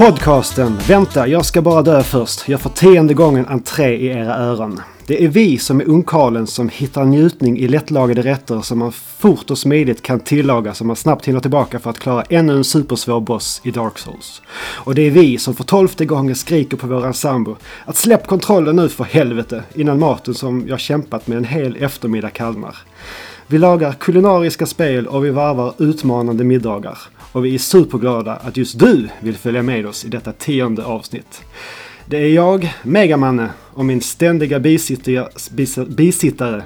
Podcasten Vänta, jag ska bara dö först. Jag får tionde gången entré i era öron. Det är vi som är ungkarlen som hittar njutning i lättlagade rätter som man fort och smidigt kan tillaga så man snabbt hinner tillbaka för att klara ännu en supersvår boss i Dark Souls. Och det är vi som för tolfte gången skriker på våran sambo att släpp kontrollen nu för helvete innan maten som jag kämpat med en hel eftermiddag kallnar. Vi lagar kulinariska spel och vi varvar utmanande middagar. Och vi är superglada att just du vill följa med oss i detta tionde avsnitt. Det är jag, Megamanne, och min ständiga bisittare, bis- bisittare,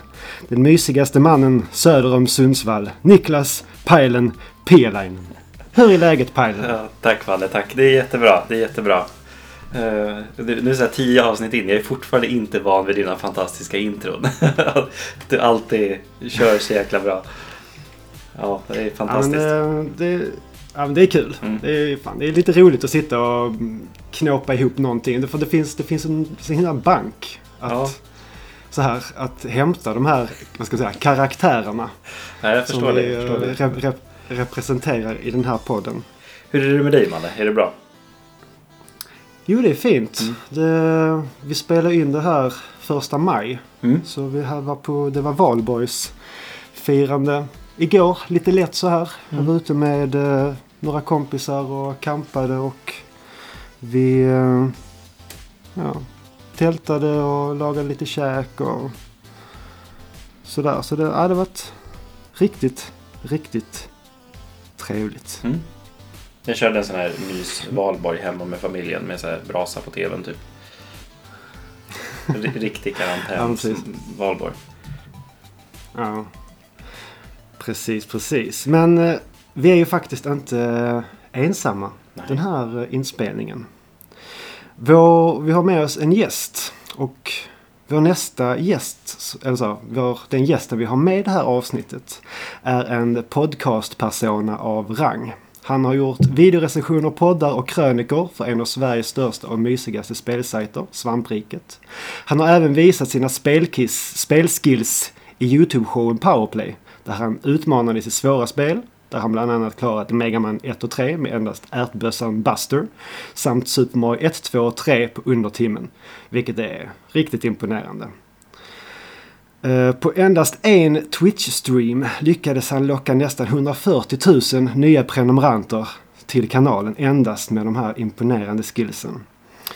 den mysigaste mannen söder om Sundsvall, Niklas Pajlen Pielainen. Hur är läget Pajlen? Ja, tack Valle, tack. Det är jättebra. Det är jättebra. Uh, nu är det tio avsnitt in. Jag är fortfarande inte van vid dina fantastiska intron. du alltid kör så jäkla bra. Ja, det är fantastiskt. Ja, men, det, det, ja, men det är kul. Mm. Det, är, fan, det är lite roligt att sitta och knåpa ihop någonting. För det finns, det finns en himla bank. Att, Ja. så här, att hämta de här vad ska jag säga, karaktärerna. Ja, jag som förstår vi det. Jag förstår det. rep, rep, representerar i den här podden. Hur är det med dig Malle? Är det bra? Jo, det är fint. Mm. Det, vi spelar in det här första maj. Mm. Så vi här var på, det var valborgs firande igår. Lite lätt så här. Jag Mm. var ute med eh, några kompisar och campade och vi eh, ja, tältade och lagade lite käk och sådär. Så det har varit riktigt, riktigt trevligt. Mm. Jag körde en sån här mys valborg hemma med familjen med så här brasa på tvn typ. Riktig Ja, karantän precis. valborg. Ja. Precis, precis. Men eh, vi är ju faktiskt inte eh, ensamma Nej. den här eh, inspelningen. Vår, vi har med oss en gäst och vår nästa gäst, eller så, vår, den gästen vi har med i det här avsnittet är en podcastpersona av rang. Han har gjort videorecensioner, poddar och krönikor för en av Sveriges största och mysigaste spelsajter, Svampriket. Han har även visat sina spelkiss, spelskills i Youtube-showen Powerplay där han utmanade sitt svåra spel där han bland annat klarat Mega Man 1 och 3 med endast ärtbössan Buster samt Super Mario 1, 2 och 3 på under timmen. Vilket är riktigt imponerande. Eh, på endast en Twitch-stream lyckades han locka nästan 140 000 nya prenumeranter till kanalen endast med de här imponerande skillsen.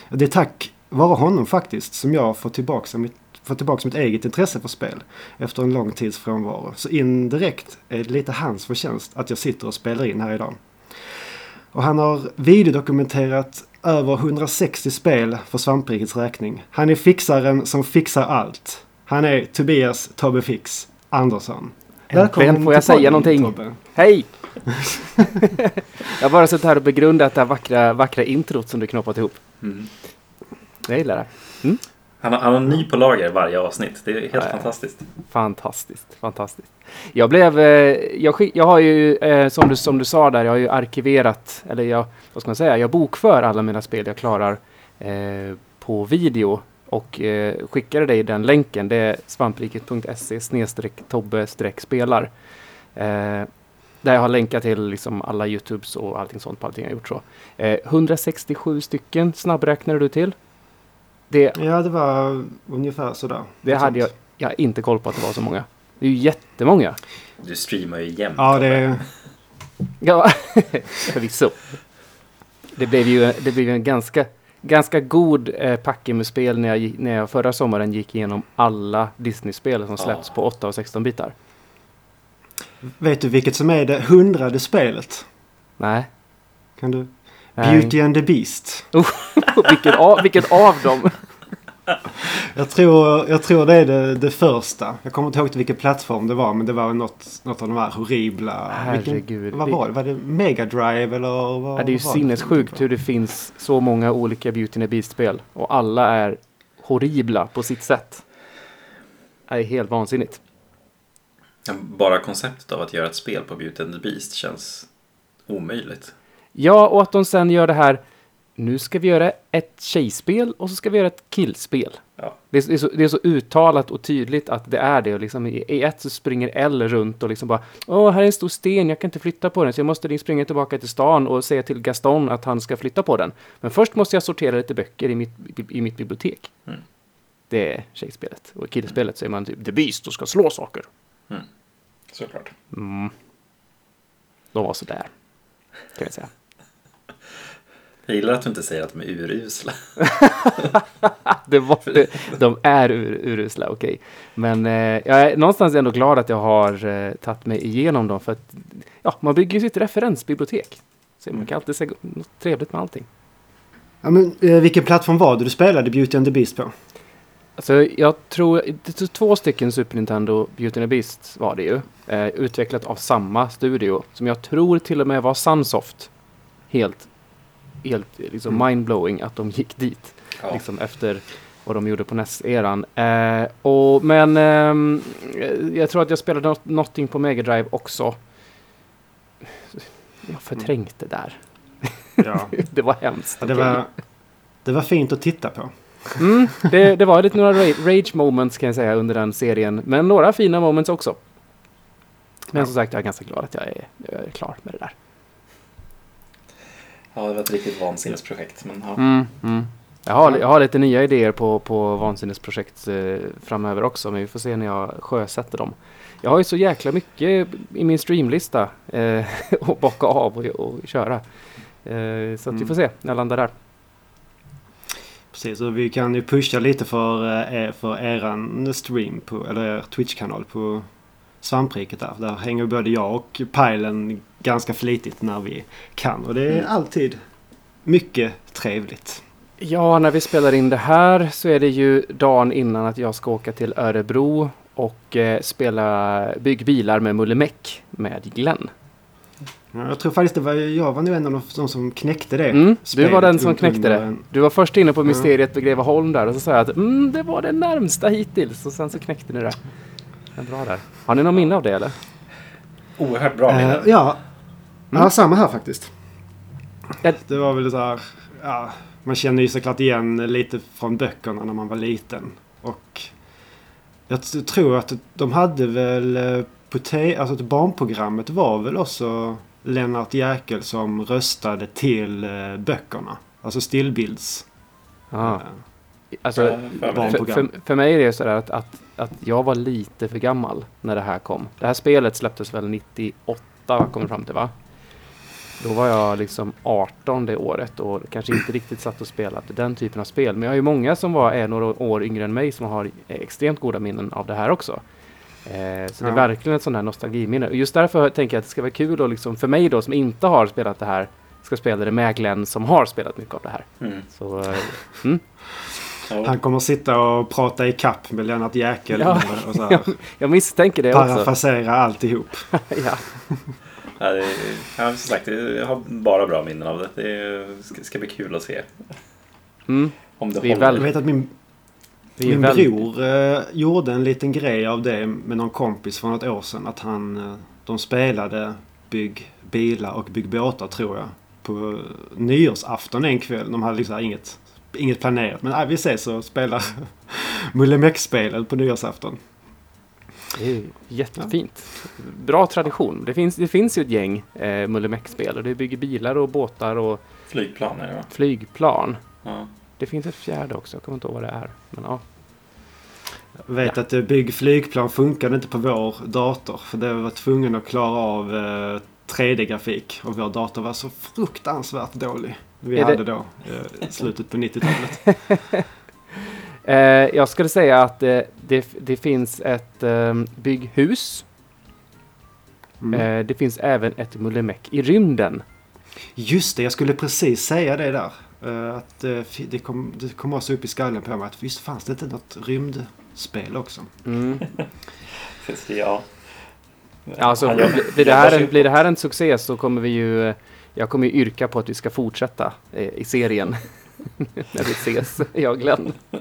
Det är tack vare honom faktiskt som jag får tillbaka mitt, får tillbaka mitt eget intresse för spel efter en lång tids frånvaro. Så indirekt är det lite hans förtjänst att jag sitter och spelar in här idag. Och han har videodokumenterat över 160 spel för Svamprikets räkning. Han är fixaren som fixar allt. Han är Tobias Tobbe Fix Andersson. Äntligen får jag säga någonting. Tobbe. Hej! jag har bara suttit här och begrundat det här vackra, vackra introt som du knoppat ihop. Mm. Jag gillar det. Han, har, han har ny på lager varje avsnitt. Det är helt Ja. fantastiskt. Fantastiskt, fantastiskt. Jag blev, eh, jag, skick, jag har ju, eh, som, du, som du sa där, jag har ju arkiverat, eller jag, vad ska man säga, jag bokför alla mina spel jag klarar eh, på video och eh, skickade dig den länken. Det är svampriket.se tobbe spelar. Eh, där jag har länkat till liksom alla Youtubes och allting sånt på allting jag gjort så. Eh, 167 stycken snabbräknade du till. Det, Ja, det var ungefär sådär. det Något hade jag, jag har inte koll på att det var så många. Det är ju jättemånga. Du streamar ju jämt. Ja, det... Ja, förvisso. Det blev ju det blev ju en ganska, ganska god eh, packe med spel när jag, när jag förra sommaren gick igenom alla Disney-spel som släppts Ja. på 8 och 16 bitar. Vet du vilket som är det hundrade spelet? Nej. Kan du? Beauty and the Beast. vilket, av, vilket av dem? Jag tror, jag tror det är det, det första. Jag kommer inte ihåg till vilken plattform det var. Men det var något, något av de här horribla... Herregud. vad var det? Var det Mega Drive eller? Vad, Ja, det är ju sinnessjukt hur det finns så många olika Beauty and the Beast-spel. Och alla är horribla på sitt sätt. Det är helt vansinnigt. Bara konceptet av att göra ett spel på Beauty and the Beast känns omöjligt. Ja, och att de sen gör det här nu ska vi göra ett tjejspel och så ska vi göra ett killspel. Ja. Det är, det, är så, det är så uttalat och tydligt att det är det. Och liksom i, I ett så springer Elle runt och liksom bara Åh, här är en stor sten, jag kan inte flytta på den. Så jag måste springa tillbaka till stan och säga till Gaston att han ska flytta på den. Men först måste jag sortera lite böcker i mitt, i mitt bibliotek. Mm. Det är tjejspelet. Och i killspelet så är man typ The Beast och ska slå saker. Såklart. Mm. De var sådär. Kan jag säga. Jag gillar att du inte säger att de är urusla. det var, det, de är ur, urusla, okej. Men eh, jag är någonstans ändå glad att jag har eh, tagit mig igenom dem. För att ja, man bygger ju sitt referensbibliotek. Så man kan alltid säga något trevligt med allting. Ja, men, eh, vilken plattform var det du spelade Beauty and the Beast på? Alltså, jag tror det är två stycken Super Nintendo Beauty and the Beast var det ju. Eh, utvecklat av samma studio. Som jag tror till och med var Sunsoft. Helt, helt liksom Mm. mindblowing att de gick dit. Ja. liksom efter vad de gjorde på NES-eran. Eh, och, men ehm, jag tror att jag spelade något, någonting på Mega Drive också. Jag förträngde det där. Ja. det var hemskt. Ja, det, var, det var fint att titta på. Mm, det, det var lite några ra- rage moments kan jag säga under den serien. Men några fina moments också. Men Ja. som sagt, jag är ganska glad att jag är, jag är klar med det där. Ja, det var ett riktigt vansinnesprojekt. Men ja. Mm, mm. Jag, har, jag har lite nya idéer på, på vansinnesprojekt eh, framöver också, men vi får se när jag sjösätter dem. Jag har ju så jäkla mycket i min streamlista eh, att bocka av och, och köra. Eh, så att vi Mm. får se när jag landar där. Precis, och vi kan ju pusha lite för, eh, er, för eran stream på, eller er Twitch-kanal på Svampriket där. Där hänger både jag och Pajlen ganska flitigt när vi kan. Och det är Mm. alltid mycket trevligt. Ja, när vi spelar in det här så är det ju dagen innan att jag ska åka till Örebro och eh, spela Bygg bilar med Mulle Meck med Glenn. Ja, Jag tror faktiskt det var jag var nog en av de, som knäckte det. Mm, du var den som knäckte det. Du var först inne på mysteriet vid Greveholm där och så sa jag att mm, det var det närmsta hittills och sen så knäckte ni det. Det är bra där. Har ni någon minne av det eller? Oerhört bra Eh, minne. ja. Mm. ja, samma här faktiskt. Det var väl så här, ja, man känner ju såklart igen lite från böckerna när man var liten. Och jag tror att de hade väl eh, på te- alltså att barnprogrammet var väl också Lennart Jäkel som röstade till eh, böckerna. Alltså stillbilds. Ja. eh, Alltså, för för, för, mig är det så där att, att, att jag var lite för gammal när det här kom. Det här spelet släpptes väl 98 kommer fram till va? Då var jag liksom 18 det året och kanske inte riktigt satt och spelade den typen av spel. Men jag har ju många som var är några år yngre än mig som har extremt goda minnen av det här också. Eh, så det är Ja. verkligen ett sånt här nostalgiminne. Och just därför tänker jag att det ska vara kul och liksom för mig då som inte har spelat det här ska spela det med Glenn som har spelat mycket av det här. Mm. Så eh, mm. Ja. Han kommer sitta och prata i kapp med Lennart Jäkel Ja. och så här, jag misstänker det också. parafrasera alltihop. ja. Ja, det, ja, som sagt, jag har bara bra minnen av det. Det ska, ska bli kul att se Mm. om det Vi håller. Jag vet att min Min bror eh, gjorde en liten grej av det med någon kompis för något år sedan. Att han, eh, de spelade Bygg bilar och Bygg båtar tror jag. På nyårsafton en kväll. De hade liksom inget, inget planerat. Men äh, vi ses och spelar Mullemäck-spelet på nyårsafton. Det är jättefint. Bra tradition. Det finns, det finns ju ett gäng eh, Mullemäck-spel och det bygger bilar och båtar och Flygplaner, ja. flygplan. ja. Det finns ett fjärde också, jag kommer inte ihåg vad det är. Men ja. Jag vet Ja. att Bygg flygplan funkade inte på vår dator. För det var tvungen att klara av eh, 3D-grafik. Och vår dator var så fruktansvärt dålig. Vi Är det- hade då eh, slutet på 90-talet. Eh, jag skulle säga att eh, det, det finns ett eh, bygghus. Mm. Eh, det finns även ett Mullemäck i rymden. Just det, jag skulle precis säga det där. Eh, att eh, det kom, det kom också upp i skallen på mig att visst fanns det inte något rymdspel också. Mm. ja. Alltså, blir, det här en, blir det här en succé så kommer vi ju... Jag kommer ju yrka på att vi ska fortsätta eh, i serien. När vi ses, jag och Glenn. Ja,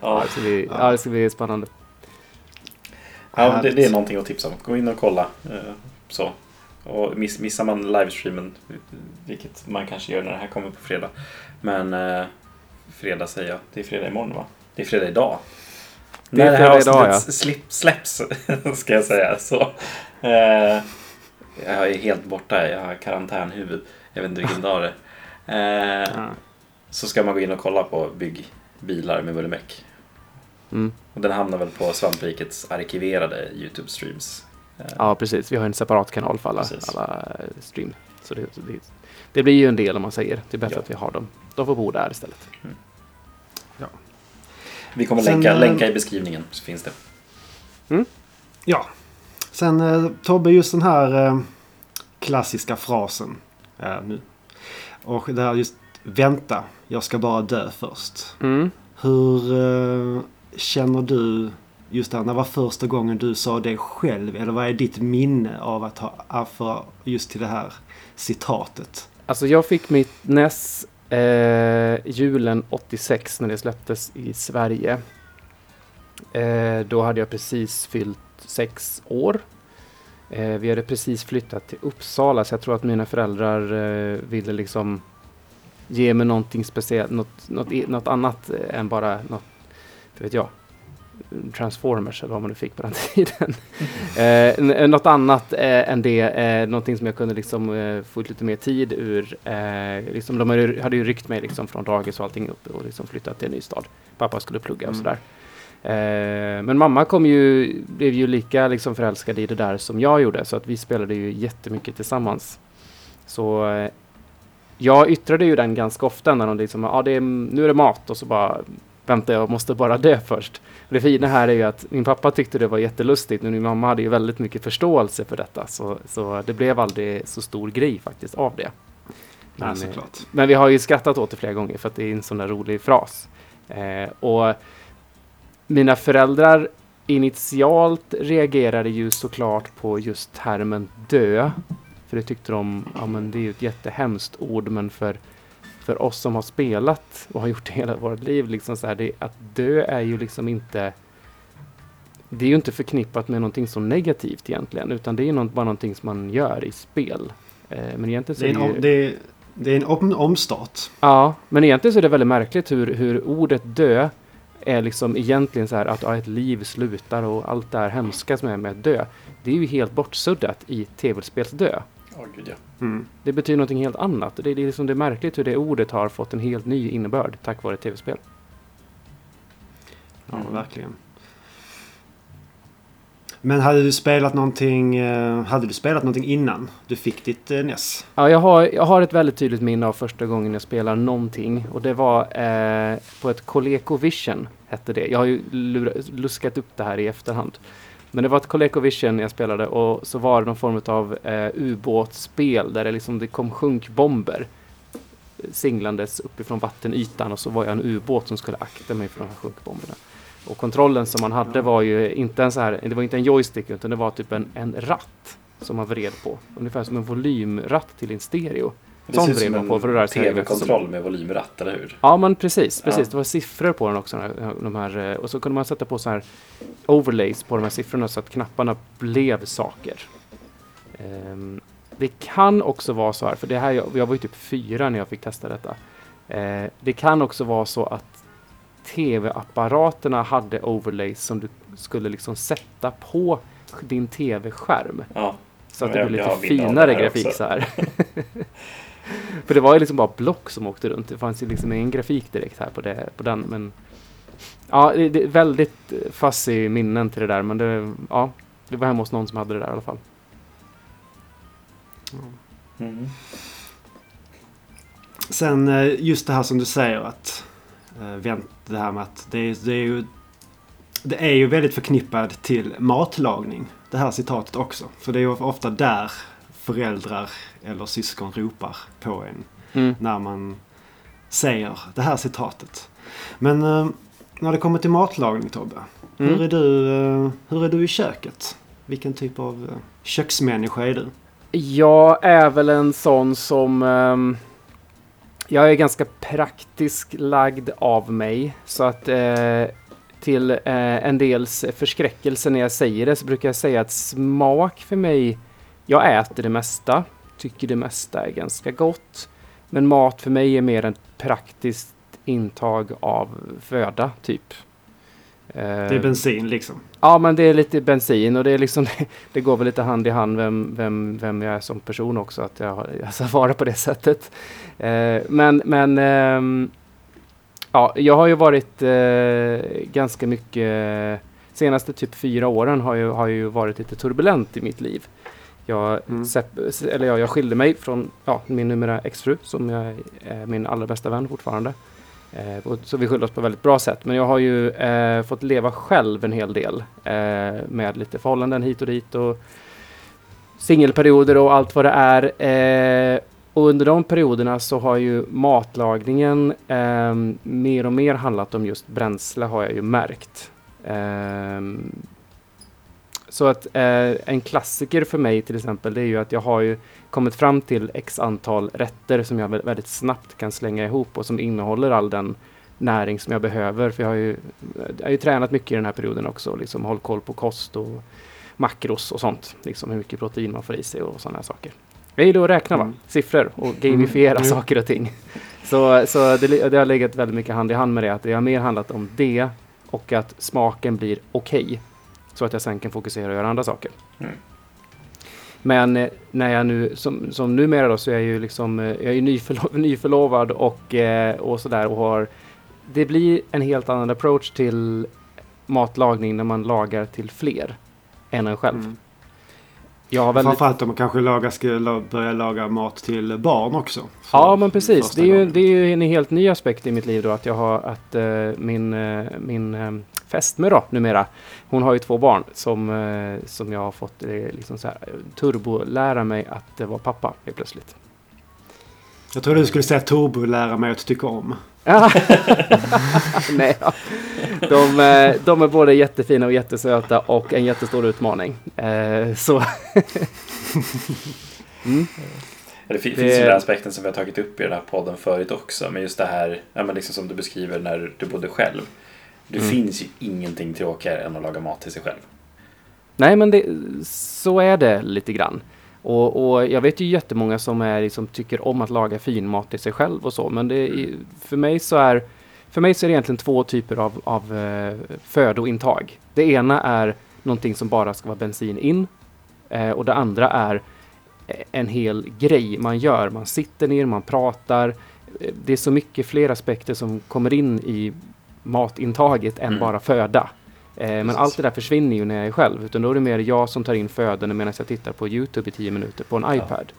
Ja, det, ska bli, ja, det ska bli spännande. ja det, det är någonting att tipsa om. Gå in och kolla. eh, Så. Och miss, missar man livestreamen, vilket man kanske gör när det här kommer på fredag. Men eh, fredag säger jag, det är fredag imorgon va? Det är fredag idag. Det är när det här fredag idag, avsnittet slip, släpps, ska jag säga. Så, eh, jag är helt borta, jag har karantänhuvud. Jag vet inte vilken dag det är. Eh, Ja. så ska man gå in och kolla på byggbilar med Mullemäck. Mm. Och den hamnar väl på Svamprikets arkiverade YouTube-streams. Eh, Ja, precis. Vi har en separat kanal för alla, Precis. alla eh, stream. Så det, det, det blir ju en del om man säger. Det är bättre Ja. att vi har dem. De får bo där istället. Vi kommer Sen, länka, länka i beskrivningen så finns det. Ja. Sen Tobbe, just den här klassiska frasen. nu. Och det här just vänta, jag ska bara dö först. Mm. Hur eh, känner du just det här, när var första gången du sa det själv? Eller vad är ditt minne av att ha för just till det här citatet? Alltså jag fick mitt NES eh, julen 86 när det släpptes i Sverige. Eh, då hade jag precis fyllt sex år. Eh, vi hade precis flyttat till Uppsala så jag tror att mina föräldrar eh, ville liksom ge mig någonting speciellt, något, något, något annat eh, än bara något, det vet jag, Transformers eller vad man nu fick på den tiden. eh, n- något annat eh, än det, eh, någonting som jag kunde liksom eh, få ut lite mer tid ur. Eh, liksom, de hade, ju- hade ju ryckt mig liksom från dagis och allting upp och liksom flyttat till en ny stad. Pappa skulle plugga och Mm. sådär. Eh, men mamma kom ju, blev ju lika liksom förälskad i det där som jag gjorde så att vi spelade ju jättemycket tillsammans. Så eh, jag yttrade ju den ganska ofta när de liksom, ja ah, det är, nu är det mat och så bara vänta jag måste bara dö först. Det fina här är ju att min pappa tyckte det var jättelustigt men min mamma hade ju väldigt mycket förståelse för detta så, så det blev aldrig så stor grej faktiskt av det. Men, Men, såklart. men vi har ju skrattat åt det flera gånger för att det är en sån där rolig fras. Eh, och mina föräldrar initialt reagerade ju såklart på just termen dö. För det tyckte de, ja men det är ju ett jättehemskt ord men för, för oss som har spelat och har gjort det hela vårt liv, liksom så här, det, att dö är ju liksom inte det är ju inte förknippat med någonting så negativt egentligen, utan det är ju något, bara någonting som man gör i spel. Eh, men egentligen så Det är en, ju... det är, det är en om, omstart. Ja, men egentligen så är det väldigt märkligt hur, hur ordet dö är liksom egentligen så här att ja, ett liv slutar och allt det här hemska som är med att dö. Det är ju helt bortsuddat i tv-spelsdö. Åh gud ja. Mm. Det betyder någonting helt annat. Det är, det är liksom det är märkligt hur det ordet har fått en helt ny innebörd tack vare tv-spel. Ja, Mm. verkligen. Men hade du spelat någonting, eh, hade du spelat någonting innan du fick ditt eh, NES? Ja, jag har, jag har ett väldigt tydligt minne av första gången jag spelade någonting och det var eh, på ett ColecoVision hette det. Jag har ju lura, luskat upp det här i efterhand. Men det var ett ColecoVision jag spelade och så var det någon form av eh, ubåtsspel där det liksom det kom sjunkbomber eh, singlandes uppifrån vattenytan och så var jag en ubåt som skulle akta mig för de här sjunkbomberna. Och kontrollen som man hade var ju inte en så här, det var inte en joystick utan det var typ en, en ratt som man vred på. Ungefär som en volymratt till en stereo. Det Sån vred som man på för att tv-kontroll med volymratt, eller hur? Ja men precis, precis. Ja. Det var siffror på den också. De här, eh, och så kunde man sätta på så här overlays på de här siffrorna så att knapparna blev saker. Ehm, det kan också vara så här, för det här, jag, jag var ju typ fyra när jag fick testa detta. Eh, det kan också vara så att tv-apparaterna hade overlays som du skulle liksom sätta på din tv-skärm. Ja. Så att det blev lite finare grafik också. så här. För det var ju liksom bara block som åkte runt. Det fanns ju liksom ingen grafik direkt här på, det, på den. Men ja, det, det är väldigt fuzzy minnen till det där. Men det, ja, det var hemma hos någon som hade det där i alla fall. Mm. Sen eh, just det här som du säger att vänt, det här med att det är, det är ju det är ju väldigt förknippad till matlagning. Det här citatet också. För det är ju ofta där föräldrar eller syskon ropar på en Mm. när man säger det här citatet. Men eh, när det kommer till matlagning Tobbe. Mm. Hur, är du, eh, hur är du i köket? Vilken typ av eh, köksmänniska är du? Jag är väl en sån som... ehm, jag är ganska praktisk lagd av mig. Så att eh, till eh, en dels förskräckelse när jag säger det så brukar jag säga att smak för mig jag äter det mesta, tycker det mesta är ganska gott. Men mat för mig är mer ett praktiskt intag av föda, typ. Det är bensin liksom. Ja, men det är lite bensin och det är liksom det går väl lite hand i hand vem, vem, vem jag är som person också att jag, jag svarar på det sättet. Eh, men men eh, ja, jag har ju varit eh, ganska mycket senaste typ fyra åren har ju, har ju varit lite turbulent i mitt liv. Jag, Mm. sepp, eller ja, jag skilde mig från ja, min numera exfru som jag är min allra bästa vän fortfarande. Eh, och- så vi skyller oss på väldigt bra sätt. Men jag har ju eh, fått leva själv en hel del eh, med lite förhållanden hit och dit och singelperioder och allt vad det är. Eh, och under de perioderna så har ju matlagningen eh, mer och mer handlat om just bränsle har jag ju märkt. Eh, så att eh, en klassiker för mig till exempel det är ju att jag har ju kommit fram till x antal rätter som jag vä- väldigt snabbt kan slänga ihop och som innehåller all den näring som jag behöver. För jag har ju, jag har ju tränat mycket i den här perioden också. Liksom håll koll på kost och makros och sånt. Liksom hur mycket protein man får i sig och sådana här saker. Jag gillar att räkna va? Mm. siffror och gamifiera Mm. saker och ting. Så, så det, det har legat väldigt mycket hand i hand med det. Att det har mer handlat om det och att smaken blir okej. Så att jag sen kan fokusera och göra andra saker. Mm. Men eh, när jag nu, som, som numera då, så är jag ju liksom, eh, jag är ju nyförlo nyförlovad och, eh, och sådär och har, det blir en helt annan approach till matlagning när man lagar till fler än en själv. Mm. Jag har väldigt, Framförallt om man kanske lagar, ska börja laga mat till barn också. Ja men precis, det är, ju, det är ju en helt ny aspekt i mitt liv då att jag har att eh, min, eh, min eh, fästmö då numera, hon har ju två barn som, eh, som jag har fått eh, liksom så här, eh, turbolära mig att vara pappa helt plötsligt. Jag trodde du skulle säga turbo lära mig att tycka om. Nej, ja. de, eh, de är både jättefina och jättesöta och en jättestor utmaning. Så mm. Det, fin- Det- finns ju den aspekten som vi har tagit upp i den här podden förut också. Men just det här ja, men liksom som du beskriver när du bodde själv. Det Mm. finns ju ingenting tråkigare än att laga mat till sig själv. Nej, men det, så är det lite grann. Och, och jag vet ju jättemånga som är, liksom, tycker om att laga fin mat till sig själv och så. Men det, är- för, mig så är, för mig så är det egentligen två typer av, av eh, födointag. Det ena är någonting som bara ska vara bensin in. Eh, och det andra är eh, en hel grej man gör. Man sitter ner, man pratar. Eh, Det är så mycket fler aspekter som kommer in i matintaget än Mm. bara föda. Eh, men allt det där försvinner ju när jag är själv. Utan då är det mer jag som tar in födan medan jag tittar på Youtube i tio minuter på en Ja. iPad.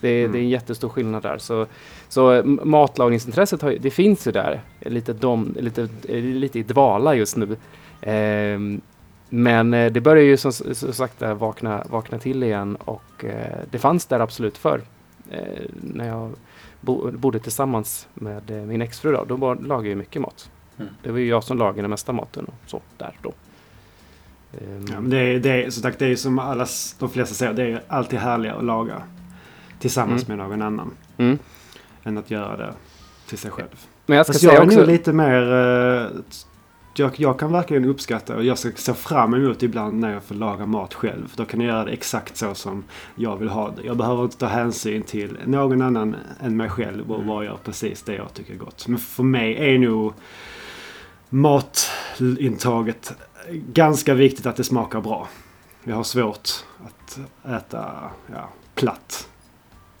Det, är- Mm. det är en jättestor skillnad där. Så, så matlagningsintresset har, det finns ju där. Lite, dom, lite, lite i dvala just nu. Ehm, men eh, det börjar ju som, som sagt vakna, vakna till igen och eh, det fanns där absolut förr. Eh, när jag bo, bodde tillsammans med eh, min exfru då, då var, lagade jag mycket mat. Mm. Det var ju jag som lagade den mesta maten och så där då. Ehm, Ja, men det, är, det, är, som sagt, det är som alla, de flesta säger, det är alltid härligare att laga tillsammans med någon annan. mm. Än att göra det till sig själv. Men jag ska Fast jag säga är också... nog lite mer... jag, jag kan verkligen uppskatta och jag ska se fram emot ibland när jag får laga mat själv. Då kan jag göra det exakt så som jag vill ha det. Jag behöver inte ta hänsyn till någon annan än mig själv och Mm. bara göra precis det jag tycker är gott. Men för mig är nog matintaget ganska viktigt att det smakar bra. Jag har svårt att äta ja, platt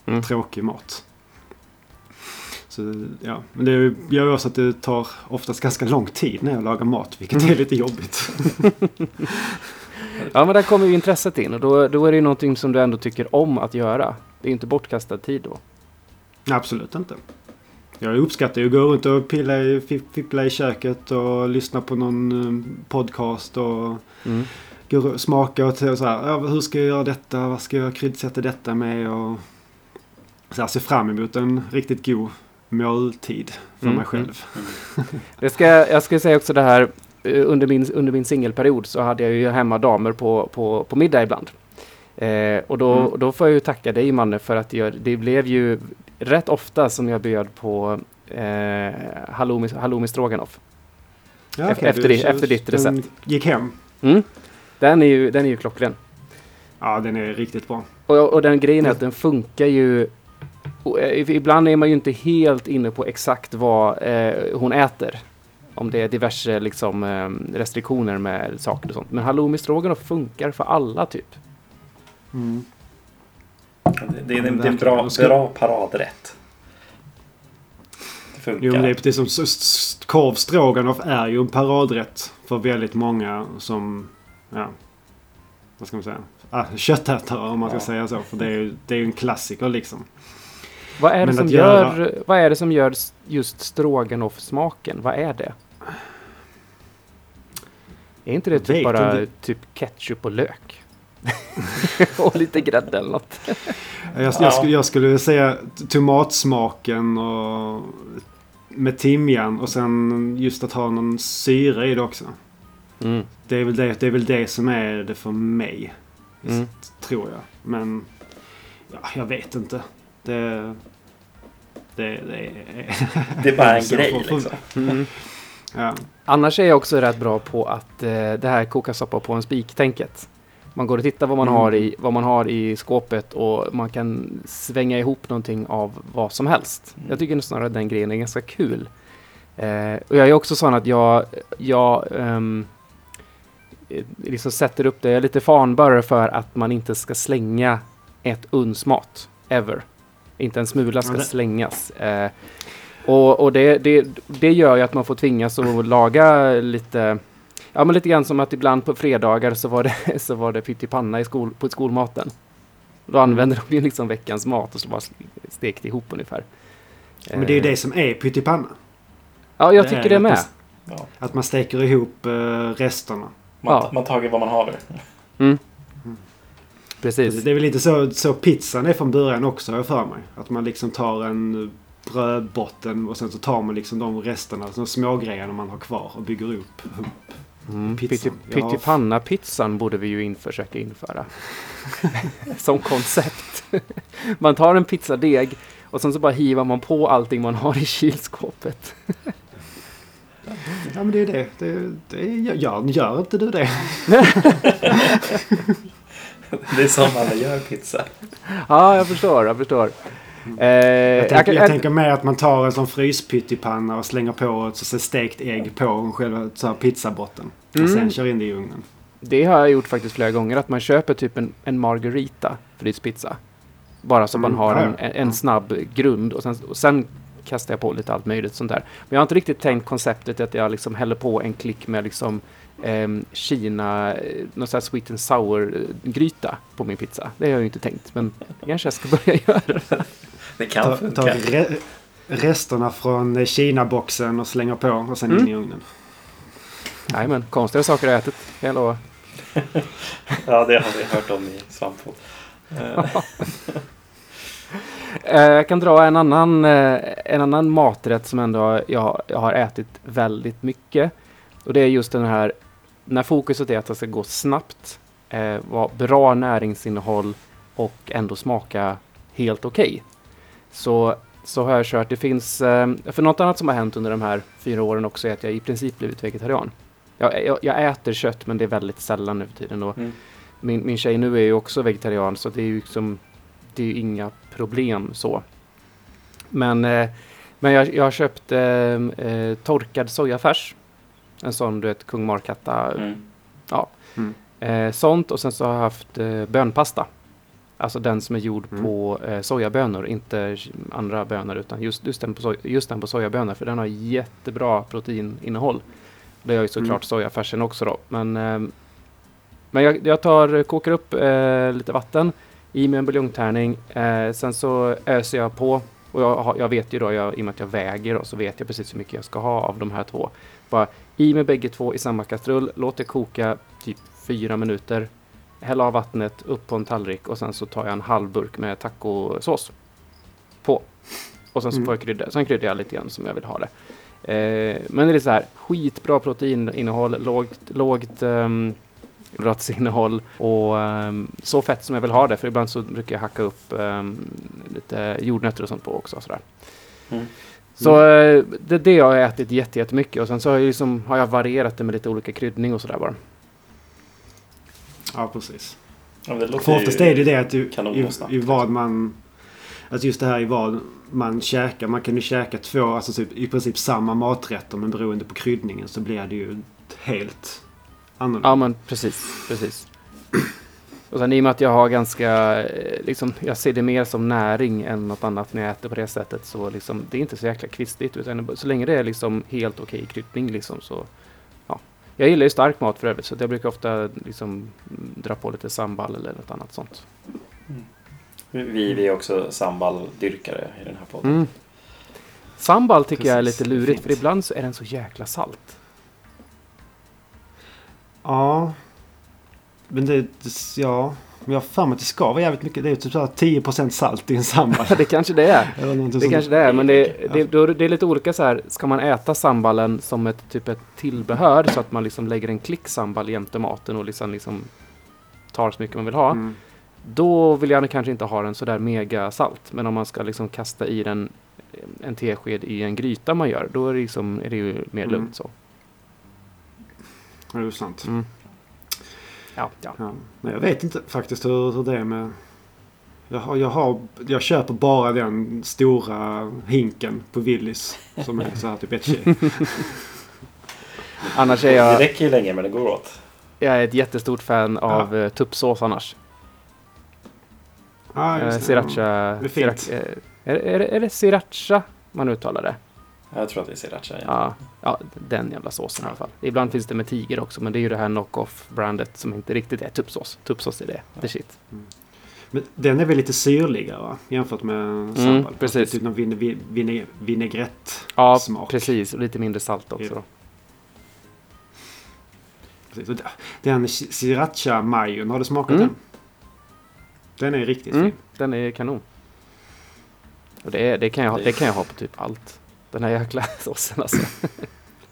Mm. tråkig mat. Så, ja. Men det gör ju också att det tar oftast ganska lång tid när jag lagar mat, vilket är lite jobbigt. Ja, men där kommer ju intresset in och då, då är det ju någonting som du ändå tycker om att göra. Det är ju inte bortkastad tid då. Absolut inte. Jag uppskattar ju att gå runt och pilla i, fi- fippla i köket och lyssna på någon eh, podcast och Mm. gå smaka och så här. Hur ska jag göra detta? Vad ska jag kryddsätta detta med? Och så här, se fram emot en riktigt god måltid för Mm, mig själv. Det ska, jag ska säga också det här, eh, under min, under min singelperiod så hade jag ju hemma damer på, på, på middag ibland. Eh, och då, Mm. då får jag ju tacka dig Manne för att jag, det blev ju rätt ofta som jag bjöd på eh, halloumi, halloumi stroganoff. Ja, Efter- efter di- efter ditt den recept. gick hem. Mm. Den, är ju, den är ju klockren. Ja, den är riktigt bra. Och, och den grejen är att den funkar ju... och, eh, Ibland är man ju inte helt inne på exakt vad eh, hon äter. Om det är diverse liksom, eh, restriktioner med saker och sånt. Men halloumi stroganoff funkar för alla typ. Mm. Det, det, är en- det är en bra, bra paradrätt. Det funkar. Jo, men det är precis som korv stroganoff är ju en paradrätt för väldigt många som, ja, vad ska man säga, ah, köttätare om man ska Ja. säga så. För det är ju det är en klassiker liksom. Vad är, det Men som gör, göra- vad är det som gör just stroganoff-smaken? Vad är det? Är inte det typ bara inte. typ ketchup och lök? och lite grädde eller något. Jag, jag, jag skulle säga tomatsmaken och med timjan och sen just att ha någon syra i det också. Mm. Det är väl det, det, är väl det som är det för mig. Mm. Tror jag. Men ja, jag vet inte. Det, det, det är... Det är bara en grej liksom. Mm. Ja. Annars är jag också rätt bra på att eh, det här koka soppa på en spik-tänket. Man går och tittar vad man, Mm. har i, vad man har i skåpet och man kan svänga ihop någonting av vad som helst. Mm. Jag tycker snarare att den grejen är ganska kul. Eh, och jag är också sån att jag, jag eh, liksom sätter upp det. Jag är lite fanbörare för att man inte ska slänga ett uns mat. Ever. Inte en smula ska slängas. Eh, och och det, det, det gör ju att man får tvingas att laga lite Ja men lite grann som att ibland på fredagar så var det, så var det pyttipanna i skol, på skolmaten. Då använder de ju liksom veckans mat och så bara stekt ihop ungefär. Men det är ju Eh, det som är pyttipanna. Ja jag det tycker det med. Ja. Att man steker ihop eh, resterna. Man, Ja. man tager vad man har. Mm. Precis. Det är väl lite så, så pizzan är från början också har jag för mig. Att man liksom tar en brödbotten och sen så tar man liksom de resterna, de små grejerna man har kvar och bygger upp. Mm. pizzan. Pytti- Ja. Pyttipanna-pizzan borde vi ju in, försöka införa. som koncept. man tar en pizzadeg och sen så bara hivar man på allting man har i kylskåpet. Ja men det är det. det, det gör, gör inte du det? Det är som alla gör pizza. Ja, jag förstår, jag förstår. Eh, Jag, tänker, kan- jag tänker mer att man tar en sån fryspyttipanna och slänger på ett så stekt ägg på själva så här pizzabotten. Och Mm. sen kör in det i ugnen. Det har jag gjort faktiskt flera gånger, att man köper typ en, en margarita fryspizza. Bara så Mm, man har ja, en, ja. en snabb grund och sen, och sen kastar jag på lite allt möjligt sånt där. Men jag har inte riktigt tänkt konceptet att jag liksom häller på en klick med liksom ehm, Kina, eh, någon sån här sweet and sour eh, på min pizza. Det har jag ju inte tänkt, men kanske jag ska börja göra det. Det kan Ta, funka. ta re, resterna från eh, Kina-boxen och slänger på och sen Mm. in i ugnen. Nej men konstiga saker har jag ätit, kan jag lova. Ja, det har vi hört om i Svampfot. Eh, Eh, Jag kan dra en annan, eh, en annan maträtt som ändå jag, jag har ätit väldigt mycket. Och det är just den här, när fokuset är att det ska gå snabbt, eh, vara bra näringsinnehåll och ändå smaka helt okej. Så, så har jag kört, det finns, eh, för något annat som har hänt under de här fyra åren också är att jag i princip blivit vegetarian. Jag, jag, jag äter kött men det är väldigt sällan nu för tiden. Och Mm. min, min tjej nu är ju också vegetarian så det är ju liksom det är ju inga problem så. Men, eh, men jag, jag har köpt eh, eh, torkad sojafärs. En sån du vet kung Markatta. Mm. Eh, sånt och sen så har jag haft eh, bönpasta. Alltså den som är gjord Mm. på eh, sojabönor, inte andra bönor utan just, just, den på soj, just den på sojabönor för den har jättebra proteininnehåll. Det har ju såklart Mm. sojafärsen också då. Men, eh, men jag, jag tar, kokar upp eh, lite vatten i med en buljongtärning. Eh, sen så öser jag på och jag, jag vet ju då, jag, i och med att jag väger då, så vet jag precis hur mycket jag ska ha av de här två. Bara i med bägge två i samma kastrull, låt det koka typ fyra minuter. Häll av vattnet upp på en tallrik och sen så tar jag en halv burk med tacosås på. Och sen så Mm. får jag krydda. Sen kryddar jag lite grann som jag vill ha det. Eh, men det är så här, skitbra proteininnehåll, lågt, lågt um, innehåll och ehm, så fett som jag vill ha det. För ibland så brukar jag hacka upp ehm, lite jordnötter och sånt på också. Sådär. Mm. Så eh, det, det har jag ätit jätte- jättemycket och sen så har jag, liksom, har jag varierat det med lite olika kryddning och sådär bara. Ja, precis. Ja, det För oftast är det det att du, i, i vad man... Alltså just det här i vad man käkar. Man kan ju käka två, alltså typ, i princip samma maträtter men beroende på kryddningen så blir det ju helt annorlunda. Ja men precis, precis. Och sen i och med att jag har ganska, eh, liksom, jag ser det mer som näring än något annat när jag äter på det sättet. Så liksom, det är inte så jäkla kvistigt. Utan så länge det är liksom helt okej kryddning liksom så, ja. Jag gillar ju stark mat för övrigt så jag brukar ofta liksom mm, dra på lite sambal eller något annat sånt. Vi, vi är också sambaldyrkare i den här podden. Mm. Sambal tycker jag är Precis, lite lurigt för ibland så är den så jäkla salt. Ja. Men det, det ja. Men jag har för mig att det ska vara jävligt mycket. Det är ju typ så här 10% salt i en sambal. det kanske det är. Det sånt. kanske det är, men det, det, då, det är lite olika så här. Ska man äta sambalen som ett typ ett tillbehör så att man liksom lägger en klick sambal jämte maten och liksom, liksom tar så mycket man vill ha. Mm. Då vill jag kanske inte ha den sådär mega salt. Men om man ska liksom kasta i den en tesked i en gryta man gör, då är det, liksom, är det ju mer Mm. lugnt så. Ja, det är sant. Mm. Ja, ja. Ja. Nej, jag vet inte faktiskt hur, hur det är med... Jag, har, jag, har, jag köper bara den stora hinken på Willys. Som är så här typ ett kilo. Annars är Det jag, räcker ju länge men det går åt. jag är ett jättestort fan av ja. tuppsås annars. Ah, Eh, just det. sriracha. Det är fint. sriracha- eh, är, är, det- är det sriracha man uttalar det? Jag tror att det är sriracha. Ja. Ja, ja, den jävla såsen i alla fall. Ibland finns det med tiger också, men det är ju det här knock-off-brandet som inte riktigt är tuppsås. Tuppsås är det, the shit. Men den är väl lite syrligare va? Jämfört med sambal. Mm, precis. Typ någon vine, vine, vine, vinägrett. Ja, Smak. precis. Och lite mindre salt också. Ja. Precis. Den sriracha majon, har du smakat Mm. den? Den är riktigt Mm, fin. den är kanon. Och det, det, kan jag, ha- det kan jag ha på typ allt. Den här jäkla såsen alltså.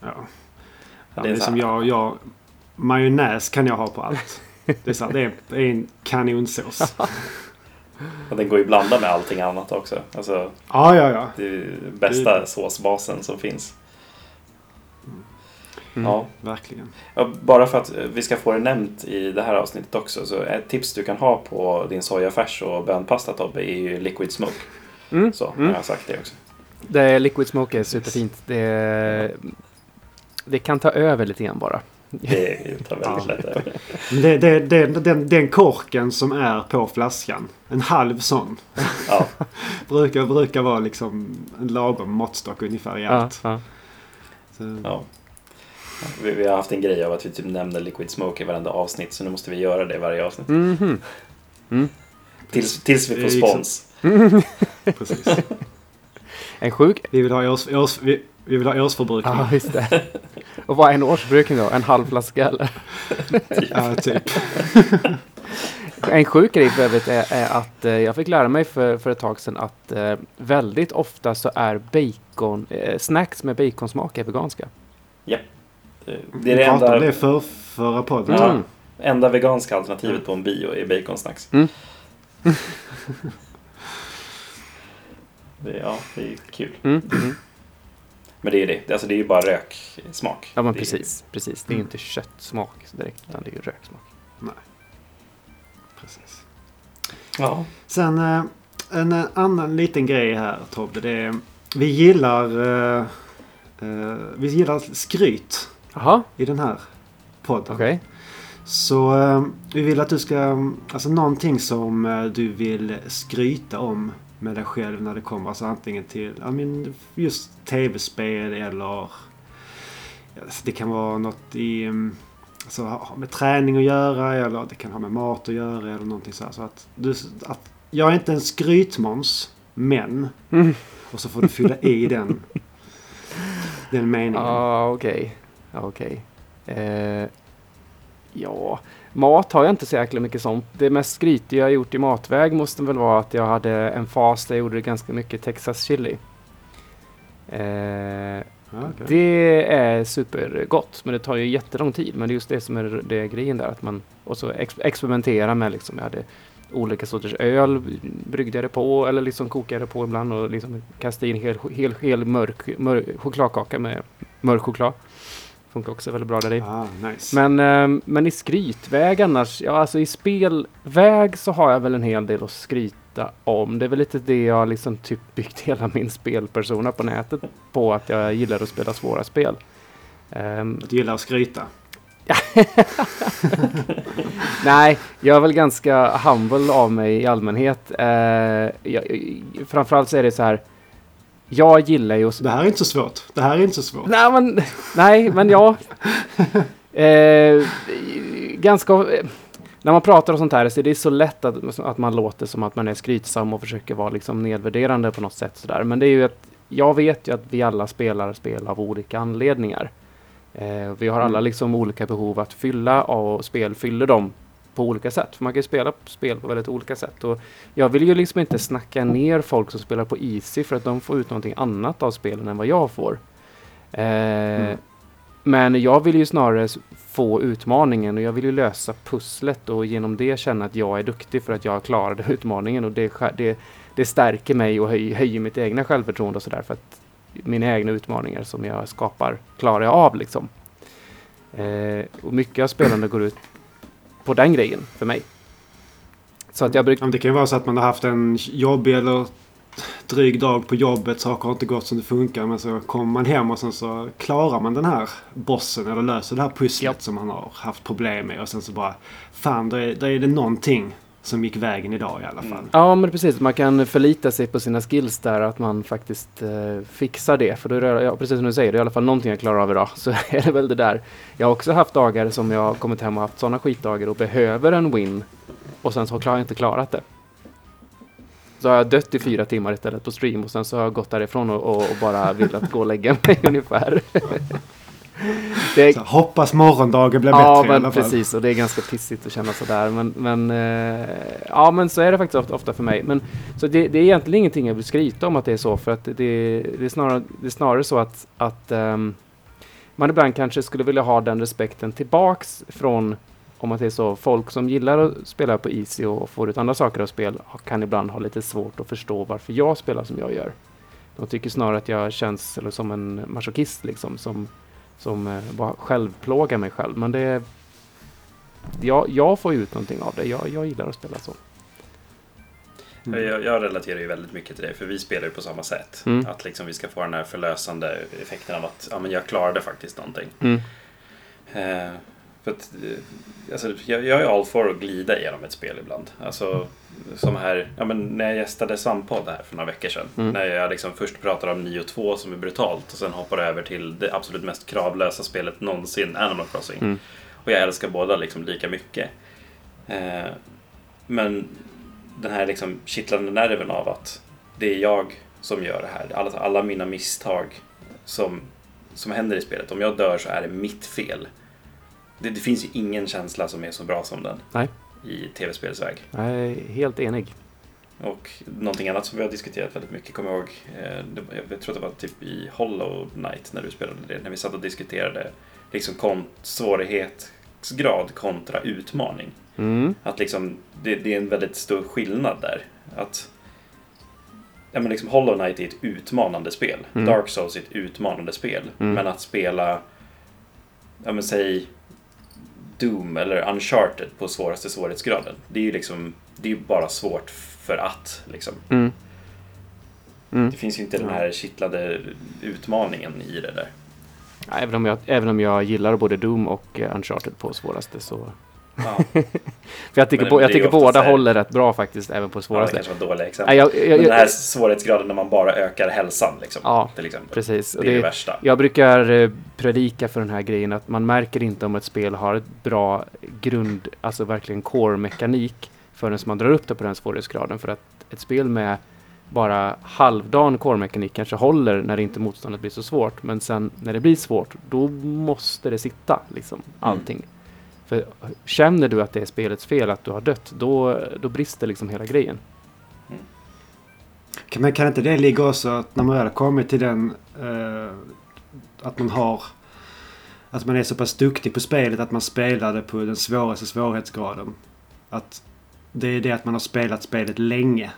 Ja. Ja, Det det är som jag, jag... Majonnäs kan jag ha på allt. Det är, så här, det är det är en kanonsås. Och den går ju att blanda med allting annat också. Alltså, Ja, ja, ja. det är ju bästa såsbasen som finns. Mm. Ja. Verkligen. Ja, Bara för att eh, vi ska få det nämnt i det här avsnittet också. Så ett tips du kan ha på din sojafärs och bönpasta Tobbe är ju liquid smoke. Mm. Så Mm. har jag sagt det också. Det liquid smoke är superfint. Det, det kan ta över lite grann bara. Det tar väldigt Ja. lätt över. Det, det, det, den, den korken som är på flaskan. En halv sån. Ja, Brukar, brukar vara liksom en lagom måttstock ungefär i Ja, allt. ja. Så, ja. Vi, vi har haft en grej av att vi typ nämner liquid smoke i varenda avsnitt. Så nu måste vi göra det i varje avsnitt. Mhm. Mm. Tills, tills vi får är liksom- spons. precis. En sjuk... Vi vill ha, års, års, vi, vi vill ha årsförbrukning. Ja, just det. Och vad är en årsbrukning då? En halv flaska eller? Ja, typ. En sjuk grej för övrigt är, är att eh, jag fick lära mig för, för ett tag sedan att eh, väldigt ofta så är bacon, eh, snacks med baconsmak är veganska. Det det är Vi det om enda, det för förra podden. Ja. Mm. enda veganska alternativet på en bio är baconsnacks. Mm. Det, ja, det är kul. Mm. Mm. Men det är det. Alltså det är ju bara röksmak. Ja men Det är- precis, precis. Det är ju inte köttsmak direkt utan det är ju röksmak. Precis. Ja. Sen eh, en eh, annan liten grej här Tobbe. Det är, vi gillar eh, vi gillar skryt Jaha, i den här podden. okej. Så vi vill att du ska, alltså någonting som du vill skryta om med dig själv när det kommer. Alltså antingen till, ja men just tv-spel eller alltså det kan vara något i, mm, alltså ha med träning att göra eller det kan ha med mat att göra eller någonting så här. Så att du, att jag är inte en skrytmåns, men Mm. och så får du fylla i den, den meningen. Ja, okej. Ja, Okej. Eh, ja, mat har jag inte så jäkla mycket sånt. Det mest skrytiga jag gjort i matväg måste väl vara att jag hade en fas där jag gjorde ganska mycket Texas chili. Eh, okej. Det är supergott, men det tar ju jättelång tid. Men det är just det som är det är grejen där. Att man, och så ex experimentera med liksom, jag hade olika sorters öl, bryggde jag det på eller liksom kokade det på ibland och liksom kastade in hel, hel, hel mörk, mörk chokladkaka med mörk choklad. Funkar också väldigt bra där i. Ah, nice. Men, ehm, men i skrytväg annars, ja alltså i spelväg så har jag väl en hel del att skryta om. Det är väl lite det jag liksom typ byggt hela min spelpersona på nätet på. Att jag gillar att spela svåra spel. Ehm, Du gillar att skryta. Nej, jag är väl ganska humble av mig i allmänhet. Eh, jag, framförallt så är det så här. Jag gillar ju. Det här är inte så svårt. Det här är inte så svårt. Nej, men, nej, men ja. Eh, ganska... eh, När man pratar och sånt här så är det så lätt att, att man låter som att man är skrytsam och försöker vara liksom nedvärderande på något sätt. Sådär. Men det är ju att jag vet ju att vi alla spelar spel av olika anledningar. Eh, vi har alla Mm. liksom olika behov att fylla och spel fyller dem på olika sätt. För man kan ju spela spel på väldigt olika sätt. Och jag vill ju liksom inte snacka ner folk som spelar på Easy för att de får ut någonting annat av spelen än vad jag får. Eh, Mm. Men jag vill ju snarare få utmaningen och jag vill ju lösa pusslet och genom det känna att jag är duktig för att jag klarade utmaningen och det, det, det stärker mig och höj, höjer mitt egna självförtroende och sådär för att mina egna utmaningar som jag skapar klarar jag av liksom. Eh, och mycket av spelande går ut på den grejen för mig. Så att jag men Det kan ju vara så att man har haft en jobbig eller dryg dag på jobbet. Saker har inte gått som det funkar. Men så kommer man hem och sen så klarar man den här bossen eller löser det här pusslet Japp. som man har haft problem med. Och sen så bara Fan, då är, då är det någonting som gick vägen idag i alla fall. Mm. Ja, men precis. Man kan förlita sig på sina skills där, att man faktiskt eh, fixar det. För då är det, ja, precis som du säger, det är i alla fall någonting jag klarar av idag. Så är det väl det där. Jag har också haft dagar som jag har kommit hem och haft sådana skitdagar och behöver en win. Och sen så har jag inte klarat det. Så har jag dött i fyra timmar istället på stream och sen så har jag gått därifrån och, och, och bara velat gå och lägga mig ungefär. det, Så, hoppas morgondagen blir Ja, bättre i alla men fall. precis. Och det är ganska pissigt att känna sådär. Men, men, eh, ja, men så är det faktiskt ofta, för mig. Men, så det, det är egentligen ingenting jag vill skryta om att det är så. För att det, det, är, snarare, det är snarare så att, att ehm, man ibland kanske skulle vilja ha den respekten tillbaks från om man säger så, folk som gillar att spela på Easy och får ut andra saker av spel kan ibland ha lite svårt att förstå varför jag spelar som jag gör. De tycker snarare att jag känns eller, som en masochist liksom, som, som eh, bara självplågar mig själv. Men det... Jag, jag får ju ut någonting av det. Jag, jag gillar att spela så. Mm. Jag, jag relaterar ju väldigt mycket till det, för vi spelar ju på samma sätt. Mm. Att liksom vi ska få den här förlösande effekten av att ja, men jag klarade faktiskt någonting. Mm. Eh, för att, eh, alltså, jag, jag är all för att glida igenom ett spel ibland. Alltså, som här, ja, men när jag gästade Svamppodd här för några veckor sedan. Mm. När jag liksom först pratade om 9 och 2 som är brutalt och sen hoppade över till det absolut mest kravlösa spelet någonsin, Animal Crossing. Mm. Och jag älskar båda liksom lika mycket. Eh, men den här liksom kittlande nerven av att det är jag som gör det här. Alla, alla mina misstag som, som händer i spelet. Om jag dör så är det mitt fel. Det, det finns ju ingen känsla som är så bra som den. Nej. I tv-spelsväg. Är helt enig. Och någonting annat som vi har diskuterat väldigt mycket, kommer jag ihåg, eh, jag tror att det var typ i Hollow Knight när du spelade det, när vi satt och diskuterade liksom svårighetsgrad kontra utmaning. Mm. Att liksom, det, det är en väldigt stor skillnad där. Att ja, men liksom Hollow Knight är ett utmanande spel. Mm. Dark Souls är ett utmanande spel. Mm. Men att spela, ja men säg Doom eller Uncharted på svåraste svårighetsgraden. Det är ju liksom, det är bara svårt för att liksom. Mm. Mm. Det finns ju inte den här kittlade utmaningen i det där. Ja, Även, om jag, även om jag gillar både Doom och eh, Uncharted på svåraste så... Ja, För jag tycker, det jag tycker båda här- håller rätt bra faktiskt, även på det svåraste. kanske var dåliga Nej, exempel. jag, jag, Men den här jag, svårighetsgraden när man bara ökar hälsan liksom. Ja, till exempel. precis. Det är det det, värsta. jag brukar eh, predika för den här grejen att man märker inte om ett spel har ett bra grund, alltså verkligen core-mekanik förrän man drar upp det på den svårighetsgraden. För att ett spel med bara halvdan core-mekanik kanske håller när inte motståndet blir så svårt. Men sen när det blir svårt, då måste det sitta liksom allting. För känner du att det är spelets fel att du har dött, då, då brister liksom hela grejen. Mm. Men kan inte det ligga också att när man väl har kommit till den eh, att man har att man är så pass duktig på spelet att man spelar det på den svåraste svårighetsgraden. Att det är det att man har spelat spelet länge.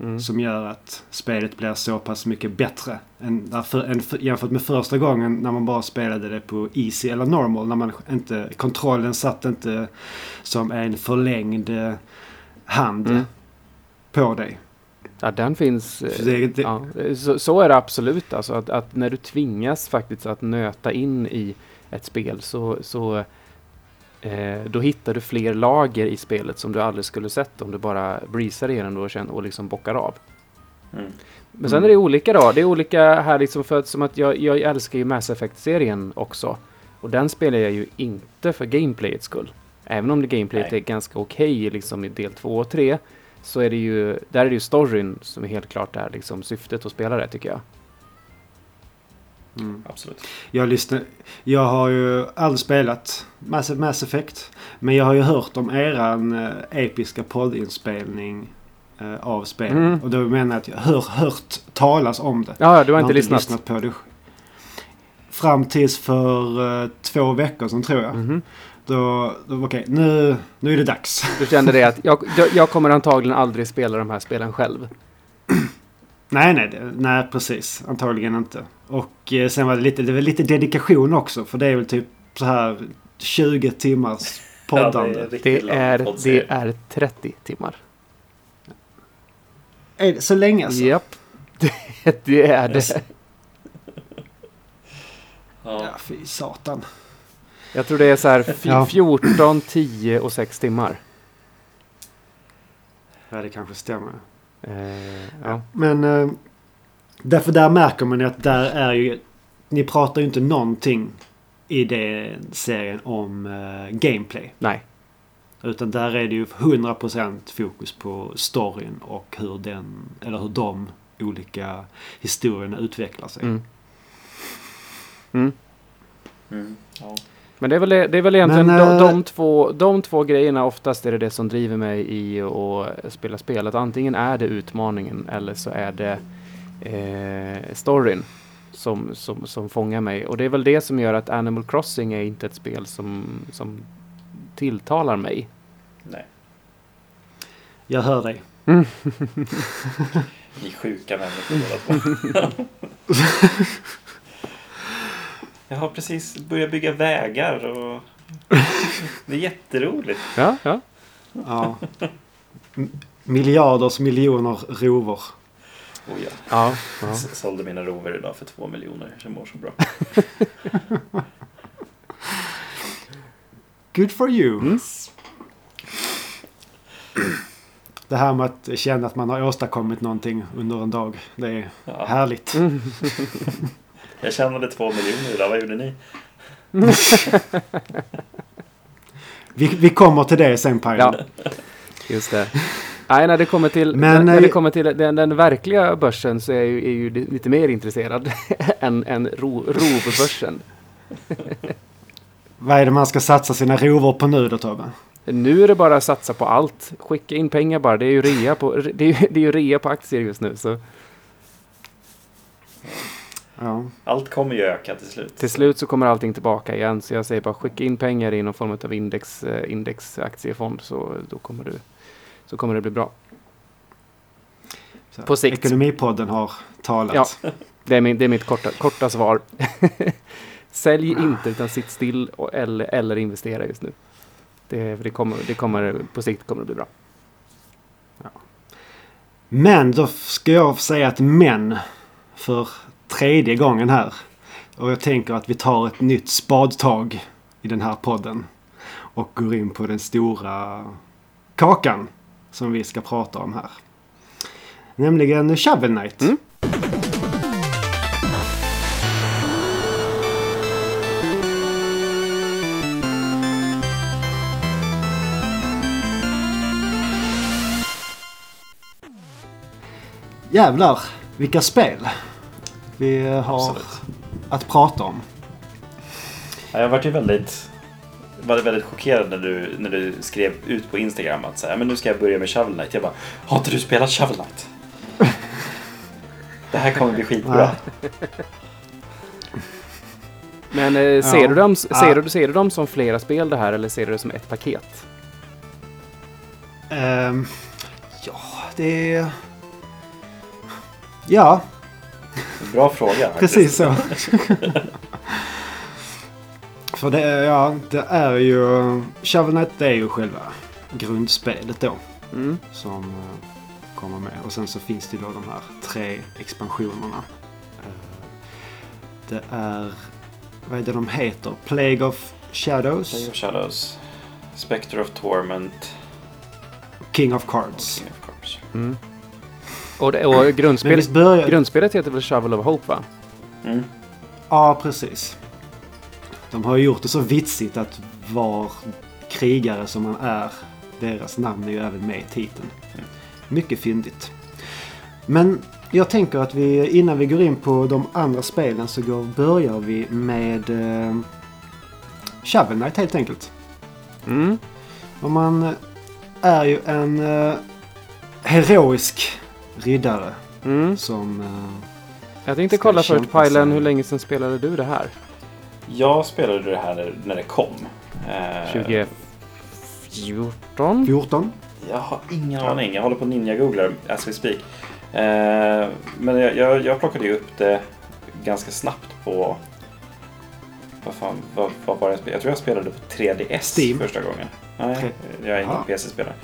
Mm. som gör att spelet blir så pass mycket bättre. Än, därför, än för, jämfört med första gången när man bara spelade det på easy eller normal. När man inte, kontrollen satt inte som en förlängd eh, hand Mm. på dig. Ja, den finns. eh, det, det, Ja, så, så är det absolut. Alltså att, att när du tvingas faktiskt att nöta in i ett spel så, så eh, då hittar du fler lager i spelet som du aldrig skulle sett om du bara breezar igenom och, känner, och liksom bockar av. Mm. Men sen Mm. är det olika då. Det är olika här liksom för att, som att jag, jag älskar ju Mass Effect-serien också. Och den spelar jag ju inte för gameplayets skull. Även om det gameplayet Nej. är ganska okej liksom i del 2 och 3 så är det ju, där är det ju storyn som är helt klart är liksom syftet att spela det tycker jag. Mm. Absolut. Jag, lyssnar, jag har ju aldrig spelat Mass, Mass Effect. Men jag har ju hört om eran eh, episka poddinspelning eh, av spelet. Mm. Och då menar jag att jag har hört talas om det. Ja, du har Jag inte lyssnat? på det. Fram tills för eh, två veckor sedan tror jag. Mhm. Då, då okej, nu, nu är det dags. Du kände det att jag, jag- jag kommer antagligen aldrig spela de här spelen själv. nej, nej, det- nej, precis. Antagligen inte. Och eh, sen var det lite, det var lite dedikation också. För det är väl typ så här 20 timmars poddande. Ja, Det är, poddserie. det är 30 timmar. är det så länge alltså? Japp. Det, det är det. Yes. Ja, Ja. fy satan. Jag tror det är så här f- Ja. 14, 10 och 6 timmar. Ja, det kanske stämmer. Eh, ja. Men eh, därför där märker man ju att där är ju... Ni pratar ju inte någonting i den serien om eh, gameplay. Nej. Utan där är det ju 100% fokus på storyn och hur den, eller hur de olika historierna utvecklar sig. Mm. Mm. Mm. Ja. Men det är väl, det är väl egentligen Men, de, eh, de, två, de två grejerna oftast är det det som driver mig i att spela spel. Att antingen är det utmaningen eller så är det eh, storyn som, som, som fångar mig. Och det är väl det som gör att Animal Crossing är inte ett spel som, som tilltalar mig. Nej, Jag hör dig. ni sjuka människor båda två. Jag har precis börjat bygga vägar och det är jätteroligt. Ja, ja. Ja. Miljarders miljoner rovor. Oh, ja. ja, Sålde mina rover idag för två miljoner. Jag mår så bra. Good for you. Mm. Det här med att känna att man har åstadkommit någonting under en dag. Det är Ja. härligt. Mm. Jag tjänade två miljoner idag. Vad gjorde ni? Vi, vi kommer till det sen Pajlen. Ja, just det. Nej, när det kommer till, Men, när det eh, kommer till den, den verkliga börsen så är jag ju, är ju lite mer intresserad än, än ro, rovbörsen. Vad är det man ska satsa sina rovor på nu då Tobbe? Nu är det bara att satsa på allt. Skicka in pengar bara. Det är ju rea på, det är, ju- det är ju rea på aktier just nu. Så Ja. Allt kommer ju öka till slut. till slut så kommer allting tillbaka igen. Så jag säger bara skicka in pengar i någon form av index, eh, indexaktiefond så då kommer, du, så kommer det bli bra. Så, På sikt. Ekonomipodden har talat. Ja. Det är, min, det är mitt korta, korta svar. Sälj inte utan sitt still och, eller, eller investera just nu. Det, det, kommer, det kommer, på sikt kommer det bli bra. Men då ska jag säga ett men för tredje gången här. Och jag tänker att vi tar ett nytt spadtag i den här podden. Och går in på den stora kakan som vi ska prata om här. Nämligen Shovel Knight. Mm. Jävlar, vilka spel vi har Absolut. att prata om. Ja, Jag var ju väldigt, var väldigt chockerad när du, när du skrev ut på Instagram att så här, men nu ska jag börja med Shovel Knight. Jag bara, har inte du spelat Shovel Knight? Det här kommer bli skitbra. Men eh, ser, Ja. du dem, ser, Ja. du, ser du dem som flera spel det här eller ser du det som ett paket? Ehm, ja, det är... Ja, Bra fråga. precis så. För det är, ja, det är ju... Shovel Knight det är ju själva grundspelet då. Mm. som eh, kommer med. Och sen så finns det då de här tre expansionerna. Eh, Det är, vad är det de heter? Plague of Shadows, Plague of Shadows. Spectre of Torment. King of Cards. King of Cards. Mm. Och, det, och grundspel, börjar... grundspelet heter väl Shovel of Hope va? Mm. Ja, precis. De har ju gjort det så vitsigt att var krigare som man är, deras namn är ju även med i titeln. Mycket fyndigt. Men jag tänker att vi innan vi går in på de andra spelen så går, börjar vi med eh, Shovel Knight helt enkelt. Mm. Och man är ju en eh, heroisk riddare Mm. som... Eh, Jag tänkte kolla först, Pajlen, hur länge sedan spelade du det här? Jag spelade det här när, det kom. Eh, 2014? 14. Jag har ingen aning. Jag håller på ninja-googlar as we speak. Eh, men jag, jag, jag plockade ju upp det ganska snabbt på... Vad fan, vad, vad var det jag spelade? Jag tror jag spelade på 3DS Steam. första gången. Nej, jag är ingen Ah. PC-spelare.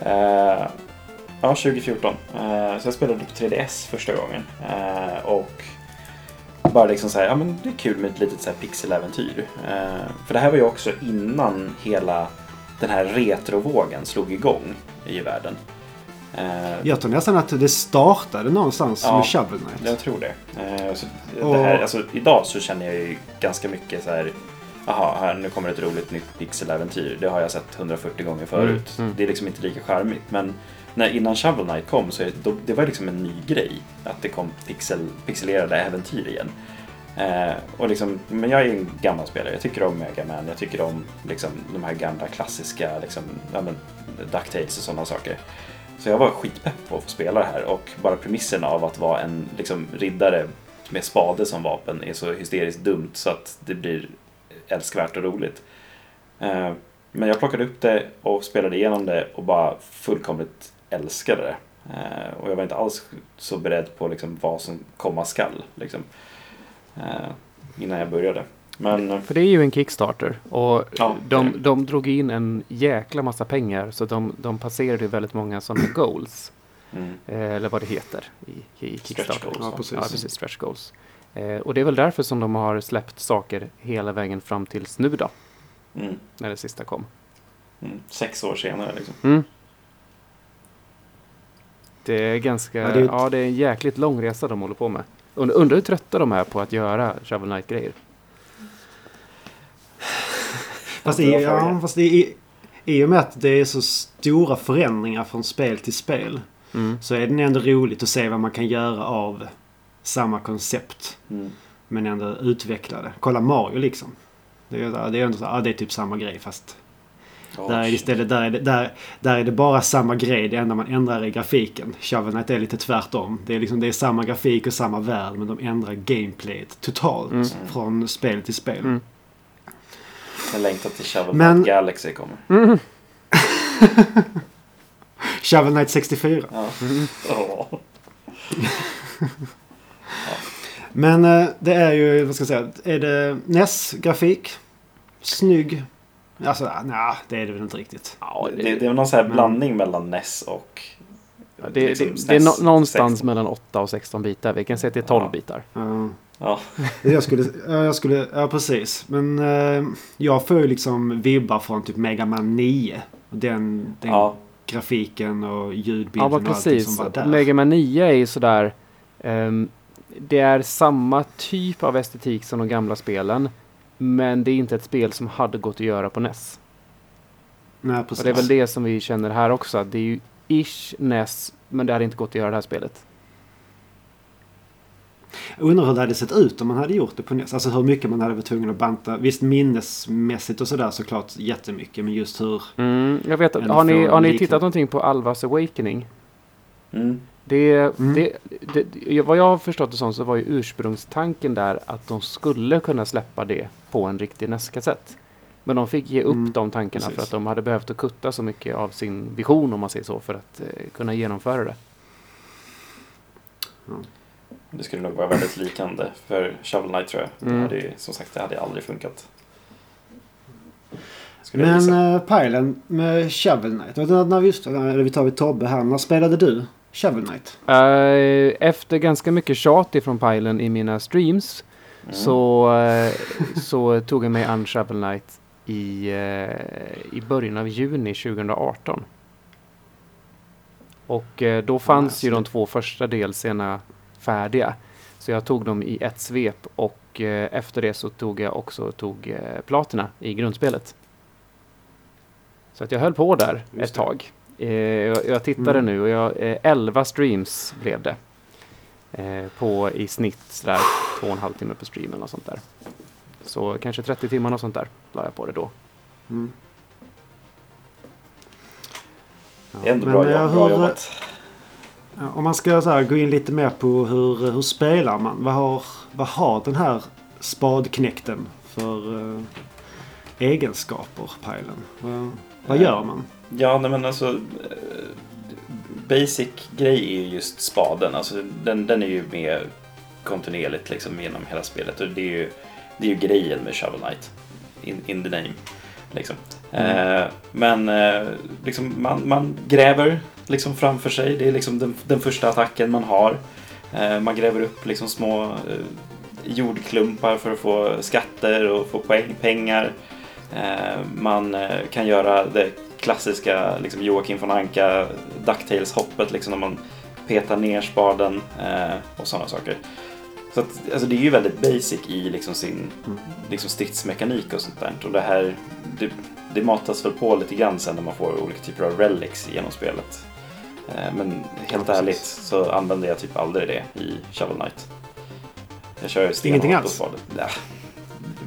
Eh, ja, 2014. Eh, så jag spelade på 3DS första gången. Eh, och bara liksom så här, ja men det är kul med ett litet så här pixeläventyr. Eh, för det här var ju också innan hela den här retrovågen slog igång i världen. Eh, Jag tror nästan att det startade någonstans Ja. med Shovel Knight. jag tror det. Eh, så det här, alltså, idag så känner jag ju ganska mycket så här. Jaha, här, nu kommer ett roligt nytt pixeläventyr. Det har jag sett 140 gånger förut. Mm, mm. Det är liksom inte lika charmigt. Men när, innan Shovel Knight kom så då, det var liksom en ny grej. Att det kom pixel, pixelerade äventyr igen. Eh, och liksom, men jag är en gammal spelare. Jag tycker om Mega Man. Jag tycker om liksom, de här gamla klassiska liksom, ja, men, Ducktails och sådana saker. Så jag var skitpepp på att få spela det här och bara premissen av att vara en liksom, riddare med spade som vapen är så hysteriskt dumt så att det blir älskvärt och roligt. Eh, Men jag plockade upp det och spelade igenom det och bara fullkomligt älskade det. Eh, Och jag var inte alls så beredd på liksom vad som komma skall. Liksom. Eh, Innan jag började. Men eh, För det är ju en Kickstarter och Ja, de, de drog in en jäkla massa pengar så de, de passerade ju väldigt många sådana goals. mm, Eh, eller vad det heter i, i Kickstarter. goals, Ja, precis. Ja, precis. Stretch goals. Eh, och det är väl därför som de har släppt saker hela vägen fram tills nu då, mm, när det sista kom. mm, sex år senare liksom. Det är ganska, Ja, ja, det är ett- det är en jäkligt lång resa de håller på med. Und- Undrar hur trötta de är på att göra Shovel Knight-grejer. Fast, i, ja, fast i, i och med att det är så stora förändringar från spel till spel Mm. så är det ändå roligt att se vad man kan göra av samma koncept. Mm. Men ändå utveckla det. Kolla Mario liksom. Det är, det är ändå så, ja, det är typ samma grej fast Där är det istället där är det, där, där är det bara samma grej. Det enda man ändrar är grafiken. Shovel Knight är lite tvärtom. Det är, liksom, det är samma grafik och samma värld men de ändrar gameplayet totalt Mm. från spel till spel. Mm. Jag längtar till Shovel Men- Galaxy kommer. Mm. Shovel Knight 64. Ja. Men eh, det är ju, vad ska jag säga, är det NES-grafik? Snygg? Alltså, nej, det är det väl inte riktigt. Ja, det, det är någon sån här Men- blandning mellan NES och... Ja, det, liksom det, det är nå- någonstans 16. mellan 8 och 16 bitar. Vi kan säga att det är 12 Ja. bitar. Ja. Ja. jag skulle, ja, jag skulle, ja precis. Men eh, jag får ju liksom vibbar från typ Mega Man 9. Den, den ja. grafiken och ljudbilden Ja, och allting precis. som var där. Mega Man 9 är ju sådär... ehm, det är samma typ av estetik som de gamla spelen. Men det är inte ett spel som hade gått att göra på NES. Nej, Och precis. det är väl det som vi känner här också. att Det är ju ish NES, men det hade inte gått att göra det här spelet. Undrar hur det hade sett ut om man hade gjort det på NES. Alltså hur mycket man hade varit tvungen att banta. Visst minnesmässigt och sådär såklart jättemycket. Men just hur... Mm, jag vet att, har ni, har ni tittat någonting på Alvas Awakening? Mm. Det, Mm. det, det, vad jag har förstått det som så var ju ursprungstanken där att de skulle kunna släppa det på en riktig NES-kassett. Men de fick ge upp Mm, de tankarna för precis. att de hade behövt att kutta så mycket av sin vision om man säger så för att eh, kunna genomföra det. Det skulle nog vara väldigt likande för Shovel Knight tror jag. Mm. Det hade, ju- som sagt, det hade aldrig funkat. Skulle jag Men uh, Pilen med Shovel Knight. Vet du, när vi just, eller vi tar vid Tobbe här. När spelade du Shovel Knight? Eh, efter ganska mycket tjat ifrån Pilen i mina streams Mm. så, eh, så tog jag mig an Shovel Knight i, eh, i början av juni 2018. Och då fanns ju de två första delserna färdiga. Så jag tog dem i ett svep och efter det så tog jag också tog, platina i grundspelet. Så att jag höll på där Just ett det. tag. Eh, jag, jag tittade Mm. nu och jag, eh, 11 streams blev det. Eh, på i snitt sådär två och en halv timme per stream eller något sånt där. Så kanske 30 timmar och sånt där la jag på det då. Mm. Ja, ändå bra, jobb, bra jobbat. Om man ska så här, gå in lite mer på hur, hur spelar man? Vad har, vad har den här spadknäkten för eh, egenskaper, Pilen? Vad, vad Eh, gör man? Ja, nej, men alltså eh, basic grej är ju just spaden. Alltså, den, den är ju med kontinuerligt liksom genom hela spelet och det är ju, det är ju grejen med Shovel Knight. In, in the name. Liksom. Mm. Eh, men eh, liksom, man, man gräver liksom framför sig. Det är liksom den, den första attacken man har. Eh, man gräver upp liksom små eh, jordklumpar för att få skatter och få poäng, pengar. Eh, man kan göra det klassiska liksom Joakim von Anka Ducktails-hoppet liksom när man petar ner spaden eh, och sådana saker. Så att, alltså det är ju väldigt basic i liksom sin Mm. liksom stridsmekanik och sånt där. Och det här det, det matas väl på lite grann sen när man får olika typer av relics genom spelet. Eh, men helt Ja, ärligt så använder jag typ aldrig det i Shovel Knight. Jag kör stenhårt Ingenting på alls? spaden. Ja,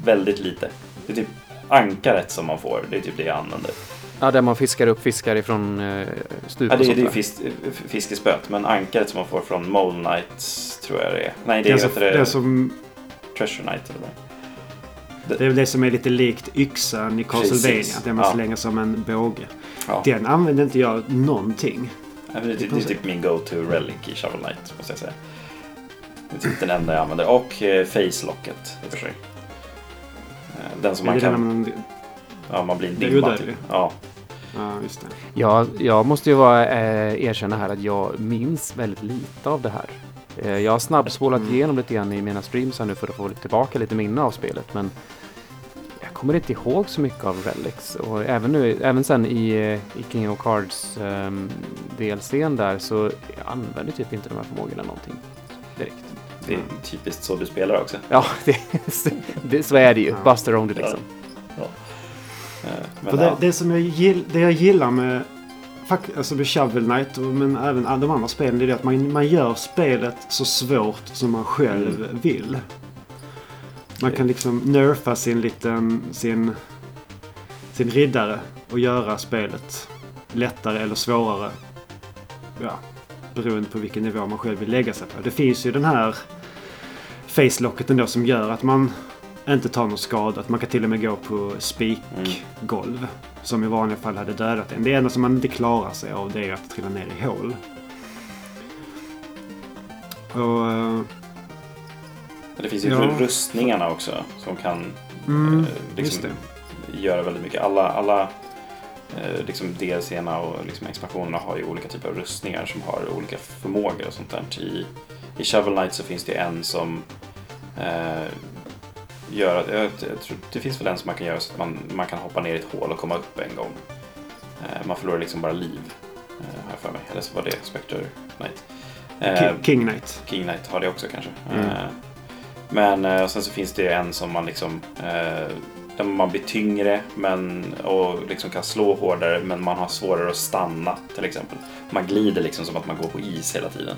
väldigt lite. Det är typ ankaret som man får. Det är typ det jag använder. Ja, där man fiskar upp fiskar ifrån eh, stup Ja, det, är- det är fisk, fiskespöet, men ankaret som man får från Mole Knight tror jag det är. Nej, det Det är, så, heter det, det, är som, Treasure Knight eller vad det är. det är det som är lite likt yxan i Castlevania. Den man Ja. slänger som en båge. Ja. Den använder inte jag någonting. Ja, det, det är typ min go-to relic i Shovel Knight, måste jag säga. Det är typ den enda jag använder. Och eh, Face Locket, i och för sig. Eh, Den som Är man kan... man, Ja, man blir en Det är dimma typ. Ja. Ja, just det. Ja, jag måste ju vara, eh, erkänna här att jag minns väldigt lite av det här. Eh, jag har snabbspolat Mm. igenom lite grann i mina streams här nu för att få tillbaka lite minne av spelet. Men jag kommer inte ihåg så mycket av Relics. Och även, nu, även sen i, eh, i King of Cards um, DLCn där så jag använder typ inte de här förmågorna någonting direkt. Det är typiskt så du spelar också. Ja, det, det, så är det ju. Ja. Buster only liksom. Eh, Men För det, ja. det, som jag gill, det jag gillar med, alltså med Shovel Knight och, men även de andra spelen det är att man, man gör spelet så svårt som man själv Mm. vill. Man kan liksom nerfa sin liten sin, sin riddare och göra spelet lättare eller svårare. Ja, beroende på vilken nivå man själv vill lägga sig på. Det finns ju den här faclocket ändå som gör att man inte tar någon skada. Man kan till och med gå på spikgolv. Som i vanliga fall hade dödat en. Det enda som man inte klarar sig av det är att trilla ner i hål. Och... det finns ju Ja. rustningarna också som kan Mm, eh, liksom, göra väldigt mycket. Alla, alla eh, liksom DLC-erna och liksom expansionerna har ju olika typer av rustningar som har olika förmågor och sånt där. I, i Shovel Knight så finns det en som eh, gör att, jag, jag tror, det finns väl en som man kan göra så att man, man kan hoppa ner i ett hål och komma upp en gång. Eh, man förlorar liksom bara liv, eh, har jag för mig. Eller så var det Spectre Knight. Eh, Ki- King Knight. King Knight har det också kanske. Mm. Eh, Men eh, sen så finns det en som man liksom eh, där man blir tyngre men, och liksom kan slå hårdare men man har svårare att stanna till exempel. Man glider liksom som att man går på is hela tiden.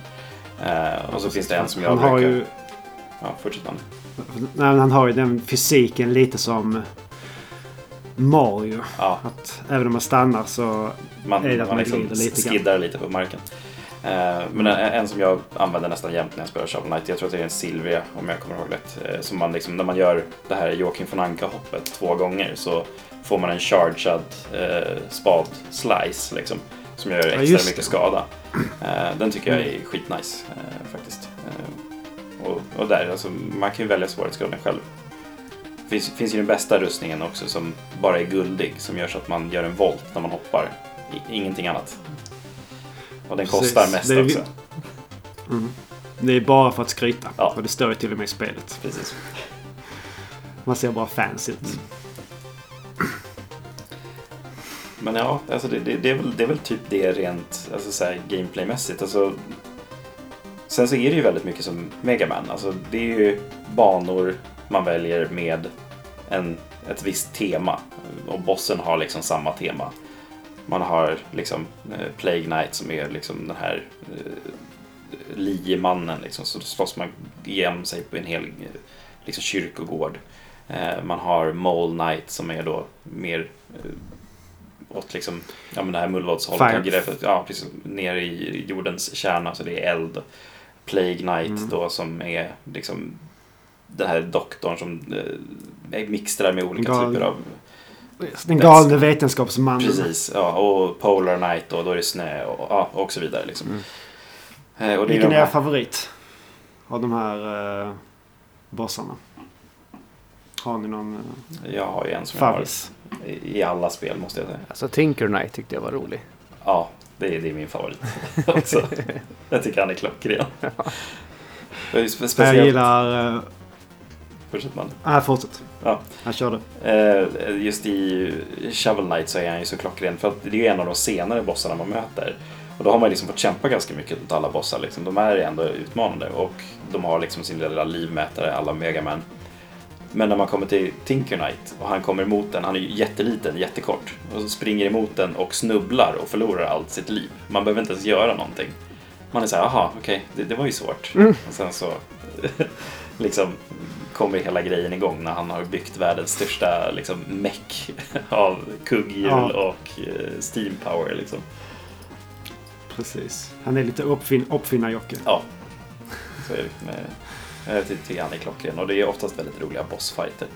Eh, och så finns det en som jag Han brukar... ju... Ja, fortsätt man. Han har ju den fysiken lite som Mario. Ja, Att även om man stannar så... man, Är det att man man liksom lite skiddar lite på marken. Eh, men en, en som jag använder nästan jämt när jag spelar Shovel Knight, jag tror att det är en Silvia om jag kommer ihåg rätt. Eh, som man liksom, när man gör det här Joakim von Anka-hoppet två gånger så får man en chargead eh, spad slice liksom. Som gör Ja, extra just mycket skada. Eh, den tycker jag är skitnice eh, faktiskt. Och, och där, alltså, man kan ju välja svårighetsgraden själv. Det finns, finns ju den bästa rustningen också som bara är guldig som gör så att man gör en volt när man hoppar. I, ingenting annat. Och den Precis. kostar mest Det vi- också. Mm. Det är bara för att skryta. Ja. Och det står ju till och med i spelet. Precis. Man ser bara fancy ut. Mm. Men ja, alltså det, det, det, är väl, det är väl typ det rent alltså så här, gameplaymässigt. Alltså, sen så är det ju väldigt mycket som Mega Man. Alltså, det är ju banor man väljer med en, ett visst tema. Och bossen har liksom samma tema. Man har liksom eh, Plague Knight som är liksom den här eh, liemannen. Liksom, så då slåss man igen sig på en hel eh, liksom, kyrkogård. Eh, man har Mole Knight som är då mer eh, åt liksom, ja men det här mullvadshållet. Ja, precis. Ner i jordens kärna så det är eld. Plague Knight Mm. då som är liksom den här doktorn som eh, mixtrar med olika Gal- typer av Den galne vetenskapsmannen. Precis, ja, och Polar Night och då är det snö och, ja, och så vidare. Liksom. Mm. Eh, och Vilken är er favorit? Av de här uh, bossarna? Har ni någon uh, jag har ju en som jag har i alla spel måste jag säga. Alltså Tinker Knight tyckte jag var rolig. Ja, det är, det är min favorit också. jag tycker han är klockren. Det är spe- Jag Speciellt... gillar... Uh, Fortsätt man. Nej, fortsätt. Ja. Jag körde. Eh, just i Shovel Knight så är han ju så klockren. För det är ju en av de senare bossarna man möter. Och då har man liksom fått kämpa ganska mycket mot alla bossar. Liksom. De är ändå utmanande och de har liksom sin lilla livmätare, alla Megaman. Men när man kommer till Tinker Knight och han kommer emot den, han är ju jätteliten, jättekort. Och springer emot den och snubblar och förlorar allt sitt liv. Man behöver inte ens göra någonting. Man är så här, aha, okej, det, det var ju svårt. Och sen så liksom kommer hela grejen igång när han har byggt världens största liksom, meck av kugghjul Ja. och eh, steam power. Liksom. Precis. Han är lite uppfin uppfinnar-Jocke. Ja, så är det. Med, jag ty- tycker han är klockren och det är oftast väldigt roliga bossfighter.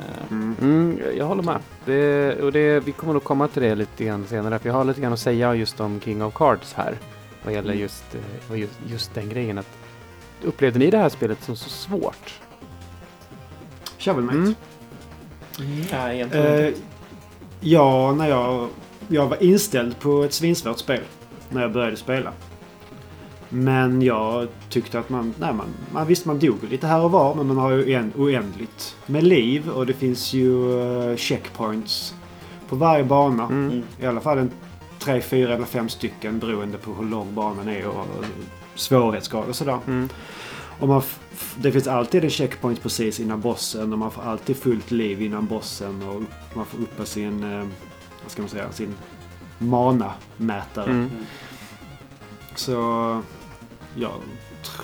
Eh, Mm. Mm, jag håller med. Det, och det, vi kommer nog komma till det lite grann senare. För jag har lite grann att säga just om King of Cards här. Vad gäller Mm. just, eh, just, just den grejen. Att, upplevde ni det här spelet som så svårt? Shovel Knight. Mm. Ja, egentligen Eh, inte. ja, när jag, jag var inställd på ett svinsvårt spel när jag började spela. Men jag tyckte att man, nej man, man visst man dog lite här och var men man har ju en, oändligt med liv och det finns ju eh, checkpoints på varje bana. Mm. Mm. I alla fall en tre, fyra eller fem stycken beroende på hur lång banan är och och svårighetsgrad och sådär. Mm. Och man det finns alltid en checkpoint precis innan bossen och man får alltid fullt liv innan bossen och upp- man får uppa sin, eh, vad ska man säga, sin mana-mätare. Mm. Så jag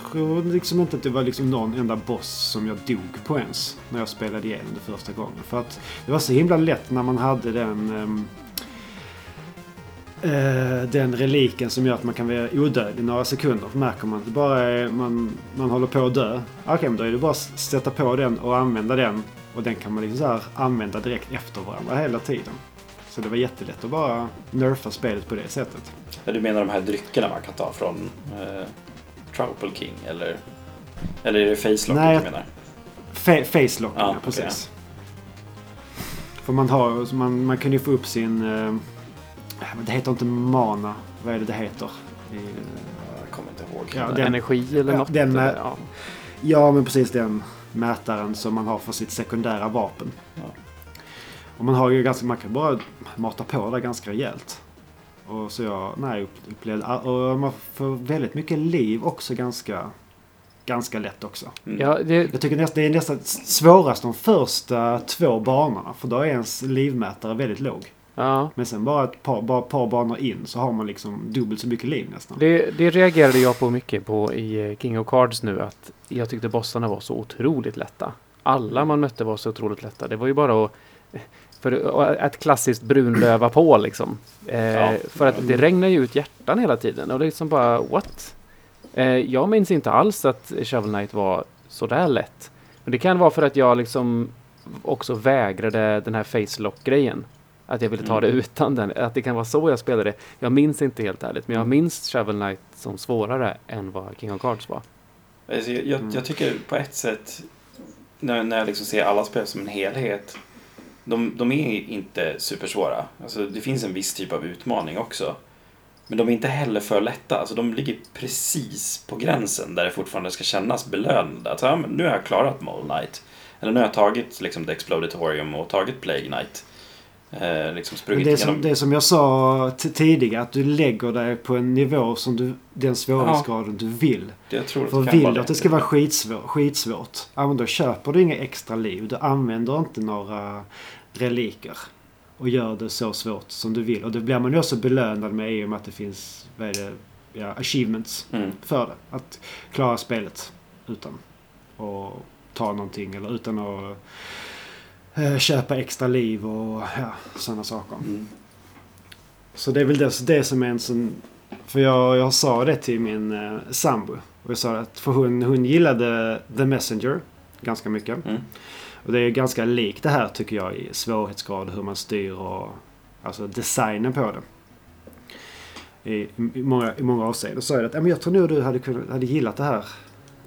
tror liksom inte att det var liksom någon enda boss som jag dog på ens när jag spelade igenom det första gången. För att det var så himla lätt när man hade den Um, uh, den reliken som gör att man kan vara odödlig några sekunder. Märker man att det bara är, man, man håller på att dö. Okej, men då är det bara att sätta på den och använda den. Och den kan man liksom så här använda direkt efter varandra hela tiden. Så det var jättelätt att bara nerfa spelet på det sättet. Ja, Du menar de här dryckerna man kan ta från eh, Trouble King eller, eller är det Facelock Nej, du menar? Fa- Facelock, Ja, precis. För man har, man, man kan ju få upp sin... Eh, det heter inte mana. Vad är det det heter? I, eh, Jag kommer inte ihåg. Ja, den- Energi eller ja, något? den eller, ja. ja, men precis den mätaren som man har för sitt sekundära vapen. Ja. Och man har ju ganska, man kan bara mata på det ganska rejält. Och så jag, nej, upp- upplevde, och man får väldigt mycket liv också ganska, ganska lätt också. Mm. Ja, det, Jag tycker nästan, det är nästan svårast de första två banorna. För då är ens livmätare väldigt låg. ja. Men sen bara ett par, bara ett par banor in så har man liksom dubbelt så mycket liv nästan. Det, det reagerade jag på mycket på i eh, King of Cards nu. Att jag tyckte bossarna var så otroligt lätta. Alla man mötte var så otroligt lätta. Det var ju bara att... För ett klassiskt brunlöva på liksom. Eh, Ja. För att det regnar ju ut hjärtan hela tiden. Och det är liksom bara what? Eh, jag minns inte alls att Shovel Knight var sådär lätt. Men det kan vara för att jag liksom också vägrade den här face-lock-grejen. Att jag ville ta det Mm. utan den. Att det kan vara så jag spelade. Jag minns inte helt ärligt. Men jag Mm. minns Shovel Knight som svårare än vad King of Cards var. Alltså, jag, jag, Mm. jag tycker på ett sätt, när, när jag liksom ser alla spel som en helhet, de, de är inte supersvåra. Alltså, det finns en viss typ av utmaning också. Men de är inte heller för lätta. Alltså, de ligger precis på gränsen där det fortfarande ska kännas belönande. Att, ja, nu har jag klarat Mole Knight. Eller nu har jag tagit liksom, The Exploditorium och tagit Plague Knight. Eh, liksom sprungit det, är som, det är som jag sa tidigare, att du lägger dig på en nivå som du, den svårighetsgraden du vill. Jag tror För vill du att det ska vara skitsvår, skitsvårt, ja men då köper du inga extra liv. Du använder inte några reliker. Och gör det så svårt som du vill. Och det blir man ju också belönad med i och med att det finns, vad är det, ja, achievements Mm. för det. Att klara spelet utan att ta någonting eller utan att eh, köpa extra liv och ja, sådana saker. Mm. Så det är väl det, det som är en sån... För jag, jag sa det till min eh, sambo. Och jag sa att för hon, hon gillade The Messenger ganska mycket. Mm. Och det är ganska likt det här tycker jag i svårighetsgrad hur man styr och alltså designen på det. I, i, många, i många avseenden. Så är det att "Ja, men jag tror nog du hade, kunnat, hade gillat det här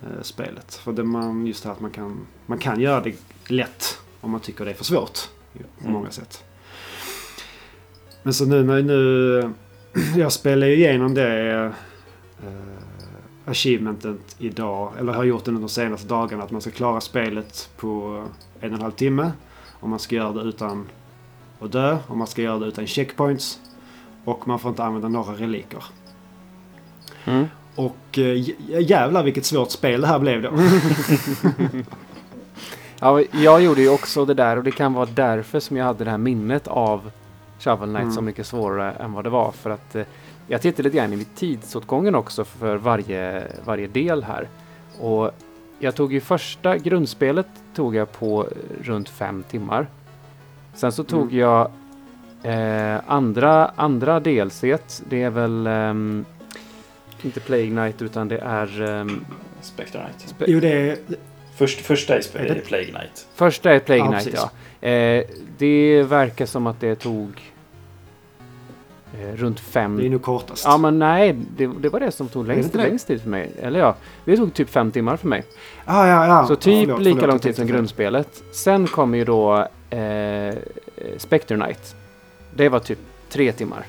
eh, spelet. För det man, just det här att man kan, man kan göra det lätt om man tycker det är för svårt. På Mm. många sätt. Men så nu när nu... Jag spelar ju igenom det eh, achievementet idag. Eller har gjort det under de senaste dagarna. Att man ska klara spelet på en och en halv timme. Och man ska göra det utan att dö. Och man ska göra det utan checkpoints. Och man får inte använda några reliker. Mm. Och eh, jävlar vilket svårt spel det här blev då. Ja, jag gjorde ju också det där och det kan vara därför som jag hade det här minnet av Shovel Knight Mm. så mycket svårare än vad det var. För att eh, jag tittade lite grann i tidsåtgången också för varje, varje del här. Och jag tog ju första grundspelet tog jag på eh, runt fem timmar. Sen så tog Mm. jag eh, andra, andra delset. Det är väl ehm, inte Plague Knight utan det är ehm, Spectre Knight. jo det är... Först, första är, Är det- Plague Knight. Första är Plague Ja, Knight, precis. ja. Eh, det verkar som att det tog runt fem... Det är nog kortast. Ja, men nej, det, det var det som tog längst, längst tid för mig. Eller ja, det tog typ fem timmar för mig. ah, ja, ja. Så typ Förlåt, lika lång tid som grundspelet. Sen kom ju då eh, Spectre Knight. Det var typ tre timmar.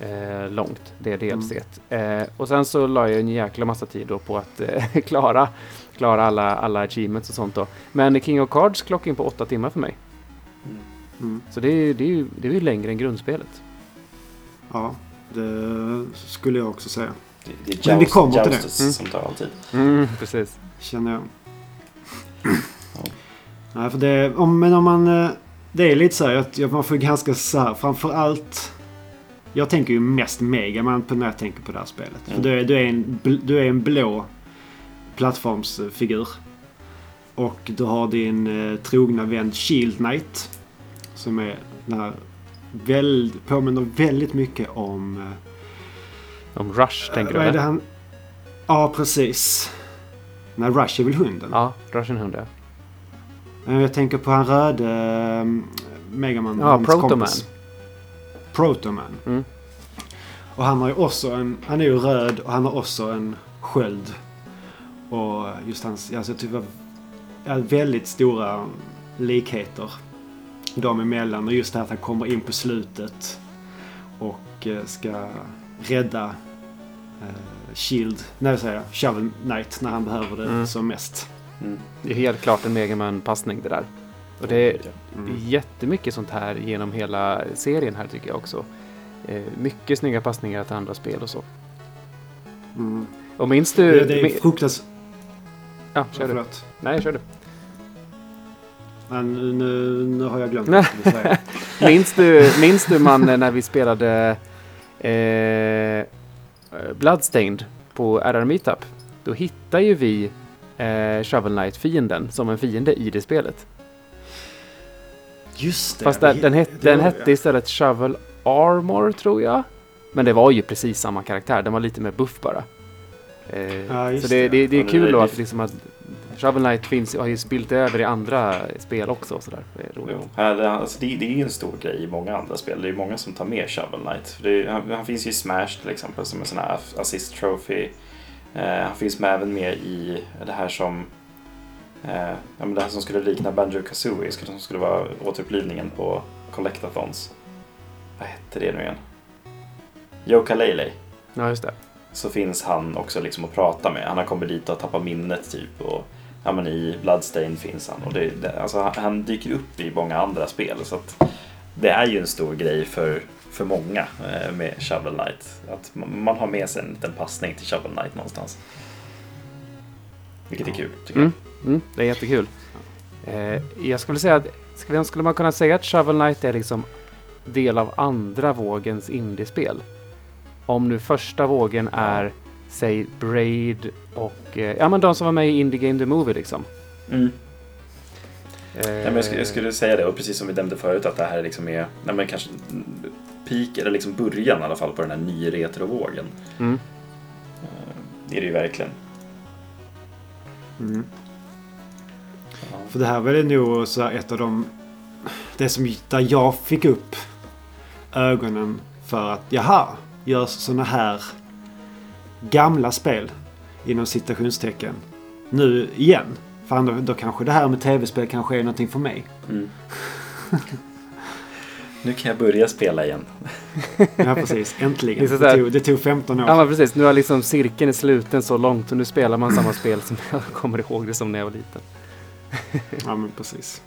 Eh, långt, det DLC. Eh, och sen så la jag en jäkla massa tid då på att eh, klara, klara alla, alla achievements och sånt då. Men King of Cards klockade in på åtta timmar för mig. Mm. Så det är, det är, ju, det är ju längre än grundspelet. Ja, det skulle jag också säga. Det, det är Men vi kommer till det. Mm. som tar all tid. Mm, precis. Känner jag. Ja. Nej, för det, om, men om man... eh, Det är lite så här att jag- man får ganska så här, framför allt... Jag tänker ju mest Megaman på när jag tänker på det här spelet. För Mm. du är, du, är en, du är en blå plattformsfigur. Och du har din eh, trogna vän Shield Knight. Som är den här väl, påminner väldigt mycket om... eh, Om Rush tänker du är eller? han... Ja, precis. Nej, Rush är väl hunden? Ja, Russian Hund ja. Men Jag tänker på han röde Megaman. Ja, Protoman. Protoman. Mm. Och han har ju också en... Han är ju röd och han har också en sköld. Och just hans... Alltså var väldigt stora likheter dem emellan. Och just det här att han kommer in på slutet och eh, ska rädda eh, Shield, nej säger jag, Shovel Knight när han behöver det Mm. som mest. Mm. Det är helt klart en Megaman-passning det där. Och det är Mm. jättemycket sånt här genom hela serien här tycker jag också. Eh, mycket snygga passningar till andra spel och så. Mm. Och minns du... Det, det är fruktansvärt... ja, kör du. Nej, kör du. Men nu, nu, har jag glömt vad jag skulle säga. minns, du, minns du man när vi spelade eh, Bloodstained på RR Meetup? Då hittar ju vi eh, Shovel Knight-fienden som en fiende i det spelet. Just det. Fast den, den, het, den hette istället Shovel Armor tror jag. Men det var ju precis samma karaktär. Den var lite mer buff bara. Eh, just så det, det. det, det är kul då att, liksom att Shovel Knight finns, har ju spilt över i andra spel också. Så där. Det är roligt. Jo. Alltså, det, det är ju en stor grej i många andra spel. Det är många som tar med Shovel Knight. Det, han, han finns ju i Smash till exempel som en sån här assist trophy. Eh, han finns med även med i det här som eh, ja, men det här som skulle likna Banjo Kazooie, som skulle vara återupplivningen på Collectathons. Vad hette det nu igen? Joka Lele. Ja, just det. Så finns han också liksom att prata med. Han har kommit dit och tappat minnet typ. Och, ja, men I Bloodstain finns han. Och det, det, alltså, han, dyker upp i många andra spel. Så att det är ju en stor grej för, för många eh, med Shovel Knight. Att man, har med sig en liten passning till Shovel Knight någonstans. Vilket är kul tycker Mm. Mm, det är jättekul. Eh, jag skulle säga att skulle, skulle man kunna säga att Shovel Knight är liksom del av andra vågens indiespel? Om nu första vågen är, säg Braid och eh, ja men de som var med i Indie Game The Movie liksom. Mm. Eh, Ja, men jag, skulle, jag skulle säga det, och precis som vi nämnde förut, att det här liksom är nej, men kanske peak, eller liksom början i alla fall på den här ny-retrovågen. Mm. Eh, Det är det ju verkligen. Mm. Ja. För det här var det nog så här ett av de... Det som där jag fick upp ögonen för att jaha, görs sådana här gamla spel inom citationstecken nu igen. Fan, då, då kanske det här med tv-spel kanske är någonting för mig. Mm. nu kan jag börja spela igen. Ja, precis. Det Äntligen. Det där- tog, det tog 15 år. Ja men precis, nu har liksom cirkeln är sluten så långt och nu spelar man samma spel som jag kommer ihåg det som när jag var liten. Ja, men precis.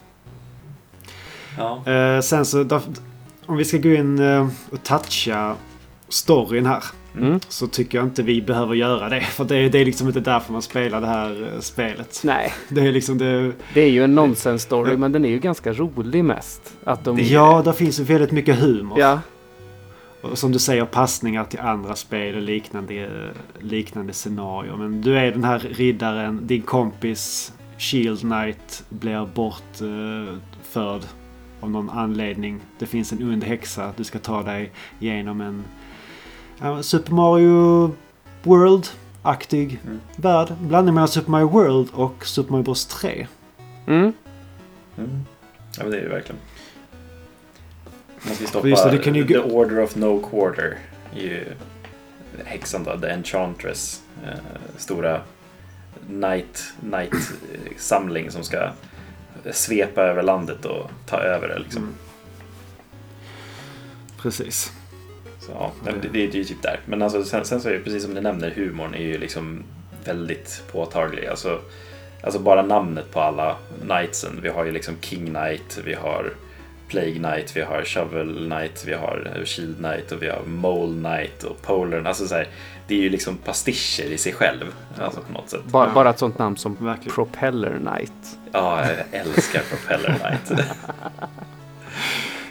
Ja. Eh, sen så, då, om vi ska gå in eh, och toucha storyn här. Mm. Så tycker jag inte vi behöver göra det. För det, det är liksom inte därför man spelar det här eh, spelet. Nej, Det är liksom det... det är ju en nonsens-story men den är ju ganska rolig mest. Att de... Ja, där finns ju väldigt mycket humor. Ja, Och som du säger, passningar till andra spel och liknande, liknande scenarier. Men du är den här riddaren, din kompis Shield Knight blir bortförd av någon anledning. Det finns en ond häxa. Du ska ta dig igenom en Super Mario World-aktig Mm. värld. Blandning mellan Super Mario World och Super Mario Bros 3. mm. Mm. ja, men det är det verkligen. Man ska stoppa just det, det kan ju The Order of No Quarter. är ju häxan då, The Enchantress. Eh, stora night, night-samling som ska svepa över landet och ta över det. Liksom. Mm. Precis. Så, ja, det, det, är ju typ där. Men alltså, sen, sen så är det precis som ni nämner, humorn är ju liksom väldigt påtaglig. Alltså, alltså bara namnet på alla knightsen. Vi har ju liksom King Knight, vi har Plague Knight, vi har Shovel Knight, vi har Shield Knight och vi har Mole Knight och Polar. Alltså så här, det är ju liksom pastischer i sig själv. Alltså på något sätt. Bara, bara ett sånt namn som Verkligen. Propeller Knight. Ja, jag älskar Propeller Knight.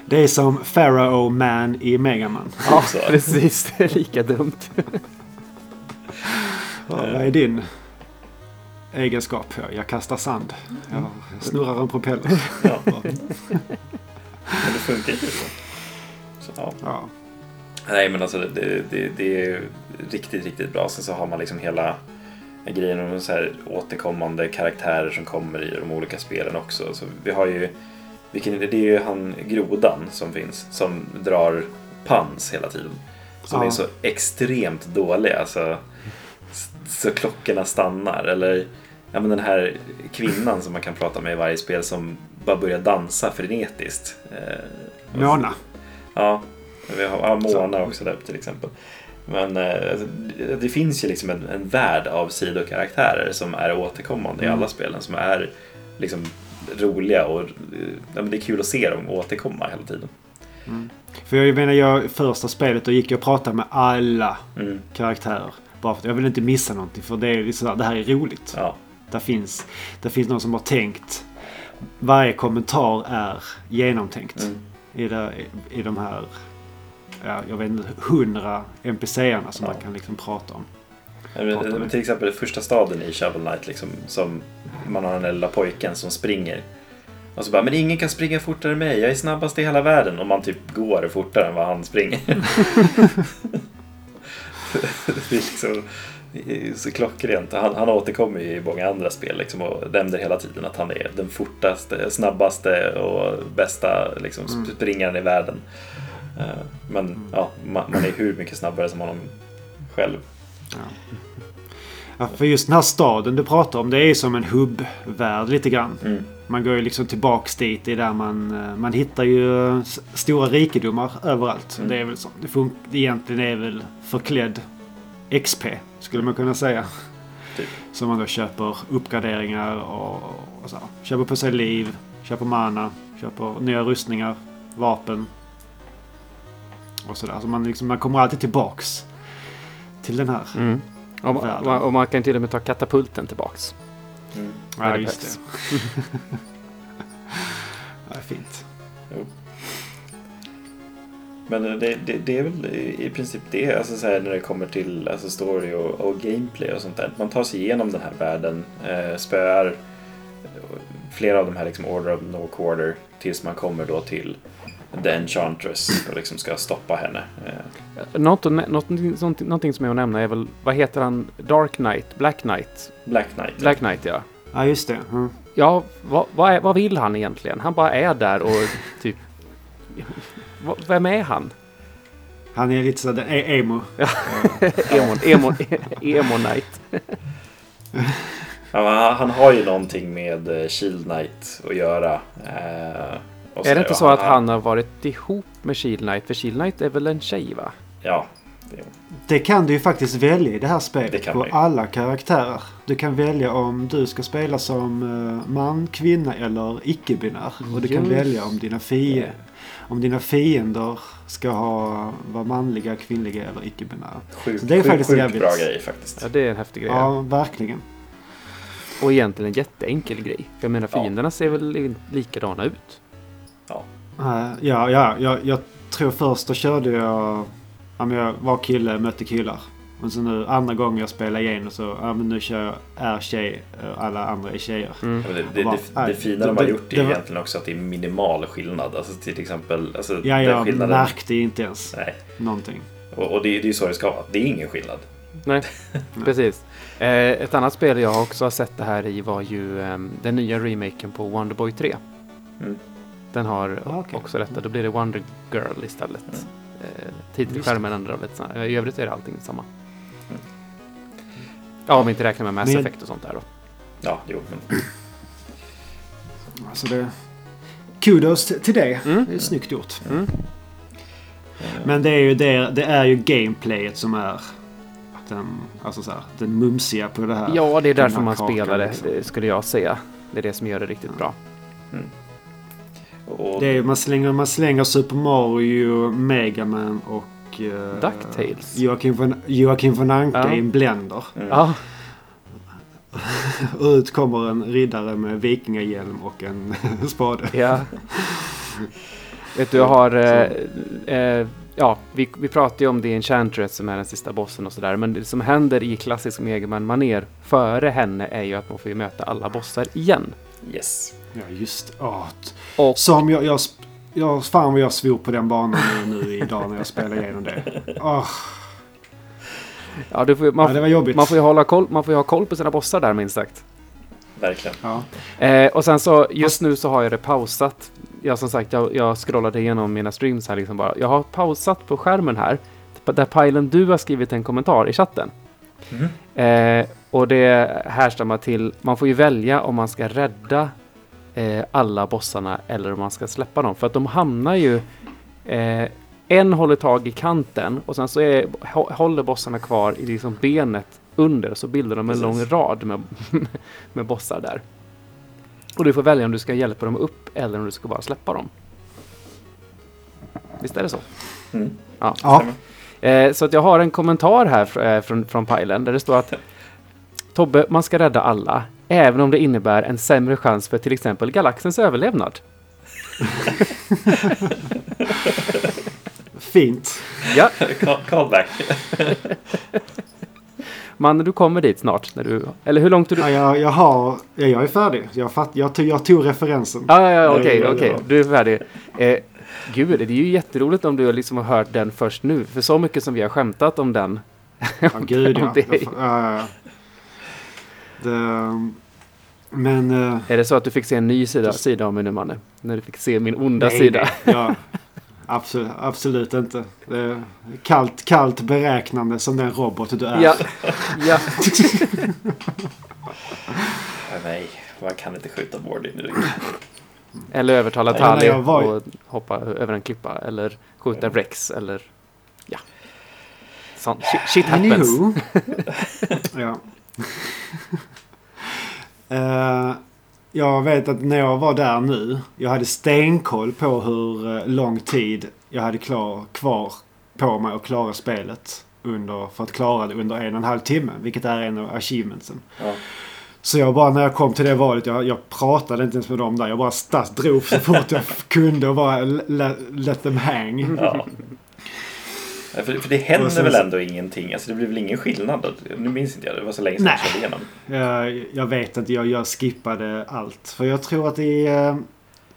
Det är som Pharaoh Man i Mega Man. Ja, precis. Det är lika dumt. Ja, vad är din egenskap? Ja, jag kastar sand. Jag snurrar en propeller. ja. Men det funkar ju så. så ja. Ja. Nej men alltså det, det, det är riktigt, riktigt bra. Sen så har man liksom hela grejen om så här återkommande karaktärer som kommer i de olika spelen också. Så vi har ju, vilken, det är ju han grodan som finns som drar pans hela tiden. Som Ja. är så extremt dålig. Alltså, så klockorna stannar. Eller ja, men den här kvinnan som man kan prata med i varje spel som bara börjar dansa frenetiskt. Eh, Mona. Ja, vi har ja, Mona också där till exempel. Men eh, alltså, det, finns ju liksom en, en värld av sidokaraktärer som är återkommande i Mm. alla spelen. Som är liksom roliga och eh, ja, det är kul att se dem återkomma hela tiden. För jag menar, jag, första spelet då gick jag och pratade med alla Mm. karaktärer. Bara för att jag vill inte missa någonting. För det är liksom, det här är roligt. Ja, Där finns, där finns någon som har tänkt. Varje kommentar är genomtänkt. mm. I, det, i, de här, ja, jag vet inte, hundra NPC-erna som Ja. man kan liksom prata om. Men, till exempel första staden i Shovel Knight liksom, som man har den där lilla pojken som springer. Och så bara, men ingen kan springa fortare än mig, jag är snabbast i hela världen. Och man typ går fortare än vad han springer. det är liksom så klockrent. Han, han återkommer ju i många andra spel liksom, och nämner hela tiden att han är den fortaste, snabbaste och bästa liksom, Mm. springaren i världen. Eh, Men ja, man, man är hur mycket snabbare som honom själv. Ja. Ja, för just den här staden du pratar om, det är som en hubbvärld lite grann. Mm. Man går ju liksom tillbaks dit. Det är där man, eh, man hittar ju s- stora rikedomar överallt. Mm. Det är väl så. Det fun- egentligen är väl förklädd XP, skulle man kunna säga. Typ. Som man då köper uppgraderingar och, och så. Köper på sig liv, köper mana, köper nya rustningar, vapen. Och sådär. Så man, liksom, man kommer alltid tillbaks till den här. Mm. Och, och, och man kan till och med ta katapulten tillbaks. Mm. Ja, det just det. ja, fint. Jo. Men det, det, det är väl i i princip det, alltså så här, när det kommer till alltså story och, och gameplay och sånt där. Man tar sig igenom den här världen, eh, spöar eh, flera av de här liksom Order of No Quarter tills man kommer då till The Enchantress och liksom ska stoppa henne. Eh, Något, att nä- något, något, någonting som jag vill nämna är väl, vad heter han? Dark Knight? Black Knight? Black Knight. Black Knight ja. Ja, just det. Mm. Ja, vad, vad, är, vad vill han egentligen? Han bara är där och typ... Vem är han? Han är lite sådär e- emo. Emo, emo, emo Knight. Ja, han har ju någonting med eh, Shield Knight att göra. Eh, Är det inte så att han har varit ihop med Shield Knight? För Shield Knight är väl en tjej va? Ja, det, Det kan du ju faktiskt välja i det här Det spelet kan på alla karaktärer. Du kan välja om du ska spela som eh, man, kvinna eller icke-binär. Och du kan Just välja om dina, fi- det. om dina fiender ska ha, vara manliga, kvinnliga eller icke-binära. sjukt, Så det är sjukt, faktiskt sjukt jävligt- bra grej faktiskt. Ja, det är en häftig grej. Ja, verkligen. Och egentligen en jätteenkel grej. För jag menar Ja. fienderna ser väl likadana ut? Eh, ja, ja, jag, jag tror först då körde jag... Ja, men jag var kille, mötte killar. Men så nu andra gången jag spelade igenom så, ja men nu kör jag är tjej, eh, alla andra är tjejer. Mm. Ja, Det, det, Va- det, det fina de har det- gjort är egentligen också att det är minimal skillnad. Alltså till exempel... Alltså, Ja, den jag skillnaden, märkte inte ens Nej. någonting. Och, och det, det är ju så det ska vara. Det är ingen skillnad. Nej, precis. Eh, ett annat spel jag också har sett det här i var ju ehm, den nya remaken på Wonderboy 3. Mm. Den har Ah, okej. också detta. Då blir det Wonder Girl istället. Mm. Eh, Titelskärmen ändrar lite snabbt. I övrigt är det allting samma. Mm. Ja, om vi inte räknar med Mass Men- Effect och sånt där då. Ja, jo, men Alltså det... Kudos till det. Mm. Det är snyggt gjort. Mm. Men det är ju, det, det är ju gameplayet som är den, alltså så här, den mumsiga på det här. Ja, det är därför man spelar det, liksom. skulle jag säga. Det är det som gör det riktigt bra. Och, Det är, man, slänger, man slänger Super Mario, Mega Man och... Uh, DuckTales. Joakim von, Joakim von Anka Ja. i en blender. Mm. Ja, Och ut kommer en riddare med vikingahjälm och en spade. ja. Vet du, jag har... Eh, eh, ja, vi, vi pratade ju om The Enchantress som är den sista bossen och sådär. Men det som händer i klassisk Mega man maner före henne är ju att man får ju möta alla bossar igen. Yes. Ja, just. Och Som jag, jag, jag... Fan vad jag svor på den banan nu, nu idag när jag spelade igenom det. Åh, ja, du får, man, ja, det var jobbigt. man, får ju hålla koll, man får ju ha koll på sina bossar där minst sagt. Verkligen. Ja. Eh, och sen så just nu så har jag det pausat. Jag som sagt, jag, jag scrollade igenom mina streams här liksom bara. Jag har pausat på skärmen här. Där Pajlen, du har skrivit en kommentar i chatten. Mhm. Eh, och det härstammar till, man får ju välja om man ska rädda eh, alla bossarna eller om man ska släppa dem. För att de hamnar ju, eh, en håller tag i kanten och sen så är, hå- håller bossarna kvar i liksom benet under så bildar de en Precis. lång rad med, med bossar där. Och du får välja om du ska hjälpa dem upp eller om du ska bara släppa dem. Visst är det så? Mm. Ja. Ja. Eh, så att jag har en kommentar här eh, från, från Pajlen där det står att Tobbe, man ska rädda alla, även om det innebär en sämre chans för till exempel galaxens överlevnad. Fint. Ja, Call- Callback. man, du kommer dit snart. När du, eller hur långt är du? Ja, jag, jag har... Ja, jag är färdig. Jag, fatt, jag, tog, jag tog referensen. Ja, ja, ja, Det är okej, väldigt okej. bra. Du är färdig. Eh, gud, det är ju jätteroligt om du liksom har hört den först nu. För så mycket som vi har skämtat om den. Ja, gud ja. Det- ja, ja. Det, men... eh, Är det så att du fick se en ny sida, sida av mig nu, Manne? När du fick se min onda nej, sida? nej. Ja, Absolut, absolut inte. Det är kallt, kallt beräknande som den robot du är. Ja, ja. Nej, man kan inte skjuta Morty nu. Eller övertala Tali var och hoppa över en klippa. Eller skjuta Rex. Eller ja. Sånt. Shit, happens. Ja. Eh, jag vet att när jag var där nu. Jag hade stenkoll på hur eh, lång tid jag hade klar, kvar på mig att klara spelet. Under, för att klara det under en och en halv timme. Vilket är en av achievementsen. Ja. Så jag bara när jag kom till det valet, jag, jag pratade inte ens med dem där. Jag bara statt, drog så fort jag kunde och bara let them hang. Ja. Ja, För, för det händer sen väl så- ändå ingenting? Alltså det blir väl ingen skillnad? Då? Nu minns inte jag, det var så länge sedan jag Nej. körde igenom. Jag, jag vet inte, jag, jag skippade allt. För jag tror att det är,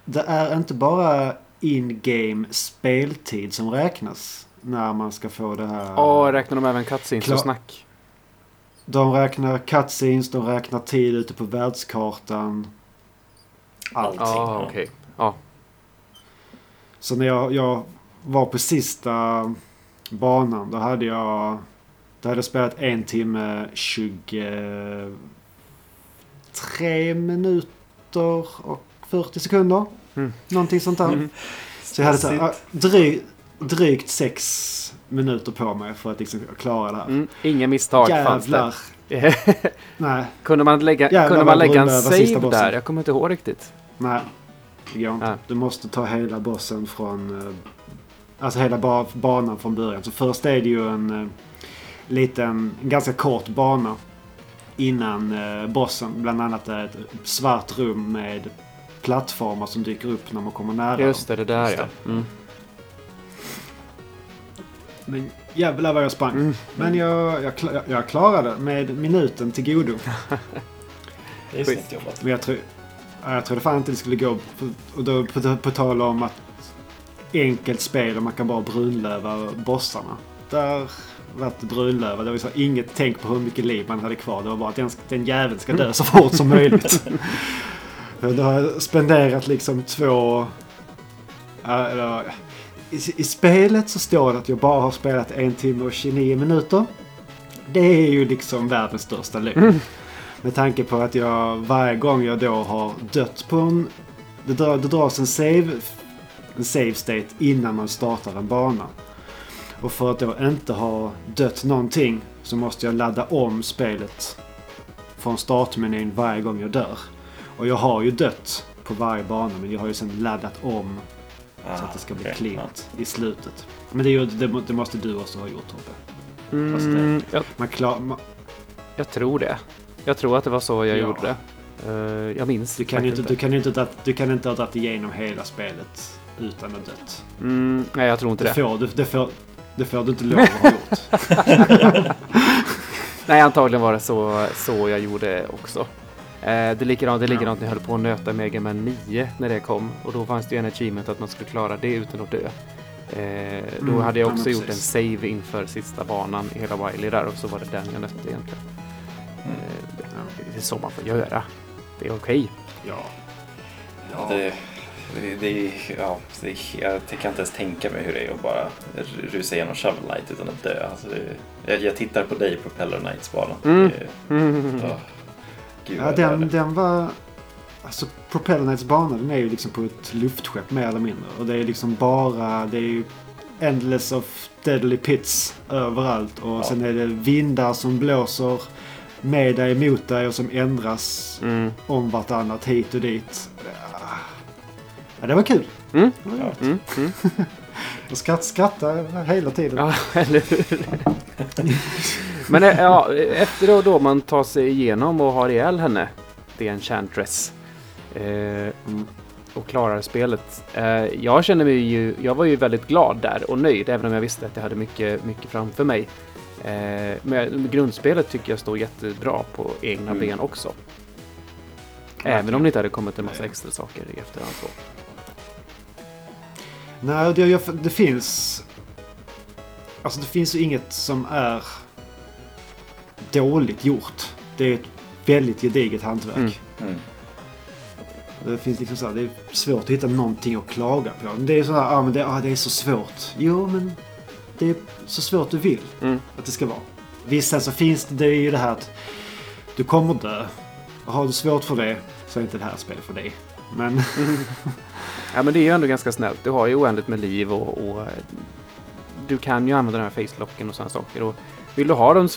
det är inte bara in-game speltid som räknas. När man ska få det här. Och räknar de även cutscenes Klar- och snack? De räknar cutscenes, de räknar tid ute på världskartan. Allt. Allting, Ja, ja. okej. Ja. Så när jag, jag var på sista banan då hade jag då hade jag spelat en timme 23 minuter och 40 sekunder. Mm. Någonting sånt där. Mm. Så jag hade så här, dryg, drygt sex minuter på mig för att liksom klara det här. Mm. Inga misstag fanns Jävlar. det. Nej, kunde man lägga, Jävlar kunde man lägga en save där? Jag kommer inte ihåg riktigt. nej. Det går inte. Du måste ta hela bossen från... Alltså hela ba banan från början. Så först är det ju en eh, liten, en ganska kort bana. Innan eh, bossen. Bland annat är ett svart rum med plattformar som dyker upp när man kommer nära. Just det, det där Just ja. det. Mm. Men jävlar vad jag sprang. Mm. Men jag, jag, kla- jag klarade med minuten till godo. Det är snyggt jobbat. Men jag tror, ja, jag trodde fan inte det skulle gå. På, och då, på, på tal om att enkelt spel och man kan bara brunlöva bossarna. Där vart det brunlöva. Det var så inget tänk på hur mycket liv man hade kvar. Det var bara att den, den jäveln ska dö så fort som möjligt. Då har jag spenderat liksom två... eller, i, I spelet så står det att jag bara har spelat en timme och 29 minuter. Det är ju liksom världens största lögn. Med tanke på att jag varje gång jag då har dött på en... Det, drar, det dras en save, en save state innan man startar en bana. Och för att då inte ha dött någonting så måste jag ladda om spelet från startmenyn varje gång jag dör. Och jag har ju dött på varje bana men jag har ju sen laddat om så att det ska bli cleant i slutet. Men det, det, det måste du också ha gjort Tobbe. Mm, jag, Man klar, man, jag tror det. Jag tror att det var så jag Ja. gjorde det. Eh, jag minns Du kan ju inte, du kan ju inte, du kan inte ha dragit igenom hela spelet utan att dött. Mm, nej, jag tror inte Det det. får, det, får, det får du inte lov att ha gjort. Nej, antagligen var det så, så jag gjorde också. Eh, det är likadant, det är likadant när jag höll på att nöta Mega Man 9 när det kom. Och då fanns det ju en achievement att man skulle klara det utan att dö. Eh, då Mm, hade jag ja, också gjort en save inför sista banan i hela Wiley där och så var det den jag nötte egentligen. Mm. Eh, det, det är så man får göra. Det är okej. Ja. Ja, det, det, ja, det, jag kan inte ens tänka mig hur det är att bara rusa igenom Shovel Knight utan att dö. Alltså jag, jag tittar på dig Propeller Knights-banan. Mm. Mm. Ja, den, den var... Alltså Propeller Knights bana den är ju liksom på ett luftskepp mer eller mindre. Och det är liksom bara... Det är ju endless of deadly pits överallt. Och Ja. sen är det vindar som blåser med dig, emot dig och som ändras Mm. om vartannat hit och dit. Ja, det var kul. Mm. Det var Ja. roligt. Mm. Mm. Jag skratt, skrattade hela tiden. Ja, eller hur? Men eh, ja, efter då, då man tar sig igenom och har ihjäl henne, The Enchantress, eh, och klarar spelet. Eh, jag känner mig ju, jag var ju väldigt glad där och nöjd, även om jag visste att jag hade mycket, mycket framför mig. Eh, men grundspelet tycker jag står jättebra på egna Mm. ben också. Även om det inte hade kommit en massa extra saker i efterhand. Så. Nej, det, jag, det finns... Alltså det finns ju inget som är dåligt gjort. Det är ett väldigt gediget hantverk. Mm. Mm. Det finns liksom så här, det är svårt att hitta någonting att klaga på. Det är så här, ah, men det, ah, det är så svårt. Jo, men det är så svårt du vill Mm. att det ska vara. Visst, sen så finns det, det är ju det här att du kommer dö. Har du svårt för det så är inte det här spelet för dig. Men Ja, men det är ju ändå ganska snällt. Du har ju oändligt med liv och, och eh, du kan ju använda den här facelocken och sådana saker. Och vill du ha de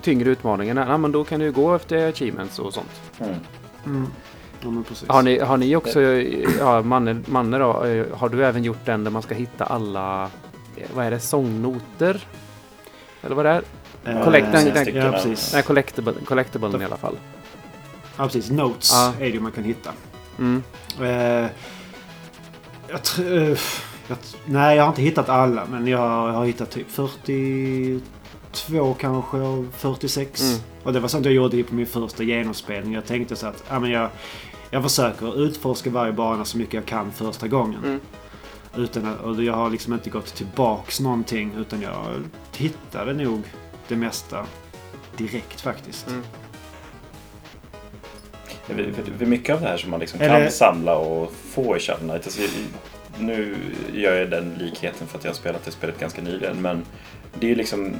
tyngre utmaningarna, ja, men då kan du gå efter achievements och sånt. Mm. Mm. Ja. Har ni, har ni också, ja, Manne, Manne då, eh, har du även gjort den där man ska hitta alla, eh, vad är det, sångnoter? Eller vad det är? Eh, collect- den- den- ja, precis. Collectible, i alla fall. Ja, precis. Notes Ja. är det ju man kan hitta. Mm. Eh, jag tror... eh, jag, nej, jag har inte hittat alla. Men jag, har hittat typ 42 kanske och 46. Mm. Och det var sånt jag gjorde på min första genomspelning. Jag tänkte så att ja, men jag, jag försöker utforska varje bana så mycket jag kan första gången. Mm. Utan att, och jag har liksom inte gått tillbaks någonting. Utan jag hittade nog det mesta direkt faktiskt. Mm. För, mycket av det här som man liksom Eller- kan samla och få i Shovel Knight. Alltså, nu gör jag den likheten för att jag har spelat det spelet ganska nyligen. Men det är liksom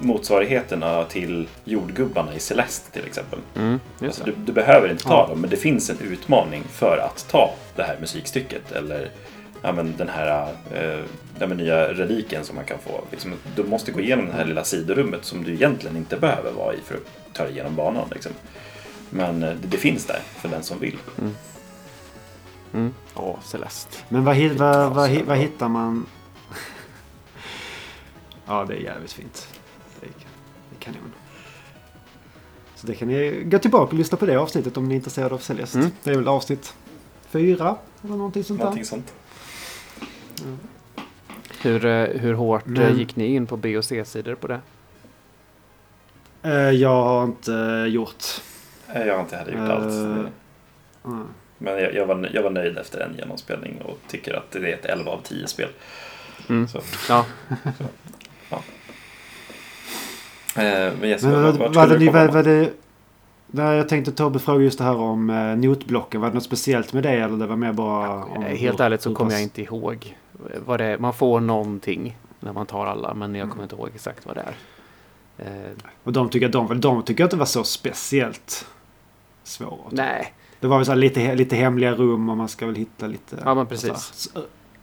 motsvarigheterna till jordgubbarna i Celeste till exempel. Mm. Alltså, du, du behöver inte ta Ja. dem, men det finns en utmaning för att ta det här musikstycket. Eller ja, men den här eh, den nya reliken som man kan få. Liksom, du måste gå igenom det här lilla sidorummet som du egentligen inte behöver vara i för att ta dig igenom banan. Liksom. Men eh, det, det finns där för den som vill. Mm. Åh, Celeste. Men vad, vad, vad, vad bra. hittar man? ja, det är jävligt fint. Det är, kanon. Så det kan ni gå tillbaka och lyssna på det avsnittet om ni är intresserade av Celeste. Mm. Det är väl avsnitt fyra eller någonting sånt där. Någonting sånt. Hur, eh, hur hårt eh, Men- gick ni in på B och C-sidor på det? Jag har inte gjort. Nej, Jag har inte heller gjort Eh, allt. Mm. Men jag, jag, var, jag var nöjd efter en genomspelning och tycker att det är ett 11 av 10 spel. Mm. Så, Ja, eh, men Jesper, Men vart vad, vart skulle det, du komma? det, jag tänkte Tobbe fråga just det här om eh, notblocken. Var det något speciellt med det eller det var mer bara om Eh, Helt ärligt så kommer jag inte ihåg vad det. Man får någonting när man tar alla, men jag kommer inte ihåg exakt vad det är. Eh, Och de tycker, de, de tycker att det var så speciellt svårt. nej, Det var väl så här lite, lite hemliga rum och man ska väl hitta lite... Ja, men precis.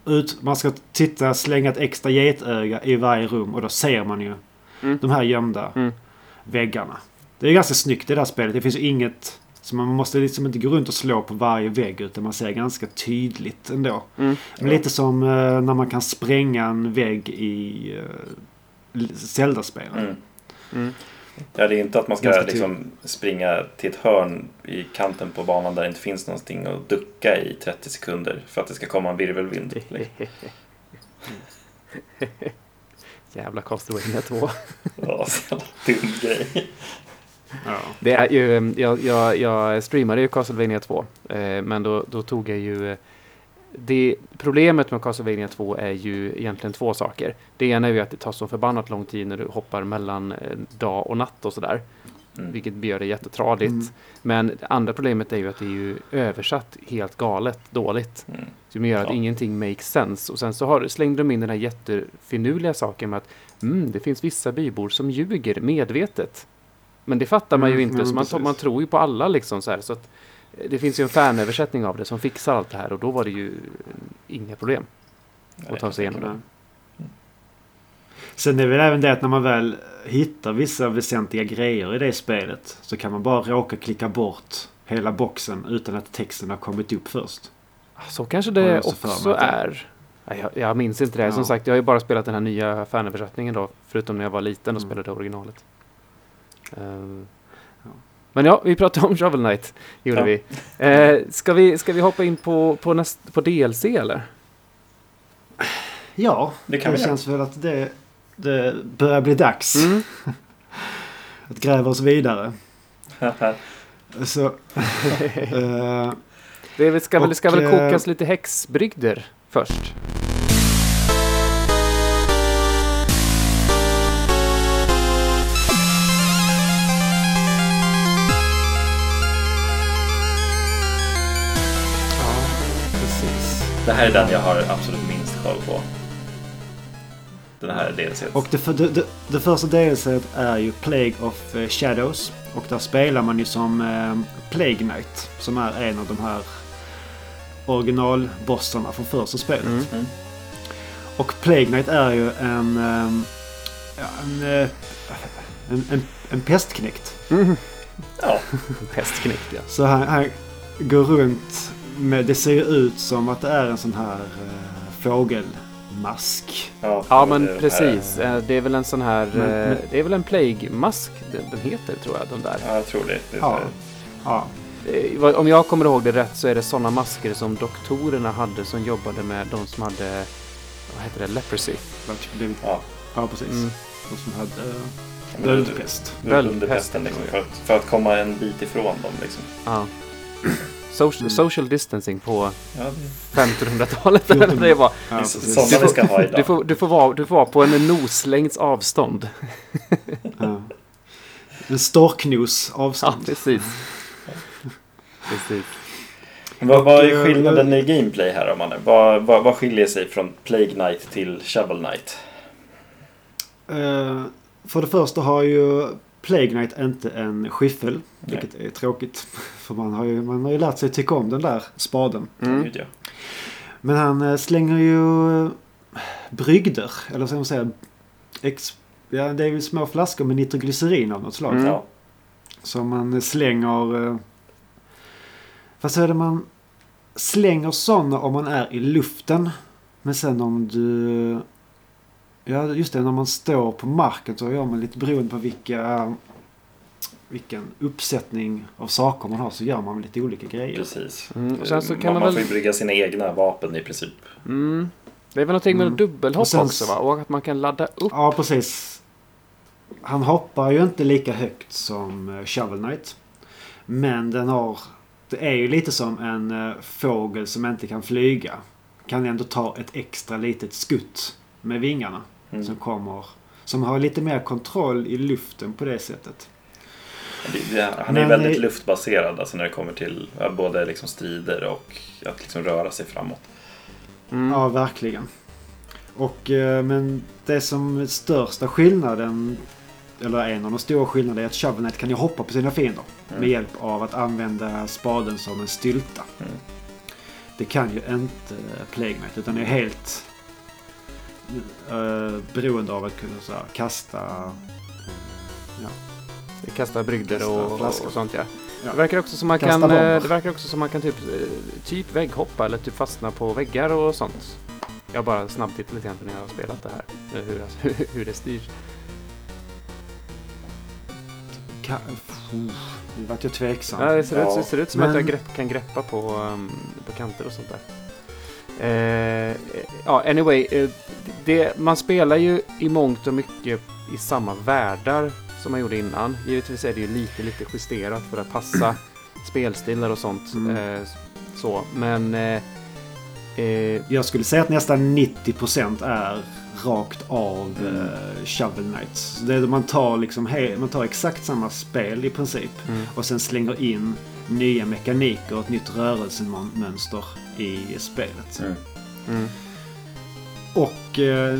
ut, man ska titta, slänga ett extra getöga i varje rum och då ser man ju Mm. de här gömda Mm. väggarna. Det är ganska snyggt i det här spelet. Det finns ju inget... Så man måste liksom inte gå runt och slå på varje vägg utan man ser ganska tydligt ändå. Mm. Men Lite som eh, när man kan spränga en vägg i uh, Zelda-spelen. Mm. Ja, det är inte att man ska Ganska liksom springa till ett hörn i kanten på banan där det inte finns någonting att ducka i 30 sekunder för att det ska komma en virvelvind. liksom. Jävla Castlevania 2. Ja, så dum grej. Ja. Det är ju, eh, jag, jag, jag streamade ju Castlevania 2, eh, men då, då tog jag ju... Det, problemet med Castlevania 2 är ju egentligen två saker. Det ena är ju att det tar så förbannat lång tid när du hoppar mellan eh, dag och natt och sådär. Mm. Vilket gör det jättetradigt. Mm. Men det andra problemet är ju att det är ju översatt helt galet dåligt. Mm. Som gör att Ja. ingenting makes sense. Och sen så har, slängde de in den här jättefinurliga saken med att mm, det finns vissa bybor som ljuger medvetet. Men det fattar man ju Mm, inte, så man, man tror ju på alla liksom så här. Så att, eh, det finns ju en fanöversättning av det som fixar allt det här och då var det ju inga problem att ta sig igenom det. Sen är det väl även det att när man väl hittar vissa väsentliga grejer i det spelet så kan man bara råka klicka bort hela boxen utan att texten har kommit upp först. Så kanske det också är. Nej, Jag, jag minns inte det. Som Ja. sagt, jag har ju bara spelat den här nya fanöversättningen då. Förutom när jag var liten och Mm. spelade originalet. Ja. Men ja, vi pratade om Shovel Knight. Gjorde Ja. vi. Eh, ska vi. Ska vi hoppa in på, på, näst, på DLC eller? Ja, Det kan det vi känns väl att det, det börjar bli dags Mm. att gräva oss vidare. Så, eh, Det ska, väl, Och, ska väl eh, kokas lite häxbrygder först. Det här är den jag har absolut minst koll på. Den här DLC. Och det, för- det, det, det första DLC är ju Plague of eh, Shadows. Och där spelar man ju som eh, Plague Knight. Som är en av de här originalbossarna från första spelet. Mm. Mm. Och Plague Knight är ju en... ehm, ja, en, eh, en, en, en pestknäckt. Mm. Ja, Pestknäckt ja. Så han, han går runt med... Det ser ju ut som att det är en sån här eh, fågelmask. ja, Ja det men här- precis. Eh, Det är väl en sån här... Men- eh, men- Det är väl en Plague-mask den, den heter tror jag. De där. Ja, jag tror det. det Ja. här- Ja. Eh, Om jag kommer ihåg det rätt så är det såna masker som doktorerna hade som jobbade med de som hade... Vad heter det? Leprosy. blivit- Ja, Ja, precis. Mm. De som hade men böldpest. under Böldpest. pesten liksom, för, att, för att komma en bit ifrån dem. Liksom. Ja. Social, Mm. social distancing på Ja, 1500-talet. Fjorton- det var, Ja, sådana Du vi får- ska ha idag. du, får, du, får vara, du får vara på en noslängds avstånd. Ja. En storknos Ja, avstånd. precis. precis. Vad, vad är eh, skillnaden i gameplay här om man är? Vad, vad, vad skiljer sig från Plague Knight till Shovel Knight? Eh, för det första har ju Plague Knight inte en skiffel. Vilket är tråkigt. För man har, ju, man har ju lärt sig tycka om den där spaden. Mm. Ja. Men han eh, slänger ju eh, brygder. Eller vad ska man säga? Ex, ja, det är ju små flaskor med nitroglycerin av något slag. Mm. Ja. Som man slänger... eh, Fast är det man slänger sådana om man är i luften. Men sen om du... Ja just det, när man står på marken så gör man lite beroende på vilka... Vilken uppsättning av saker man har så gör man lite olika grejer. Precis. Mm, och sen så man, kan man man väl- får ju brygga sina egna vapen i princip. Mm. Det är väl någonting med Mm. dubbelhopp sen- också va? Och att man kan ladda upp. Ja, precis. Han hoppar ju inte lika högt som eh, Shovel Knight. Men den har... Det är ju lite som en eh, fågel som inte kan flyga. Kan ändå ta ett extra litet skutt med vingarna. Mm. Som kommer... Som har lite mer kontroll i luften på det sättet. Det, det, han är Men väldigt i- luftbaserad alltså när det kommer till ja, både liksom strider och att liksom röra sig framåt. Mm. Ja, verkligen. Och, eh, men det som är största skillnaden, eller en av de stora skillnaderna, är att Shovel Knight kan ju hoppa på sina fiender. Mm. Med hjälp av att använda spaden som en stylta. Mm. Det kan ju inte Plague Knight, utan är helt uh, beroende av att kunna så här, kasta... eh, ja. Kasta brygder Kasta och, flaskor. och sånt ja. Ja. Det verkar också som man Kasta kan, bomber. eh, det verkar också som man kan typ, eh, typ vägghoppa eller typ fastna på väggar och sånt. Jag bara snabbtittat lite grann när jag har spelat det här. eh, Hur, hur det styrs. Ka- nu vart jag tveksam. Ja, det ser, Ja, ut, det ser ut som men- att jag grepp, kan greppa på, um, på kanter och sånt där. Eh, ja, anyway. Eh, det, man spelar ju i mångt och mycket i samma världar som man gjorde innan. Givetvis är det ju lite, lite justerat för att passa spelstilar och sånt. Mm. Eh, så, men... Eh, eh, Jag skulle säga att nästan 90% är rakt av Mm. eh, Shovel Knight. Så Det är, man, tar liksom man tar exakt samma spel i princip. mm, Och sen slänger in nya mekaniker och ett nytt rörelsemönster i spelet. Mm. Och eh,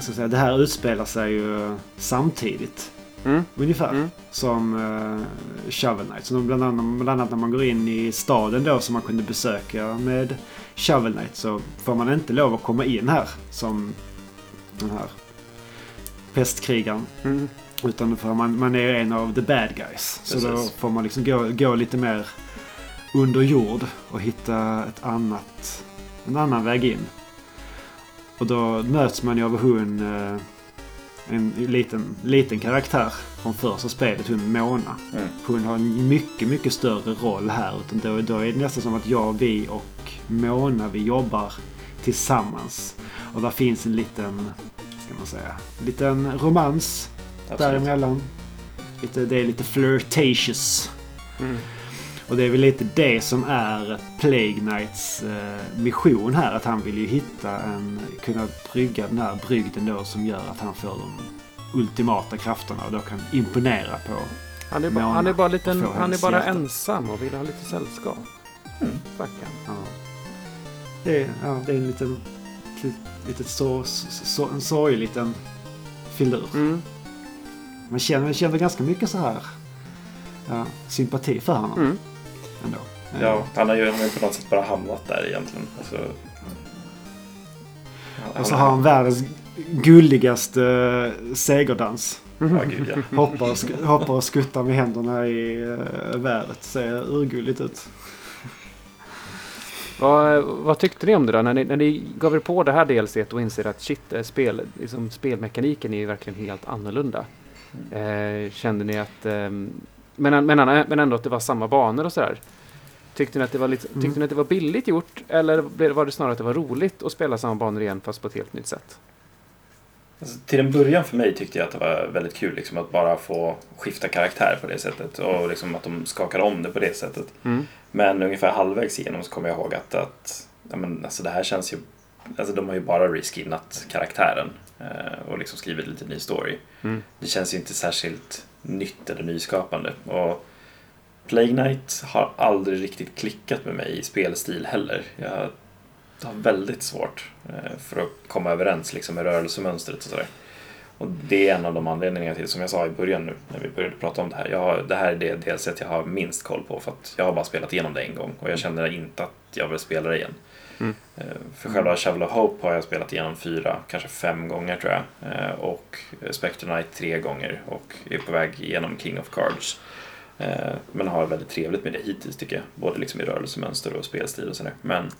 säga, det här utspelar sig ju samtidigt. mm, Ungefär. mm. Som uh, Shovel Knight. Så bland annat, bland annat när man går in i staden då som man kunde besöka med Shovel Knight så får man inte lov att komma in här som den här pestkrigaren. Mm. Utan för man, man är en av the bad guys. Så då Precis. får man liksom gå, gå lite mer under jord och hitta ett annat, en annan väg in. Och då möts man ju av hon, eh, en liten, liten karaktär från första spelet, hon Mona. Mm. Hon har en mycket, mycket större roll här. Utan då, då är det nästan som att jag, vi och Mona, vi jobbar tillsammans. Och där finns en liten, ska man säga, liten romans Absolut. däremellan. Lite, det är lite flirtatious. Mm. Och det är väl lite det som är Plague Knights eh, mission här. Att han vill ju hitta en, kunna brygga den här brygden då som gör att han får de ultimata krafterna och då kan imponera på. Han, är bara, han är bara, liten, han är bara hjärta. ensam och vill ha lite sällskap. Mm. Stackarn. Ja. det är, ja, det är en liten, liten så, så, en sorglig liten filur. Mm. Man känner, man känner ganska mycket så här ja, sympati för honom. Mm. Ändå. Ja, han har ju, han har ju på något sätt bara hamnat där egentligen. Alltså, han- Och så har han världens gulligaste eh, segerdans. Ja, gud ja. Hoppar och, sk- hoppar och skuttar med händerna i uh, vädret. Ser urgulligt ut. Vad, vad tyckte ni om det då? När ni, när ni gav er på det här DLC och inser att shit, eh, spel, liksom, spelmekaniken är ju verkligen helt annorlunda. Eh, kände ni att... ehm, men, men, men ändå att det var samma banor och sådär. Tyckte ni, att det var lite, tyckte Mm. ni att det var billigt gjort? Eller var det snarare att det var roligt att spela samma banor igen fast på ett helt nytt sätt? Alltså, till en början för mig tyckte jag att det var väldigt kul liksom, att bara få skifta karaktär på det sättet. Och liksom, att de skakade om det på det sättet. Mm. Men ungefär halvvägs igenom så kommer jag ihåg att, att ja, men, alltså, det här känns ju... Alltså, de har ju bara reskinnat karaktären eh, och liksom skrivit lite ny story. Mm. Det känns ju inte särskilt nytt eller nyskapande. Och Plague Knight har aldrig riktigt klickat med mig i spelstil heller. Jag har väldigt svårt eh, för att komma överens liksom, med rörelsemönstret och sådär. Och det är en av de anledningarna till, som jag sa i början nu när vi började prata om det här. Jag har, det här är det DLC jag har minst koll på för att jag har bara spelat igenom det en gång och jag känner inte att jag vill spela det igen. Mm. För själva Shovel of Hope har jag spelat igenom fyra, kanske fem gånger tror jag. Eh, och Spectre Knight tre gånger och är på väg igenom King of Cards. Eh, men har väldigt trevligt med det hittills tycker jag. Både liksom i rörelsemönster och spelstil och sådär. Men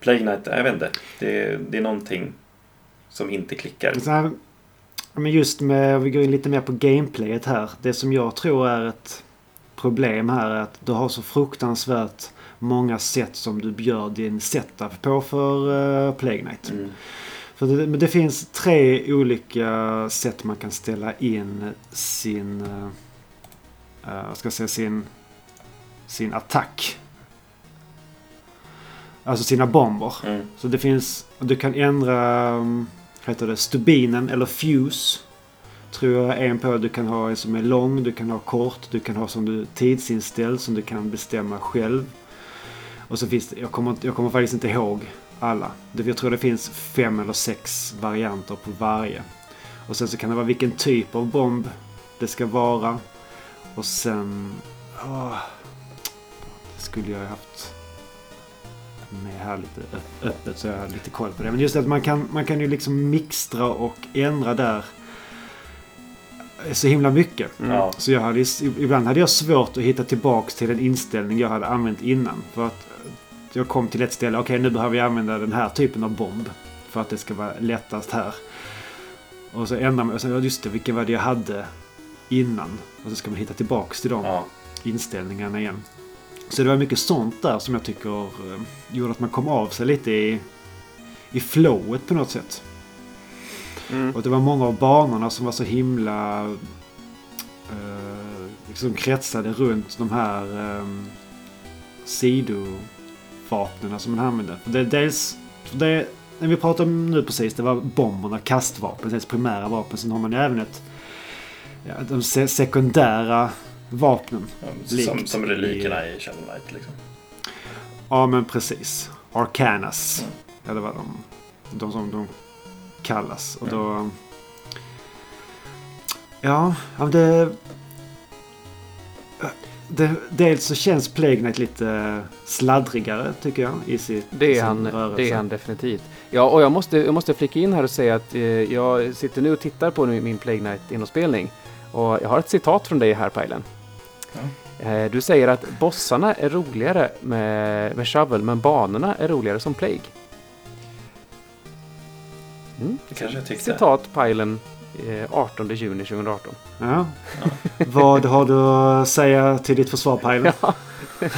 Plague Knight, jag vet inte. Det, det är någonting som inte klickar. Så här, men just med, vi går in lite mer på gameplayet här. Det som jag tror är ett problem här är att du har så fruktansvärt många sätt som du gör din setup på för uh, Plague Knight. Mm. För det, men det finns tre olika sätt man kan ställa in sin, uh, ska jag säga, sin, sin attack. Alltså sina bomber. Mm. Så det finns, du kan ändra, um, heter det, stubinen eller fuse. Tror jag en på. Du kan ha en som är lång, du kan ha kort, du kan ha som du tidsinställd som du kan bestämma själv. Och så finns det, jag kommer, jag kommer faktiskt inte ihåg alla. Jag tror det finns fem eller sex varianter på varje. Och sen så kan det vara vilken typ av bomb det ska vara. Och sen... åh, det skulle jag ha haft med här lite öppet så jag har lite koll på det. Men just att man kan, man kan ju liksom mixtra och ändra där så himla mycket. Mm. Så jag hade, ibland hade jag svårt att hitta tillbaks till den inställning jag hade använt innan. För att jag kom till ett ställe, okej nu behöver jag använda den här typen av bomb. För att det ska vara lättast här. Och så ändrar man, och så, ja, just det, vilken var det jag hade innan? Och så ska man hitta tillbaks till dem Ja. inställningarna igen. Så det var mycket sånt där som jag tycker eh, gjorde att man kom av sig lite i, i flowet på något sätt. Mm. Och det var många av banorna som var så himla... Eh, liksom kretsade runt de här eh, sidovapnen som man använde. För det dels... Det, när vi pratar om nu precis, det var bomberna, kastvapen, deras primära vapen. Sen har man ju även ett... Ja, de se sekundära vapnen. Ja, Som, som i- relikerna i Shovel Knight liksom. Ja, men precis. Arcanas. Mm. Eller vad de, de som de kallas. Och då... Ja, ja, det... det... Dels så känns Plague Knight lite sladdrigare tycker jag i sitt Det är, han, rörelse. det är han definitivt. Ja, och jag måste, jag måste flika in här och säga att eh, jag sitter nu och tittar på min Plague Knight inspelning Och jag har ett citat från dig här, Pajlen. Eh, du säger att bossarna är roligare med, med Shovel, men banorna är roligare som Plague. Mm. Det kanske jag tyckte. Citat Pajlen, 18 juni 2018. Ja. Vad har du att säga till ditt försvar Pajlen? Ja.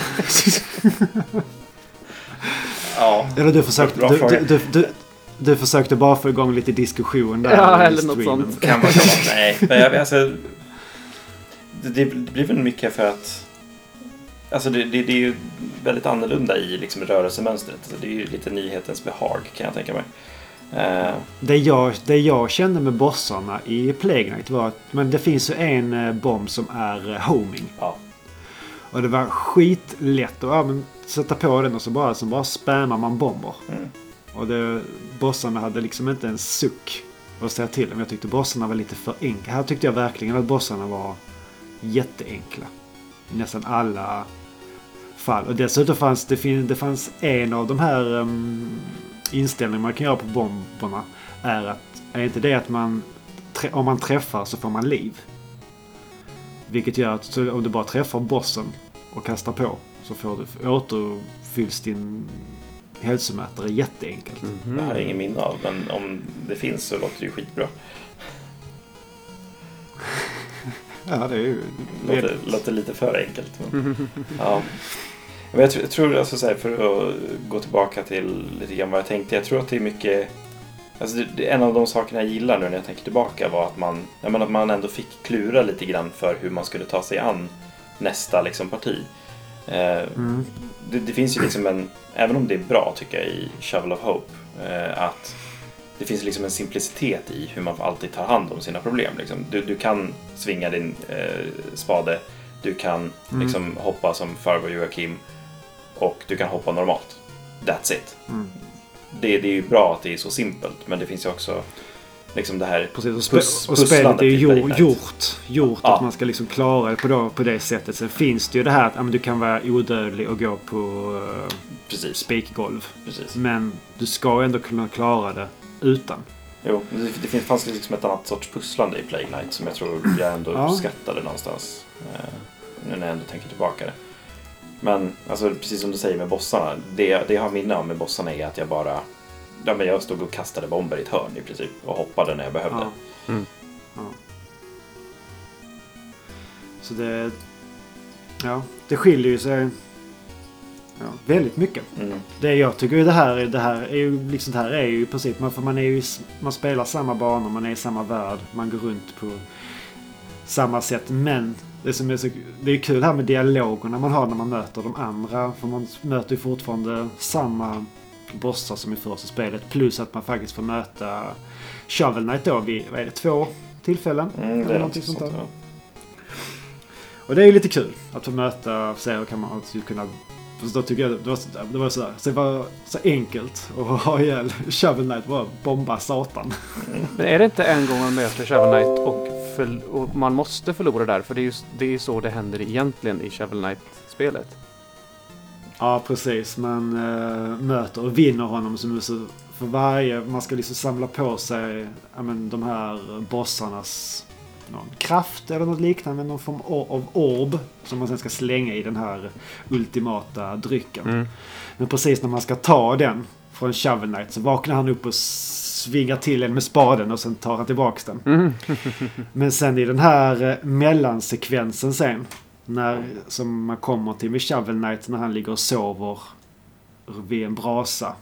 Ja. Eller du försökte, du, du, du, du, du försökte bara få igång lite diskussion där. Ja, eller något sånt. Kan vara. Nej, men jag, alltså, det, det blir väl mycket för att Alltså det, det, det är ju väldigt annorlunda i liksom rörelsemönstret. Alltså det är ju lite nyhetens behag kan jag tänka mig. Eh, Det jag, det jag kände med bossarna i Plague Knight var att men det finns ju en eh, bomb som är eh, homing. ja. Och det var skitlätt att ja, men, sätta på den och så bara, så bara spammar man bomber. Mm. Och det, bossarna hade liksom inte en suck att säga till om. Jag tyckte bossarna var lite för enkla. Här tyckte jag verkligen att bossarna var jätteenkla. I nästan alla fall. Och dessutom fanns det, det fanns en av de här um, inställningarna man kan göra på bomberna. Är att, är inte det att man, om man träffar så får man liv. Vilket gör att om du bara träffar bossen och kastar på så får du, återfylls din hälsomätare jätteenkelt. Det här är ingen minne av, men om det finns så låter det ju skitbra. Ja, det är ju... Låter, låter lite för enkelt. Men, ja. Men jag, tror- jag tror, alltså, så här, för att gå tillbaka till lite grann vad jag tänkte. Jag tror att det är mycket... Alltså, det, en av de sakerna jag gillar nu när jag tänker tillbaka var att man, ja, men att man ändå fick klura lite grann för hur man skulle ta sig an nästa liksom, parti. Eh, Mm. det, det finns ju liksom en, även om det är bra tycker jag i Shovel of Hope, eh, att det finns liksom en simplicitet i hur man alltid tar hand om sina problem. Liksom. Du, du kan svinga din eh, spade, du kan Mm. liksom hoppa som farbror Joakim och du kan hoppa normalt. That's it. Mm. Det, det är ju bra att det är så simpelt, men det finns ju också liksom det här Precis, och, Pus- och spelet är ju gjort, gjort, gjort Ja. att man ska liksom klara det på, då, på det sättet. Sen finns det ju det här att ja, du kan vara odödlig och gå på uh, Precis, spikgolv. precis. Men du ska ändå kunna klara det utan. Jo, det, det finns, fanns liksom ett annat sorts pusslande i Plague Knight som jag tror jag ändå Ja. uppskattade någonstans. Eh, nu när jag ändå tänker tillbaka det. Men alltså, precis som du säger med bossarna. Det, det jag har minne av med bossarna är att jag bara... Ja, men jag stod och kastade bomber i ett hörn i princip och hoppade när jag behövde. Ja. Mm. Ja. Så det... Ja, det skiljer ju sig ja, väldigt mycket. Mm. Det jag tycker ju det här, är- det här är ju liksom det här är ju i princip, man, för man är ju, man spelar samma banor, man är i samma värld, man går runt på samma sätt. Men det som är så, det är kul här med dialogerna man har när man möter de andra. För man möter ju fortfarande samma bossar som i första spelet. Plus att man faktiskt får möta Shovel Knight då vid, vad är det, två tillfällen? Mm, Eller någonting sånt där. ja. Och det är ju lite kul att få möta, se hur kan man kunna för då tycker jag det var, så- det var sådär, så det var så enkelt att ha ihjäl Shovel Knight, bara bomba satan. Men är det inte en gång man möter Shovel Knight och, förl- och man måste förlora där? För det är ju det är så det händer egentligen i Shovel Knight-spelet. Ja, precis. Man äh, möter och vinner honom som så för varje, man ska liksom samla på sig men, de här bossarnas någon kraft eller något liknande, någon form av orb som man sen ska slänga i den här ultimata drycken. Men precis när man ska ta den från Shovel Knight så vaknar han upp och svingar till en med spaden och sen tar han tillbaks den. Mm. Men sen i den här eh, mellansekvensen sen. När, som man kommer till med Shovel Knight när han ligger och sover vid en brasa.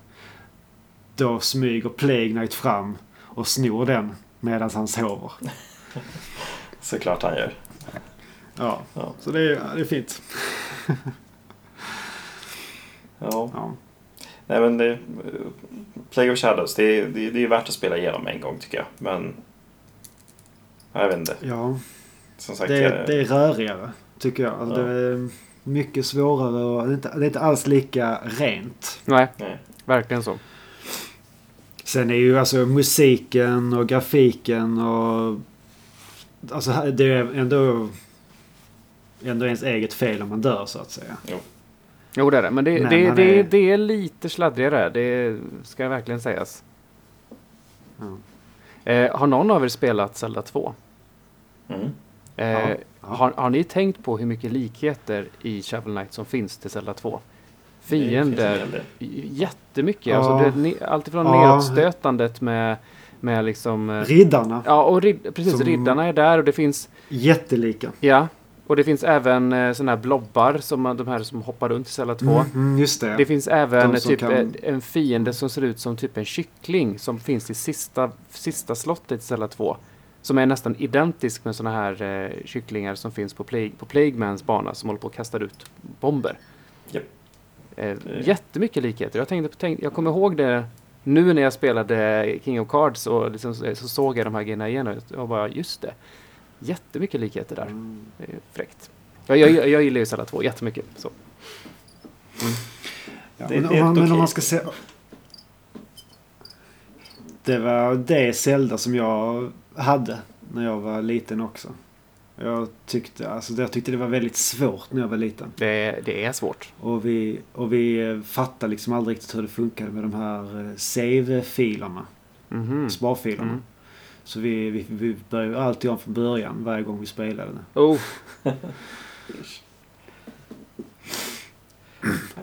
Då smyger Plague Knight fram och snor den medan han sover. Såklart han gör. Ja, Ja. så det är, det är fint. Ja. Ja. Nej men det, Plague of Shadows, det är, det, är- det är värt att spela igenom en gång tycker jag. Men ja, jag vet inte. ja. Som sagt, Det, är, det är rörigare, tycker jag. Alltså, Ja. Det är mycket svårare och det är, inte, det är inte alls lika rent. Nej, nej. verkligen så. Sen är ju alltså musiken och grafiken och... Alltså det är ändå... Ändå ens eget fel om man dör så att säga. Jo, det är det. Men det, Men det, det, är- det är lite sladdrigare. Det ska verkligen sägas. Ja. Eh, har någon av er spelat Zelda 2? Mm. Eh, Ja. Har, har ni tänkt på hur mycket likheter i Shovel Knight som finns till Zelda 2? Det finns en Fiender. Jättemycket. Ja. Alltså det, ni- allt ifrån Ja. nedstötandet med, med liksom... eh, Riddarna. Ja, och rid, precis. Som- Riddarna är där och det finns... Jättelika. Ja. Och det finns även eh, sådana här blobbar, som de här som hoppar runt i Zelda 2. Mm, mm, just det. Det finns även De typ kan- en, en fiende som ser ut som typ en kyckling som finns i sista, sista slottet i Zelda 2. Som är nästan identisk med sådana här eh, kycklingar som finns på, Plague, på Plaguemans bana som håller på att kasta ut bomber. Japp. Eh, jättemycket likheter. Jag, tänkte, på- tänk, jag kommer ihåg det nu när jag spelade King of Cards och liksom, så så såg jag de här grejerna igen och jag bara just det. Jättemycket likheter där. Mm. Det är fräckt. Jag, jag, jag gillar ju Zelda 2 jättemycket. Så. Ja, Det- men, det är om men om man ska se... Det var det Zelda som jag hade när jag var liten också. Jag tyckte, alltså, jag tyckte det var väldigt svårt när jag var liten. Det, det är svårt. Och vi, och vi eh, fattade liksom aldrig riktigt hur det funkade med de här eh, save-filerna. Mhm. Sparfilerna. Mm. Så vi, vi, vi började alltid om från början varje gång vi spelade. Oh,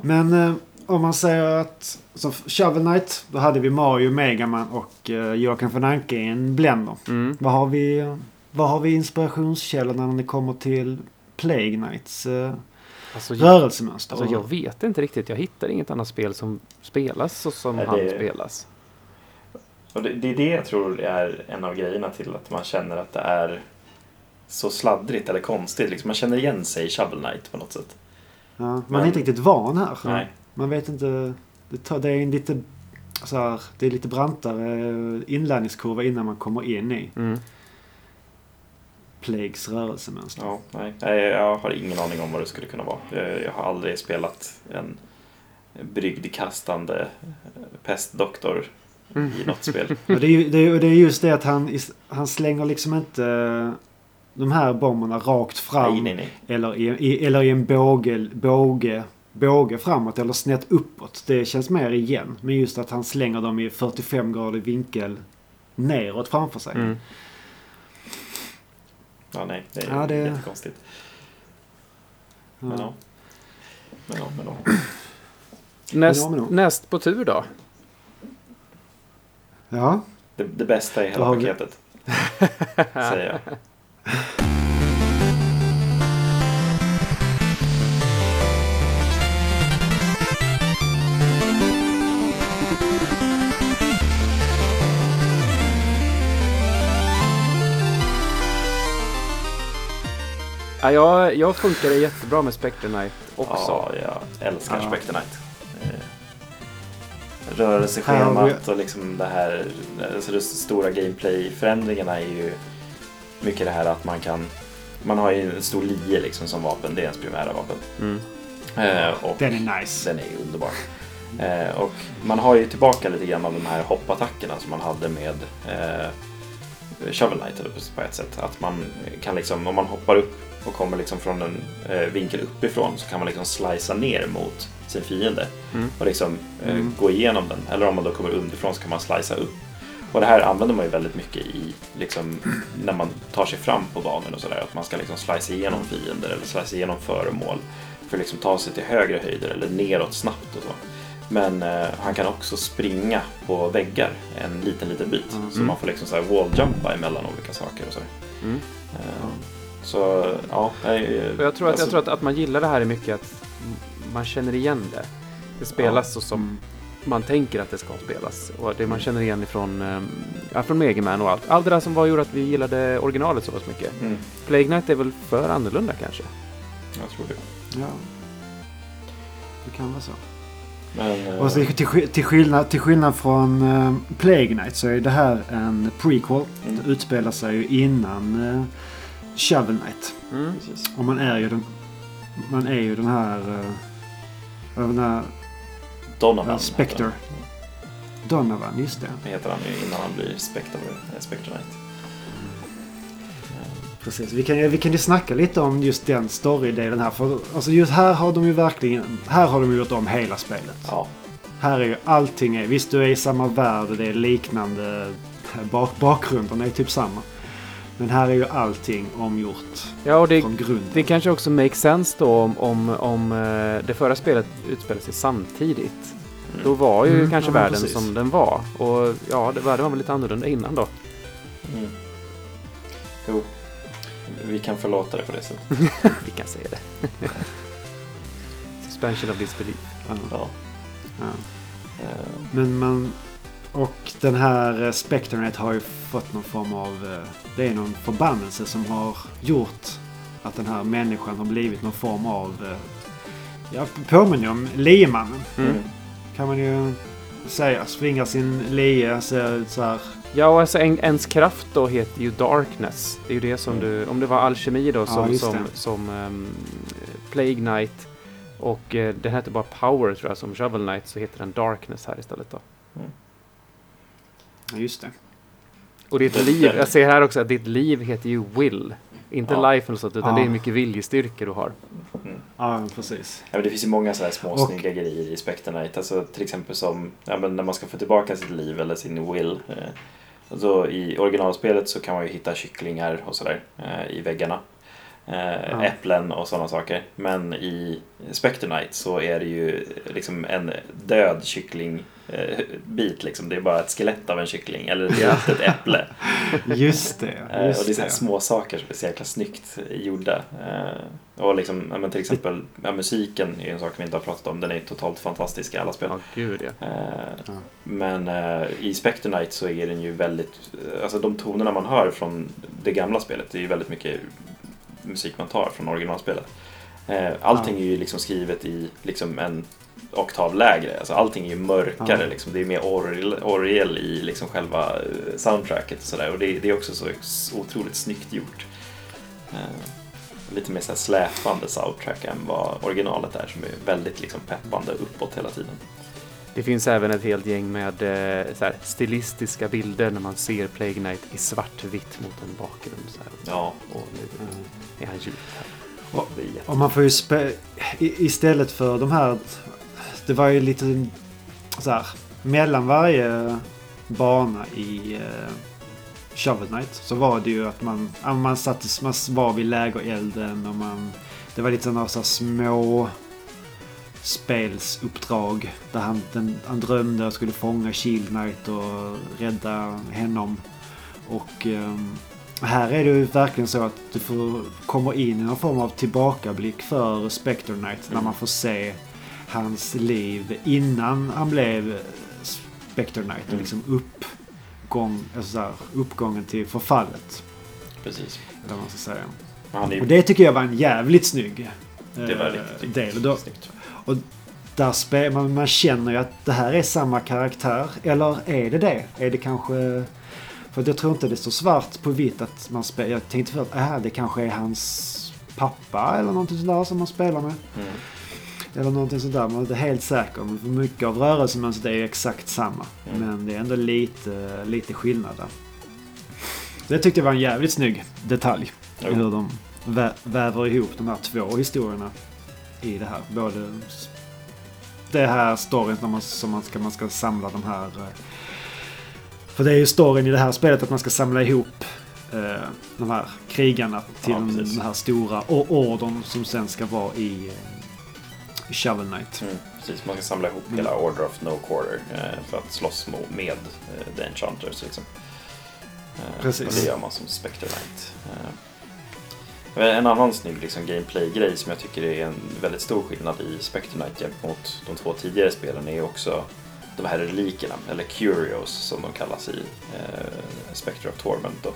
Men eh, om man säger att så Shovel Knight, då hade vi Mario, Megaman och eh, Joakim von Anka i en blender. mm. Vad har vi, vad har vi inspirationskällorna när det kommer till Plague Knights eh, Alltså, jag, rörelsemönster? alltså, jag vet inte riktigt. Jag hittar inget annat spel som spelas så som Nej, han det- spelas. Och det, det är det jag tror är en av grejerna till att man känner att det är så sladdrigt eller konstigt. Liksom man känner igen sig i Shovel Knight på något sätt. ja, man Men- är inte riktigt van här. Nej. Man vet inte. Det, tar, det är en lite så här, det är lite brantare inlärningskurva innan man kommer in i Mm. Plagues rörelsemönster. Ja, nej. nej, jag har ingen aning om vad det skulle kunna vara. Jag, har aldrig spelat en brygdkastande pestdoktor Mm. i något spel. Och det, är, ju- det, är, det är just det att han, han slänger liksom inte eh, de här bomberna rakt fram. nej, nej, nej. Eller i, i, eller i en båge, båge, båge framåt eller snett uppåt. Det känns mer igen. Men just att han slänger dem i 45 grader vinkel neråt framför sig. Mm. Ja, nej. Det är Ja, det- jättekonstigt. Men Ja. Men ja, men ja. Näst, Ja, men näst på tur då? ja. Det, det bästa i hela paketet. säger jag. Ja, jag, jag funkar det jättebra med Spectre Knight också. Ja, jag älskar Ja. Spectre Knight. Eh, Rörelseschemat och liksom det här, alltså de stora gameplay-förändringarna är ju mycket det här att man kan, man har ju en stor lie liksom som vapen, det är ens primära vapen. Mm. Eh, och Den är nice. den är ju underbar. Eh, och man har ju tillbaka lite grann av de här hoppattackerna som man hade med eh, Shovel Knight eller på ett sätt. Att man kan liksom, om man hoppar upp och kommer liksom från en eh, vinkel uppifrån så kan man liksom slicea ner mot sin fiende Mm. och liksom eh, Mm. gå igenom den. Eller om man då kommer underifrån så kan man slicea upp. Och det här använder man ju väldigt mycket i liksom, när man tar sig fram på banor och sådär. Att man ska liksom slicea igenom fiender eller slicea igenom föremål för att liksom ta sig till högre höjder eller neråt snabbt och så. Men eh, han kan också springa på väggar en liten, liten bit. Mm. Så man får liksom så här walljumpa emellan olika saker och så. Mm. Eh, så ja, nej, Och jag tror, att, alltså, jag tror att, att man gillar det här är mycket att man känner igen det. Det spelas så som man tänker att det ska spelas. Och det man känner igen ifrån, ja, från Mega Man och allt. Allt det där som var gjorde att vi gillade originalet så pass mycket. Mm, Plague Knight är väl för annorlunda kanske? jag tror det. Ja. Det kan vara så. Men, eh, Och så, till, till, skillnad, till skillnad från uh, Plague Knight så är det här en prequel. Mm. Det utspelar sig ju innan uh, Shovel Knight. Mm. Och man är ju den, man är ju den här... Uh, den här Donovan. Spectre. Donovan, just det. Det heter han ju innan han blir Spectre, eh, Spectre Knight. Precis. Vi kan, ju- vi kan ju snacka lite om just den storydelen här. För alltså just här har de ju verkligen... Här har de ju gjort om hela spelet. Ja, Här är ju allting... Visst, du är i samma värld och det är liknande... Bak, bakgrunden är typ samma. Men här är ju allting omgjort Ja, och det, från grunden. det kanske också makes sense då om, om, om eh, det förra spelet utspelar sig samtidigt. Mm. Då var ju Mm, kanske ja, världen precis. som den var. Och ja, det, världen var väl lite annorlunda innan då. Mm. Jo, vi kan förlåta det på det sättet. Vi kan säga det. Suspension of disbelief. Ja, Ja. ja. Eh, Men man... Och den här eh, Spectronet har ju fått någon form av... eh, Det är någon förbannelse som har gjort att den här människan har blivit någon form av... eh, Ja, påminner om liemannen. Mm. mm. Kan man ju säga. Svingar sin lie, ser ut så här. Ja, och alltså en, ens kraft då heter ju Darkness. Det är ju det som du, om det var alkemi då som, just som, som ehm, Plague Knight och uh, den hette bara Power tror jag som Shovel Knight så heter den Darkness här istället då. Ja, just det. Och ditt liv, jag ser här också att ditt liv heter ju Will. Inte Ja. life eller sånt utan Ja. det är mycket viljestyrka du har. Ja, precis. Ja, men det finns ju många så här små Och- snygga grejer i Spectre Knight. Alltså till exempel som ja, men när man ska få tillbaka sitt liv eller sin will. Eh, alltså, I originalspelet så kan man ju hitta kycklingar och sådär eh, i väggarna. Eh, Äpplen och sådana saker. Men i Spectre Knight så är det ju liksom en död kycklingbit. Eh, bit, liksom. Det är bara ett skelett av en kyckling eller ett litet äpple. Just det. Eh, Just och det är så små saker som är så jäkla snyggt gjorda. Eh, och liksom, men till exempel ja, musiken är en sak vi inte har pratat om. Den är totalt fantastisk i alla spel. Ja, gud ja. Eh. Men eh, i Spectre Knight så är den ju väldigt, alltså de tonerna man hör från det gamla spelet, det är ju väldigt mycket musik man tar från originalspelet. Eh, allting är ju liksom skrivet i liksom en oktav lägre, alltså allting är ju mörkare, Ja. liksom. det är mer orgel, orgel i liksom själva eh, soundtracket och sådär och det, det är också så otroligt snyggt gjort. Eh, lite mer så här släpande soundtrack än vad originalet är som är väldigt liksom peppande uppåt hela tiden. Det finns även ett helt gäng med eh, så här, stilistiska bilder när man ser Plague Knight i svartvitt mot en bakgrund. Så här. Ja, Och nu är han djup här. Och, det är jätte... och man får ju Istället för de här... Det var ju lite så här mellan varje bana i uh, Shovel Knight så var det ju att man, man, satt, man var vid lägerelden och man... Det var lite sådana så små spelsuppdrag där han, den, han drömde och skulle fånga Shield Knight och rädda honom. Och ehm, här är det ju verkligen så att du får, kommer in i någon form av tillbakablick för Spectre Knight när man får se hans liv innan han blev Spectre Knight. Och Mm. liksom uppgång, alltså så här, uppgången till förfallet. Precis. Eller vad man ska säga. Är. Och det tycker jag var en jävligt snygg det var eh, riktigt, riktigt del. Och då, snyggt. där spe, man, man känner ju att det här är samma karaktär. Eller är det det? Är det kanske... För att jag tror inte det står svart på vitt att man spelar... Jag tänkte först att äh, det kanske är hans pappa eller någonting sådär som man spelar med. Mm. Eller någonting sådär. Man är inte helt säker. Men för mycket av rörelsemönstret är ju exakt samma. Mm. Men det är ändå lite, lite skillnad där. Det tyckte jag var en jävligt snygg detalj. Jo. Hur de vä- väver ihop de här två historierna i det här. Både det här storyn när man, som man ska, man ska samla de här... eh, För det är ju storyn i det här spelet att man ska samla ihop eh, de här krigarna till Ja, den, här stora ordern som sen ska vara i, eh, i Shovel Knight. Mm, precis, man ska samla ihop Mm. hela Order of No Quarter eh, för att slåss med eh, The Enchanters. Liksom. Eh, Precis. Och det gör man som Spectre Knight. Eh, en annan snygg liksom, gameplay-grej som jag tycker är en väldigt stor skillnad i Spectre Knight jämfört mot de två tidigare spelen är också de här relikerna, eller Curios som de kallas i eh, Spectre of Torment. Då.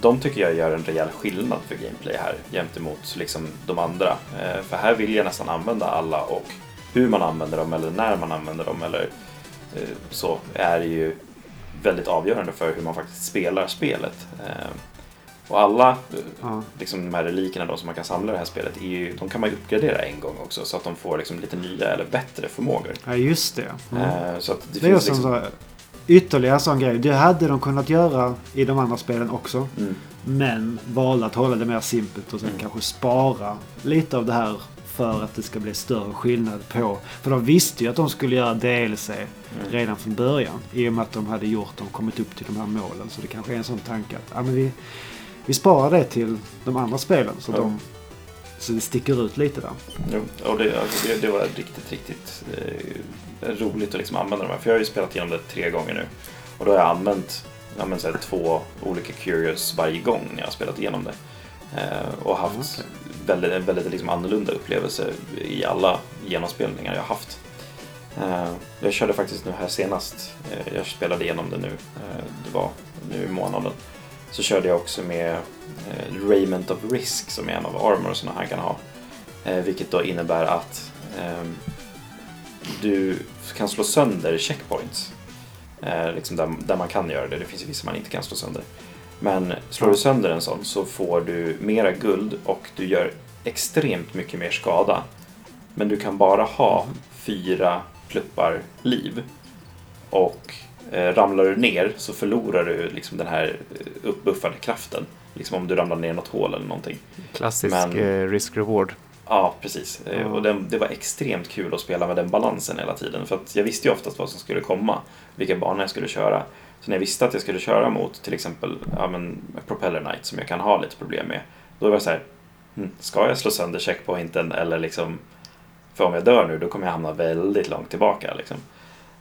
De tycker jag gör en rejäl skillnad för gameplay här gentemot liksom de andra. Eh, för här vill jag nästan använda alla och hur man använder dem eller när man använder dem eller eh, så är ju väldigt avgörande för hur man faktiskt spelar spelet. Eh, och alla Ja. liksom de här relikerna då som man kan samla i det här spelet, är ju, de kan man ju uppgradera en gång också så att de får liksom lite nya eller bättre förmågor. ja, just det. Mm. Så att det, Det är finns som liksom... så, ytterligare sån grej. Det hade de kunnat göra i de andra spelen också. Mm, Men valde att hålla det mer simpelt och sen Mm. kanske spara lite av det här för att det ska bli större skillnad på. För de visste ju att de skulle göra DLC mm. redan från början. I och med att de hade gjort dem, kommit upp till de här målen. Så det kanske är en sån tanke att ja, men vi, vi sparar det till de andra spelen. Så, de, så det sticker ut lite där. Jo, och det, alltså det, det var riktigt, riktigt eh, roligt att liksom använda de här. För jag har ju spelat igenom det tre gånger nu. Och då har jag använt, jag använt så här, två olika Curious varje gång när jag har spelat igenom det. Eh, och haft Okej. väldigt, en väldigt liksom annorlunda upplevelse i alla genomspelningar jag haft. Eh, jag körde faktiskt nu här senast, eh, jag spelade igenom det nu, eh, det var nu i månaden. Så körde jag också med eh, Raiment of Risk som är en av armorserna han kan ha. Eh, vilket då innebär att ehm, du kan slå sönder checkpoints. Eh, liksom där, där man kan göra det. Det finns ju vissa man inte kan slå sönder. Men slår du sönder en sån så får du mera guld och du gör extremt mycket mer skada. Men du kan bara ha fyra pluppar liv. Och eh, ramlar du ner så förlorar du liksom den här eh, uppbuffade kraften. Liksom om du ramlar ner något hål eller någonting. Klassisk Men- eh, risk-reward. Ja, precis. Ja. Och den, det var extremt kul att spela med den balansen hela tiden. För att jag visste ju oftast vad som skulle komma, vilka banor jag skulle köra. Så när jag visste att jag skulle köra mot till exempel ja, men, Propeller Knight som jag kan ha lite problem med. Då var det så här, hm, ska jag slå sönder checkpointen eller liksom... För om jag dör nu då kommer jag hamna väldigt långt tillbaka. Liksom.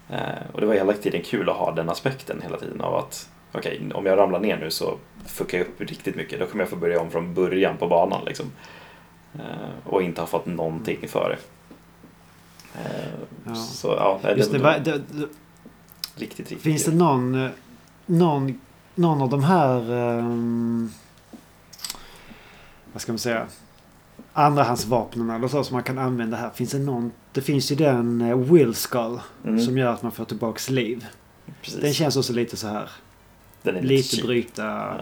Eh, och det var hela tiden kul att ha den aspekten hela tiden av att okej, om jag ramlar ner nu så fuckar jag upp riktigt mycket. Då kommer jag få börja om från början på banan. Liksom. Eh, och inte ha fått någonting för det. Eh, Ja. Så ja, nej, Just det, det, va- var det, det, riktigt, riktigt finns det någon, eh, någon, någon av de här... ehm, vad ska man säga? Andrahandsvapnen eller så som man kan använda här. Finns det någon? Det finns ju den Will Skull Mm, som gör att man får tillbaks liv. precis. Den känns också lite så här. Lite cheap. bryta, Ja.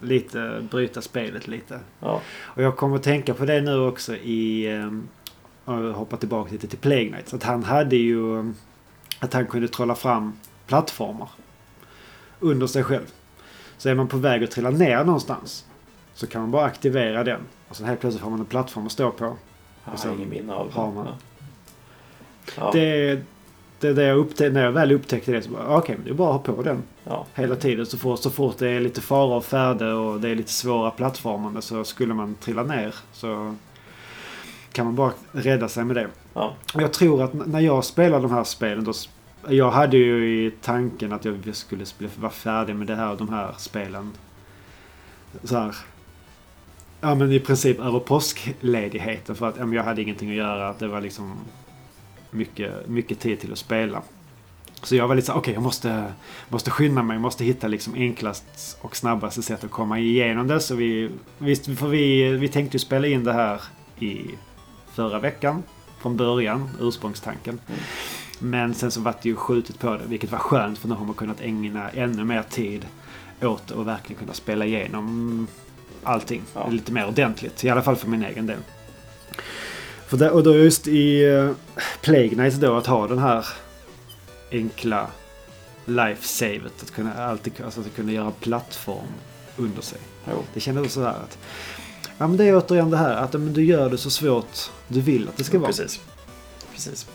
Lite bryta spelet lite. Ja, Och jag kommer att tänka på det nu också i... Um, hoppa tillbaka lite till Plague Knights. Att han hade ju... ehm, att han kunde trolla fram plattformar. Under sig själv. Så är man på väg att trilla ner någonstans. Så kan man bara aktivera den. Och sen helt plötsligt har man en plattform att stå på. jag Och sen har man- Ja. Ja, Det, det är det jag upptäckte, när jag väl upptäckte det så bara okej, men det är bara att ha på den. ja, Hela tiden så fort, så fort det är lite fara och färde och det är lite svåra plattformar så skulle man trilla ner så kan man bara rädda sig med det. ja, Jag tror att när jag spelar de här spelen då jag hade ju i tanken att jag skulle vara färdig med det här, de här spelen. Så här. Ja men i princip över påskledigheten för att ja, jag hade ingenting att göra. Det var liksom mycket, mycket tid till att spela. Så jag var lite så okej jag måste, måste skynda mig. Måste hitta liksom enklast och snabbaste sätt att komma igenom det. Så vi, visst, för vi, vi tänkte ju spela in det här i förra veckan. Från början, ursprungstanken. Mm. Men sen så var det ju skjutit på det, vilket var skönt för nu har man kunnat ägna ännu mer tid åt och verkligen kunna spela igenom allting Ja. lite mer ordentligt. I alla fall för min egen del. För det, och då just i uh, Plague Knights då att ha den här enkla life-savet. Att kunna, alltid, alltså att kunna göra plattform under sig. jo. Det kändes så här att Ja men det är återigen det här att men du gör det så svårt du vill att det ska vara. Precis. Precis.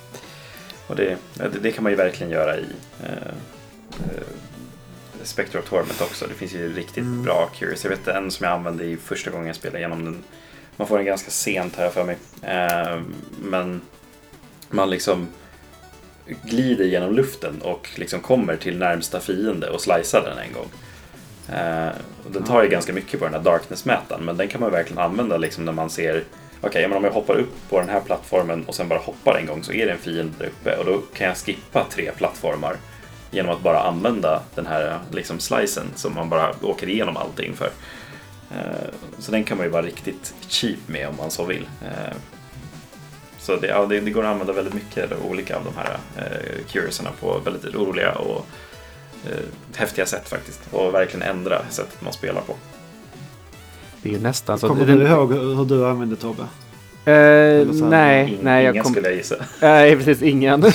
Och det, det, det kan man ju verkligen göra i eh, eh, Spectre of Torment också. Det finns ju riktigt Mm. bra Curious. Jag vet en som jag använde i första gången jag spelade igenom den. Man får den ganska sent här för mig. Eh, men man liksom glider genom luften och liksom kommer till närmsta fiende och slicear den en gång. Eh, den tar ju ganska mycket på den här darkness-mätaren men den kan man verkligen använda liksom när man ser Okej, men om jag hoppar upp på den här plattformen och sen bara hoppar en gång så är det en fiende där uppe och då kan jag skippa tre plattformar genom att bara använda den här liksom slicen som man bara åker igenom allting för. Eh, Så den kan man ju vara riktigt cheap med om man så vill. Eh, Så det, ja, det, det går att använda väldigt mycket olika av de här eh, curiousarna på väldigt roliga och eh, häftiga sätt faktiskt. Och verkligen ändra sättet man spelar på. Det är ju nästan så. Kommer den- du ihåg hur du använde Tobbe? Eh, nej, Ing- nej, jag ingen kom... skulle jag gissa. Nej, precis ingen.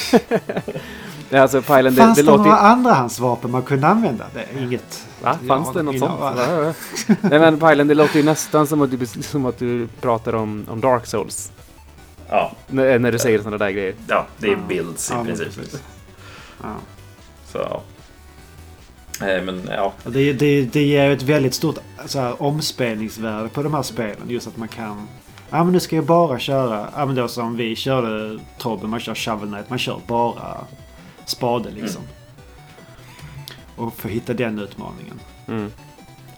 Alltså Pajlen, det, Fanns det det, låter några andrahandsvapen man kunde använda? Det är inget... Va? Fanns det något sånt? Va? Nej men Pajlen, det låter ju nästan som att du, som att du pratar om, om Dark Souls. Ja, När, när du säger sådana där grejer. ja det är Ja. builds i Ja, men princip. Ja. Så. Eh, Men ja, Det, det, det ger ju ett väldigt stort så här, omspelningsvärde på de här spelen. Just att man kan... Ja men nu ska jag bara köra... Ja men då som vi körde Tobbe, man kör Shovel Knight. Man kör bara spade liksom. Och få hitta den utmaningen. Mm.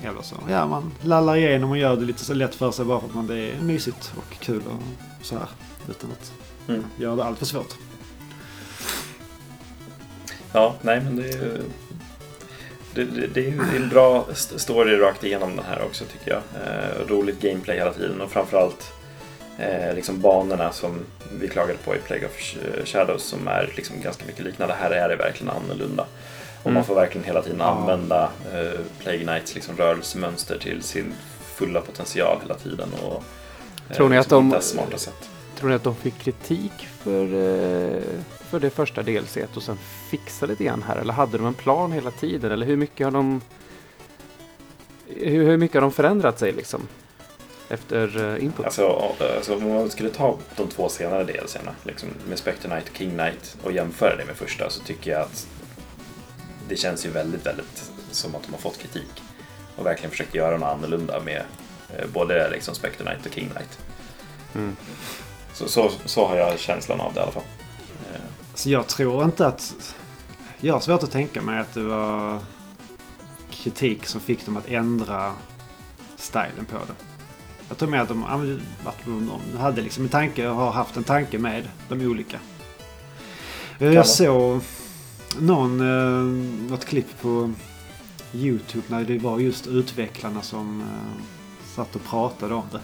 Eller så. Ja man lallar igenom och gör det lite så lätt för sig bara för att man, det är mysigt och kul och så här. Utan att mm. göra det allt för svårt. ja, nej men det är ju det, det, det är en bra st- story rakt igenom den här också tycker jag. Eh, roligt gameplay hela tiden och framförallt eh, liksom banorna som vi klagade på i Plague of Sh- Shadows som är liksom ganska mycket liknande. Här är det verkligen annorlunda. Och Mm. man får verkligen hela tiden använda eh, Plague Knights liksom rörelsemönster till sin fulla potential hela tiden. Och, eh, Tror ni att liksom de- hitta smarta sätt. Tror ni att de fick kritik för, eh, för det första DLC och sen fixade lite grann här? Eller hade de en plan hela tiden? Eller hur mycket har de hur mycket har de förändrat sig liksom? Efter eh, input? Alltså, alltså om man skulle ta de två senare DLCerna, liksom med Spectre Knight och King Knight och jämföra det med första så tycker jag att det känns ju väldigt, väldigt som att de har fått kritik och verkligen försökt göra något annorlunda med eh, både liksom Spectre Knight och King Knight. Mm. Så, så, så har jag känslan av det i alla fall. Så jag tror inte att... Jag har svårt att tänka mig att det var kritik som fick dem att ändra stilen på det. Jag tror mer att de, att de, de hade liksom en tanke, har haft en tanke med de olika. vara. Jag såg någon, eh, något klipp på YouTube när det var just utvecklarna som eh, satt och pratade om det.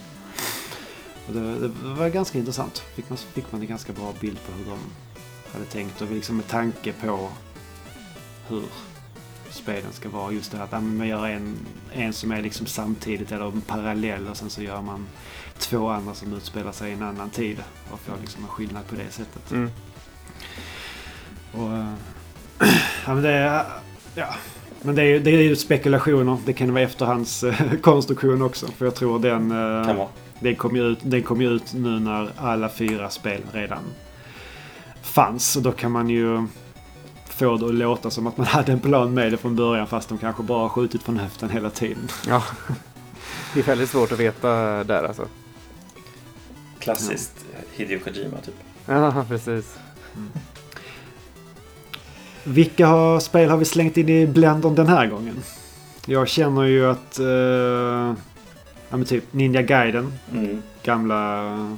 Och det, det var ganska intressant. Fick man, fick man en ganska bra bild på hur de hade tänkt och liksom med tanke på hur spelen ska vara. Just det att ja, men man gör en, en som är liksom samtidigt eller en parallell och sen så gör man två andra som utspelar sig i en annan tid och får liksom en skillnad på det sättet. Mm. Och, eh, ja, men det är, ja. Men det är, ju- det är ju spekulationer. Det kan vara efterhandskonstruktion också. För jag tror den, eh, kan vara. den kom ju ut, den kom ut nu när alla fyra spel redan fanns. Och då kan man ju få det att låta som att man hade en plan med det från början fast de kanske bara har skjutit från höften hela tiden. Ja. Det är väldigt svårt att veta där alltså. Klassiskt Hideo Kojima typ. Ja, precis. Vilka har, spel har vi slängt in i Blendern den här gången? Jag känner ju att... eh, ja men typ Ninja Gaiden. Mm. Gamla...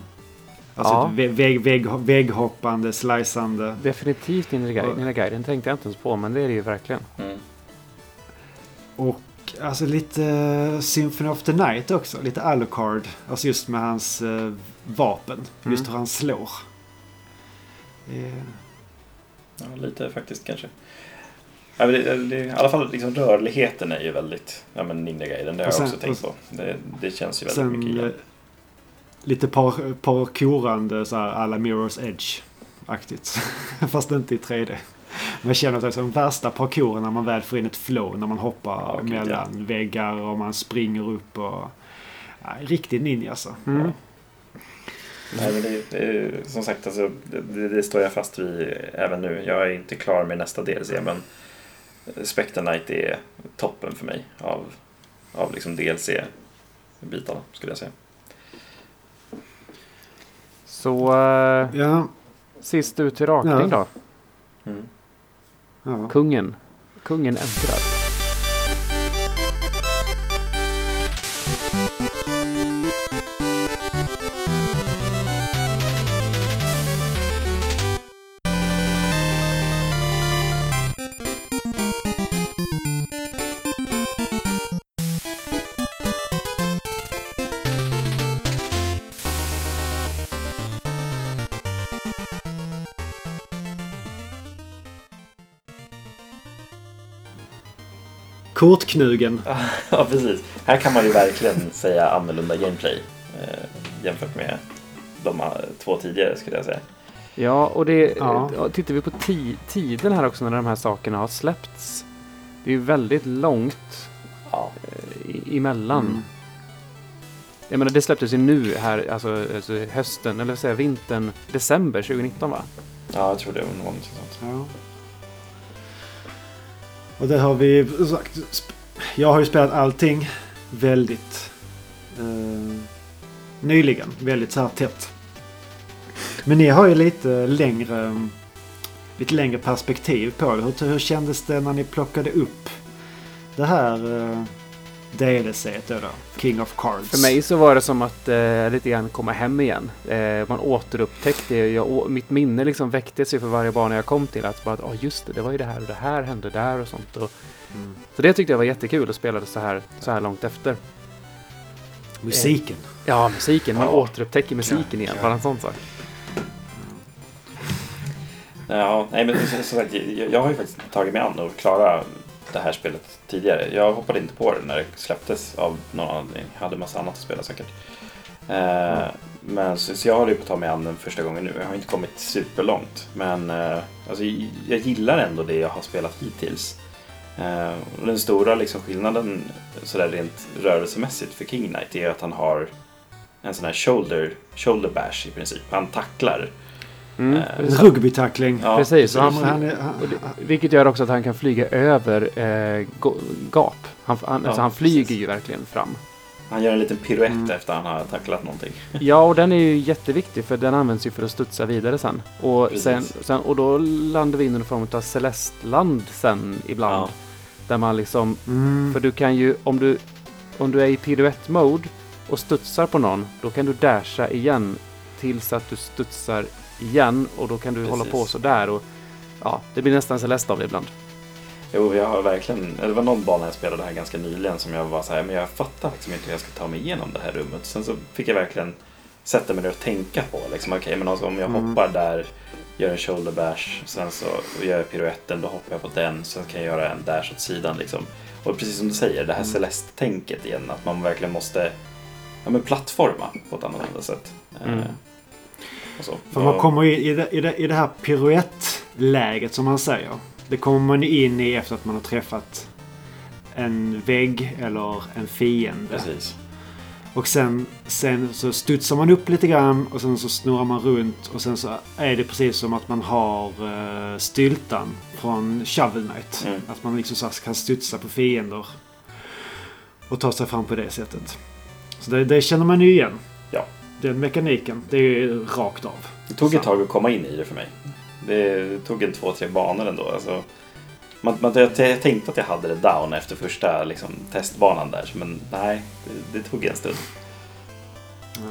Alltså Ja. vägg, vägg, vägg, vägghoppande, sliceande. Definitivt Ninja Gaiden tänkte jag inte ens på, men det är det ju verkligen. Mm. Och alltså lite Symphony of the Night också. Lite Alucard. Alltså just med hans eh, vapen. Just Mm. hur han slår. Eh, Ja, lite faktiskt kanske. Ja, men det, det, I alla fall liksom rörligheten är ju väldigt, ja men Ninja Gaiden, det har sen- jag också tänkt på. Det, det känns ju väldigt mycket sen eh, igen. Lite par, parkourande så här alla Mirror's Edge-aktigt. Fast inte i 3D. Man känner är som värsta parkouren när man väl får in ett flow. När man hoppar okej, mellan väggar och man springer upp och... Ja, riktig ninja alltså. Mm. Ja. Nej, men det, det, som sagt, alltså, det, det står jag fast vid även nu. Jag är inte klar med nästa DLC, men Spectre Knight är toppen för mig av, av liksom DLC-bitarna, skulle jag säga. Så eh, Ja, sist ut till rakning Ja. då. Mm. ja. Kungen. Kungen äntrar. Kortknugen. Ja, precis. Här kan man ju verkligen säga annorlunda gameplay eh, jämfört med de eh, två tidigare, skulle jag säga. Ja, och det, Ja. ja. tittar vi på ti tiden här också när de här sakerna har släppts. Det är ju väldigt långt Ja, eh, i- emellan. Mm. Jag menar det släpptes ju nu här, alltså, alltså hösten, eller vad säger vintern, december 2019 va? ja jag tror det var något sånt. Ja. Och det har vi sagt. Jag har ju spelat allting väldigt eh, nyligen. Väldigt så här tätt. Men ni har ju lite längre, lite längre perspektiv på det. Hur, hur kändes det när ni plockade upp det här eh, DLC då, då? King of Cards. För mig så var det som att eh, lite grann komma hem igen. Eh, man återupptäckte, jag, mitt minne liksom väcktes ju för varje bana jag kom till. Att bara, oh, just det, det var ju det här och det här hände där och sånt. Och, Mm. så det tyckte jag var jättekul att spela det så här, så här långt efter. Musiken. Ja, musiken. Man Ja. återupptäcker musiken Ja, igen. ja. Bara en sån sak. Ja, nej men som sagt, jag, jag har ju faktiskt tagit mig an och klara det här spelet tidigare. Jag hoppade inte på det när det släpptes av någon anledning. Jag hade massa annat att spela säkert. Eh, Men så, så jag håller ju på att ta mig an den första gången nu. Jag har inte kommit superlångt. Men eh, alltså, jag gillar ändå det jag har spelat hittills. Eh, den stora liksom, skillnaden sådär rent rörelsemässigt för King Knight är att han har en sån här shoulder, shoulder bash i princip. Han tacklar. Mm. Eh, En rugbytackling. Ja, Precis, Han, han, det, vilket gör också att han kan flyga över eh, gap. Han, han, Ja, alltså, han flyger precis. ju verkligen fram. Han gör en liten piruett Mm. efter han har tacklat någonting. Ja, och den är ju jätteviktig för den används ju för att studsa vidare sen. Och, sen, sen, och då landar vi in i någon form av celestland sen ibland. Ja. Där man liksom, mm, för du kan ju, om du, om du är i piruett-mode och studsar på någon, då kan du dasha igen tills att du studsar igen och då kan du hålla Precis. på sådär. Och, ja, det blir nästan celest av det ibland. Jo, jag har verkligen... Det var någon bana jag spelade här ganska nyligen som jag var så här, men jag fattar liksom inte hur jag ska ta mig igenom det här rummet. Sen så fick jag verkligen sätta mig ner och tänka på liksom, okej, men alltså, om jag Mm. hoppar där, gör en shoulder bash, sen så gör jag piruetten, då hoppar jag på den, sen kan jag göra en dash åt sidan liksom. Och precis som du säger, det här Mm. Celeste-tänket igen, att man verkligen måste ja, men plattforma på ett annorlunda sätt. Eh, Mm. Och så. För man kommer ju i det, i det, i det här piruettläget som man säger. Det kommer man in i efter att man har träffat en vägg eller en fiende. Precis. Och sen, sen så studsar man upp lite grann och sen så snurrar man runt och sen så är det precis som att man har uh, styltan från Shovel Knight. Mm. Att man liksom så kan studsa på fiender och ta sig fram på det sättet. Så det, det känner man ju igen. Den mekaniken, det är rakt av. Det tog ett tag att komma in i det för mig. Det tog en två, tre banor ändå. Alltså, man, man, jag, tänkte att jag hade det down efter första liksom, testbanan där, men nej, det, det tog en stund. Ja.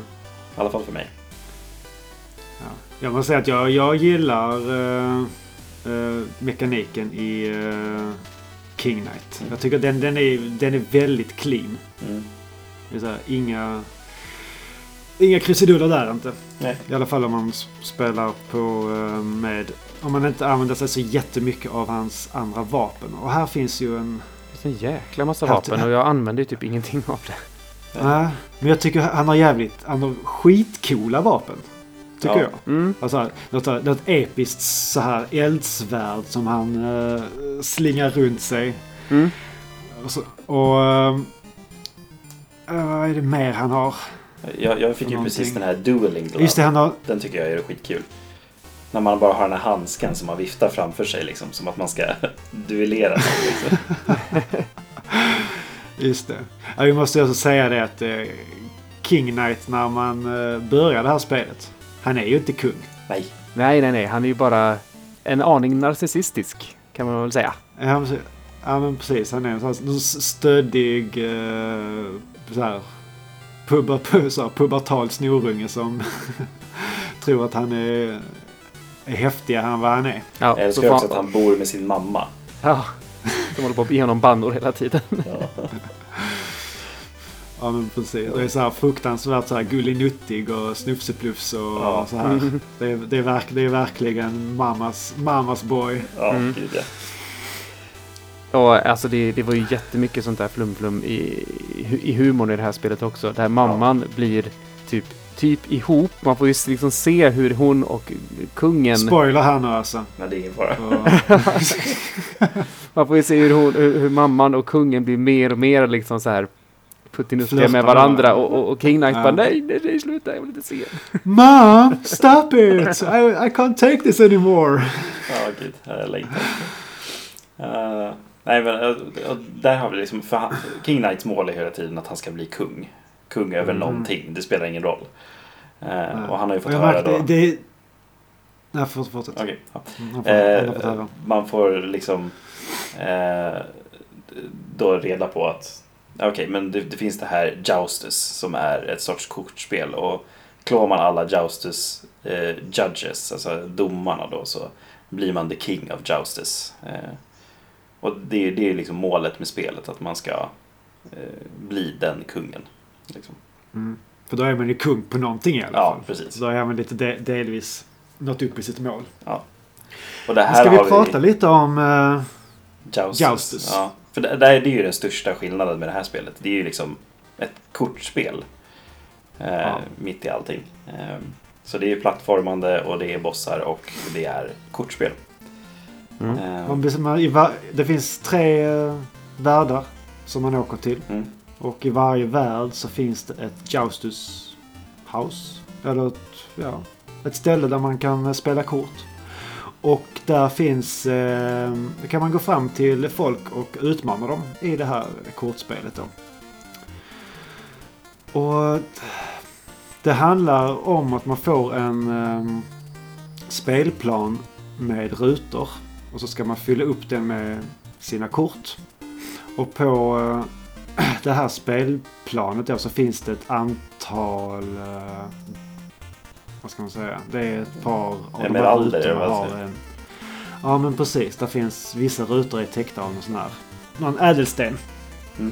I alla fall för mig. Ja. Jag måste säga att jag, jag gillar eh, eh, mekaniken i eh, King Knight. Mm. Jag tycker den, den, är, den är väldigt clean. Mm. Här, inga, inga krusiduller där inte. Nej. I alla fall om man spelar på eh, med... Om man inte använder sig så jättemycket av hans andra vapen. Och här finns ju en... Det finns en jäkla massa Här- vapen och jag använder ju typ ingenting av det. Ja. Nej, men jag tycker han har jävligt... Han har skitcoola vapen. Tycker Ja. jag. Mm. Alltså, något, något episkt så här eldsvärd som han eh, slingar runt sig. Mm. Och, så, och eh, vad är det mer han har? Jag, jag fick ju Någonting. precis den här dueling glove. Just det, han har... Den tycker jag är skitkul. När man bara har den här handsken som man viftar framför sig liksom, som att man ska duellera. Liksom. Just det. Ja, vi måste också säga det att eh, King Knight när man eh, börjar det här spelet. Han är ju inte kung. Nej, Nej, nej, nej. Han är ju bara en aning narcissistisk. Kan man väl säga. Ja, men precis. Han är en sån stöddig, eh, så här, så pubertal snorunge som tror att han är, är häftigare än vad han är. Ja, jag så älskar får också att han bor med sin mamma. Ja, de håller på att ge honom bannor hela tiden. Ja. Ja, men precis. Det är så här fruktansvärt så här gullinuttig och snufseplufs och Ja. så här. Det är, det, är verk, det är verkligen mammas, mammas boy. Ja, Mm. gud ja. Och alltså det, det var ju jättemycket sånt där flum-flum i, i humorn i det här spelet också. Där mamman blir typ, typ ihop. Man får ju liksom se hur hon och kungen... Spoiler här nu alltså. Men det är ingen fara. Man får ju se hur, hon, hur, hur mamman och kungen blir mer och mer liksom så här puttinuttiga med varandra. Och, och, och King Knight Ja. bara nej, nej, nej, sluta, jag vill inte se. Mom, stop it! I, I can't take this anymore. Ja, gud. Jag längtar. Uh, nej, men uh, och där har vi liksom... För han, King Knights mål är hela tiden att han ska bli kung. Kung över Mm. någonting. Det spelar ingen roll. Uh, och han har ju fått höra då... det, det, nej, fortsätt. Okej, ja. Mm, får, Eh, man får liksom eh, då reda på att okej, men det, det finns det här Joustus som är ett sorts kortspel och klår man alla Joustus eh, judges, alltså domarna då, så blir man the king of Joustus. Eh, och det, det är liksom målet med spelet, att man ska eh, bli den kungen. Liksom. Mm. För då är man ju kung på någonting i alla Ja, fall. precis. Så då är man lite de- delvis nått upp i sitt mål. Och det här Ska vi prata lite om... eh, Joustus. Joustus. Ja, för det, det är ju den största skillnaden med det här spelet. Det är ju liksom ett kortspel. Eh, Ja. Mitt i allting. Eh, så det är ju plattformande och det är bossar och det är kortspel. Mm. Man i va- det finns tre eh, världar som man åker till. mm. Och i varje värld så finns det ett Joustus House. Eller ett, ja, ett ställe där man kan eh, spela kort. Och där finns... Eh, kan man gå fram till folk och utmana dem i det här kortspelet då. Och det handlar om att man får en eh, spelplan med rutor. Och så ska man fylla upp den med sina kort. Och på eh, det här spelplanet då så finns det ett antal... Eh, vad ska man säga? Det är ett par av de här rutorna har en... Ja men precis. Det finns vissa rutor är täckta av någon sån här... Någon ädelsten. Mm.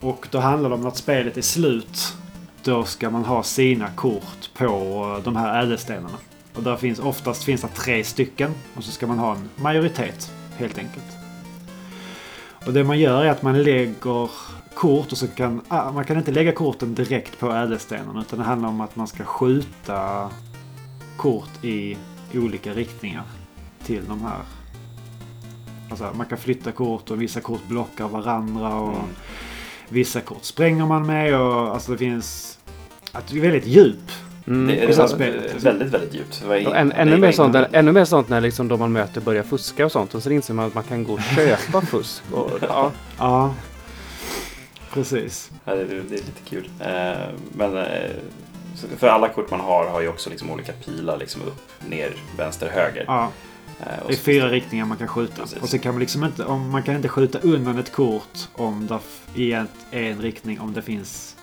Och då handlar det om att spelet är slut. Då ska man ha sina kort på eh, de här ädelstenarna. Och där finns oftast finns det tre stycken. Och så ska man ha en majoritet helt enkelt. Och det man gör är att man lägger kort och så kan ah, man kan inte lägga korten direkt på ädelstenarna utan det handlar om att man ska skjuta kort i olika riktningar till de här. Alltså man kan flytta kort och vissa kort blockar varandra och Mm. vissa kort spränger man med och alltså det finns är väldigt djup. Mm. Det, det var spelet. väldigt, väldigt djupt. Var än, det ännu, mer sånt, ännu mer sånt när liksom då man möter börjar fuska och sånt. Och så inser man att man kan gå och köpa fusk. Och, ja. Ja, precis. Ja, det, det är lite kul. Eh, men så- för alla kort man har har ju också liksom olika pilar liksom upp, ner, vänster, höger. Ja, Eh, det är fyra riktningar man kan skjuta. Precis. Och så kan man liksom inte, om, man kan inte skjuta undan ett kort om det i en, en riktning om det finns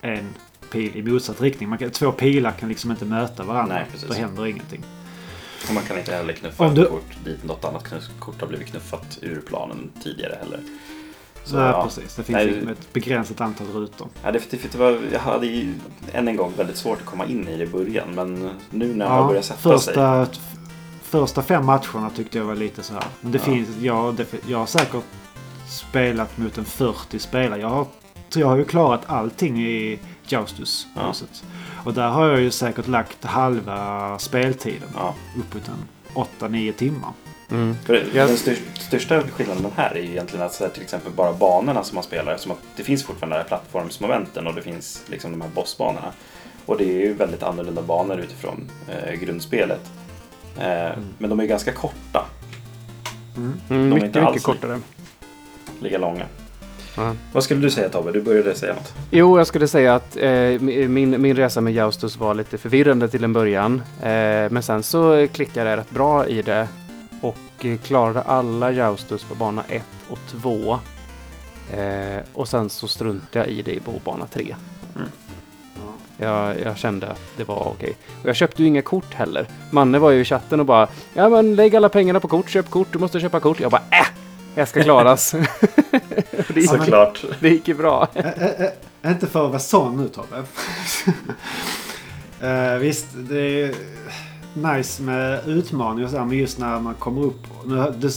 en pil i motsatt riktning. Man kan, två pilar kan liksom inte möta varandra. Nej, precis. Då händer ingenting. Och man kan inte heller knuffa Om ett du- kort dit något annat kort har blivit knuffat ur planen tidigare heller. Så, Nej, ja. precis. Det finns Nej, liksom ett begränsat antal rutor. Ja, det, det, det var, jag hade ju än en gång väldigt svårt att komma in i det i början men nu när jag har börjat sätta sig. första, första fem matcherna tyckte jag var lite så här. Men det Ja. finns, ja, det, jag har säkert spelat mot en 40 spelare. Jag har, jag har ju klarat allting i Joustus. Ja. Och där har jag ju säkert lagt halva speltiden. Ja, Uppåt en 8-9 timmar. Mm. Den största, skillnaden här är ju egentligen att så här, till exempel bara banorna som man spelar. Som att det finns fortfarande de här plattformsmomenten och det finns liksom de här bossbanorna. Och det är ju väldigt annorlunda banor utifrån eh, grundspelet. Eh, Men de är ganska korta, Mm, De är mycket, inte mycket alls kortare. lika långa. Ja. Vad skulle du säga Tobbe? Du började säga något. Jo, jag skulle säga att eh, mi- min, min resa med Joustus var lite förvirrande till en början. Eh, men sen så klickade jag rätt bra i det och eh, klarade alla Joustus på bana 1 och 2. Eh, och sen så struntade jag i det på bana 3. Mm. Jag, jag kände att det var okej. Och jag köpte ju inga kort heller. Manne var ju i chatten och bara Ja men lägg alla pengarna på kort, köp kort, du måste köpa kort. Jag bara äh! Jag ska klaras. Det, gick, Såklart. det gick ju bra. Ä- ä- ä- inte för att vara sån nu Tobbe. Eh, visst, det är nice med utmaningar och så här, men just när man kommer upp. Nu, det,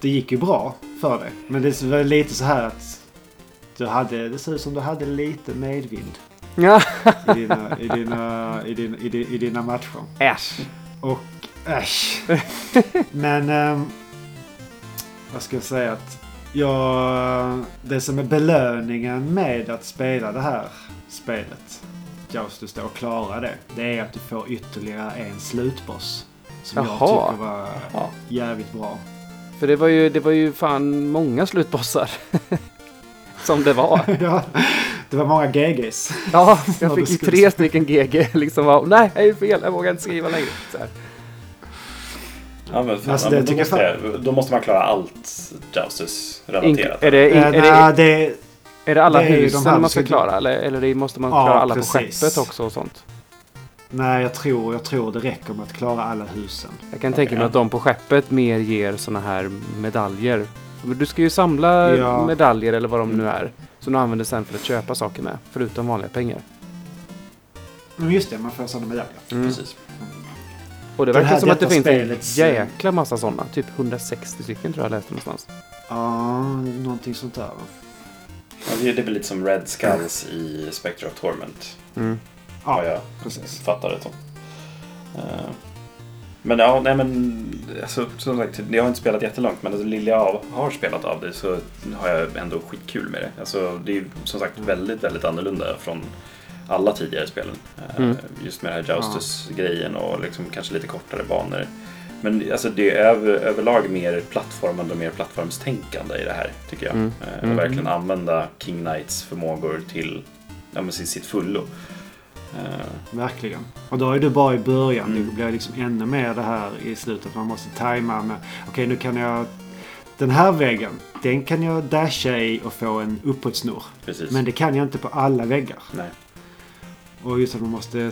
det gick ju bra för dig. Men det är väl lite så här att du hade, det ser ut som du hade lite medvind Ja. i dina, i dina, i dina, i dina, i dina matcher. Äsch. Och äsch. Men ehm, jag säga att jag, det som är belöningen med att spela det här spelet Joustus då och klara det. Det är att du får ytterligare en slutboss. Som jag Jaha. tycker var Ja. jävligt bra. För det var ju, det var ju fan många slutbossar. Som det var. ja, det var många GGs. Ja, jag Ja, fick ju skulle- tre stycken GG. Liksom var, nej, jag är fel, jag vågar inte skriva längre. Ja, men, Alltså, ja, det men då, tycker måste jag då måste man klara allt Joustus-relaterat. är, det, Eh, är, det, det, är det alla det är de husen här man ska klara? Eller, eller måste man Ja, klara alla precis. på skeppet också och sånt? nej, jag tror, jag tror det räcker med att klara alla husen. Jag kan Okej, tänka mig ja. att de på skeppet mer ger såna här medaljer Du ska ju samla Ja. medaljer eller vad de nu är. Som du använder sen för att köpa saker med. Förutom vanliga pengar. Men just det, man får sådana medaljer. Precis. Och det Det verkar som att det finns en spelets, eh, jäkla massa sådana. Typ 160 stycken tror jag läste någonstans. Ja, någonting sånt där va? Ja, det är väl lite som Red Skulls i Spectre of Torment. Mm. Ja, jag precis. fattar det som. Eh, Men ja, nej men alltså, som sagt, jag har inte spelat jättelångt men alltså, lille jag har spelat av det så har jag ändå skitkul med det. Alltså, det är ju som sagt väldigt, väldigt annorlunda från alla tidigare spelen. Eh, Mm. Just med den här Joustus-grejen och liksom kanske lite kortare banor. Men alltså, det är över, överlag mer plattformande och mer plattformstänkande i det här tycker jag. Mm. Eh, Mm. Och verkligen använda King Knights förmågor till ja, men, sitt sitt fullo. Eh, Verkligen. Och då är du bara i början. Mm. Det blir liksom ännu mer det här i slutet. Man måste tajma med. Okej, nu kan jag... Den här väggen, den kan jag dasha i och få en uppåtsnurr. Men det kan jag inte på alla väggar. Nej. Och just att man måste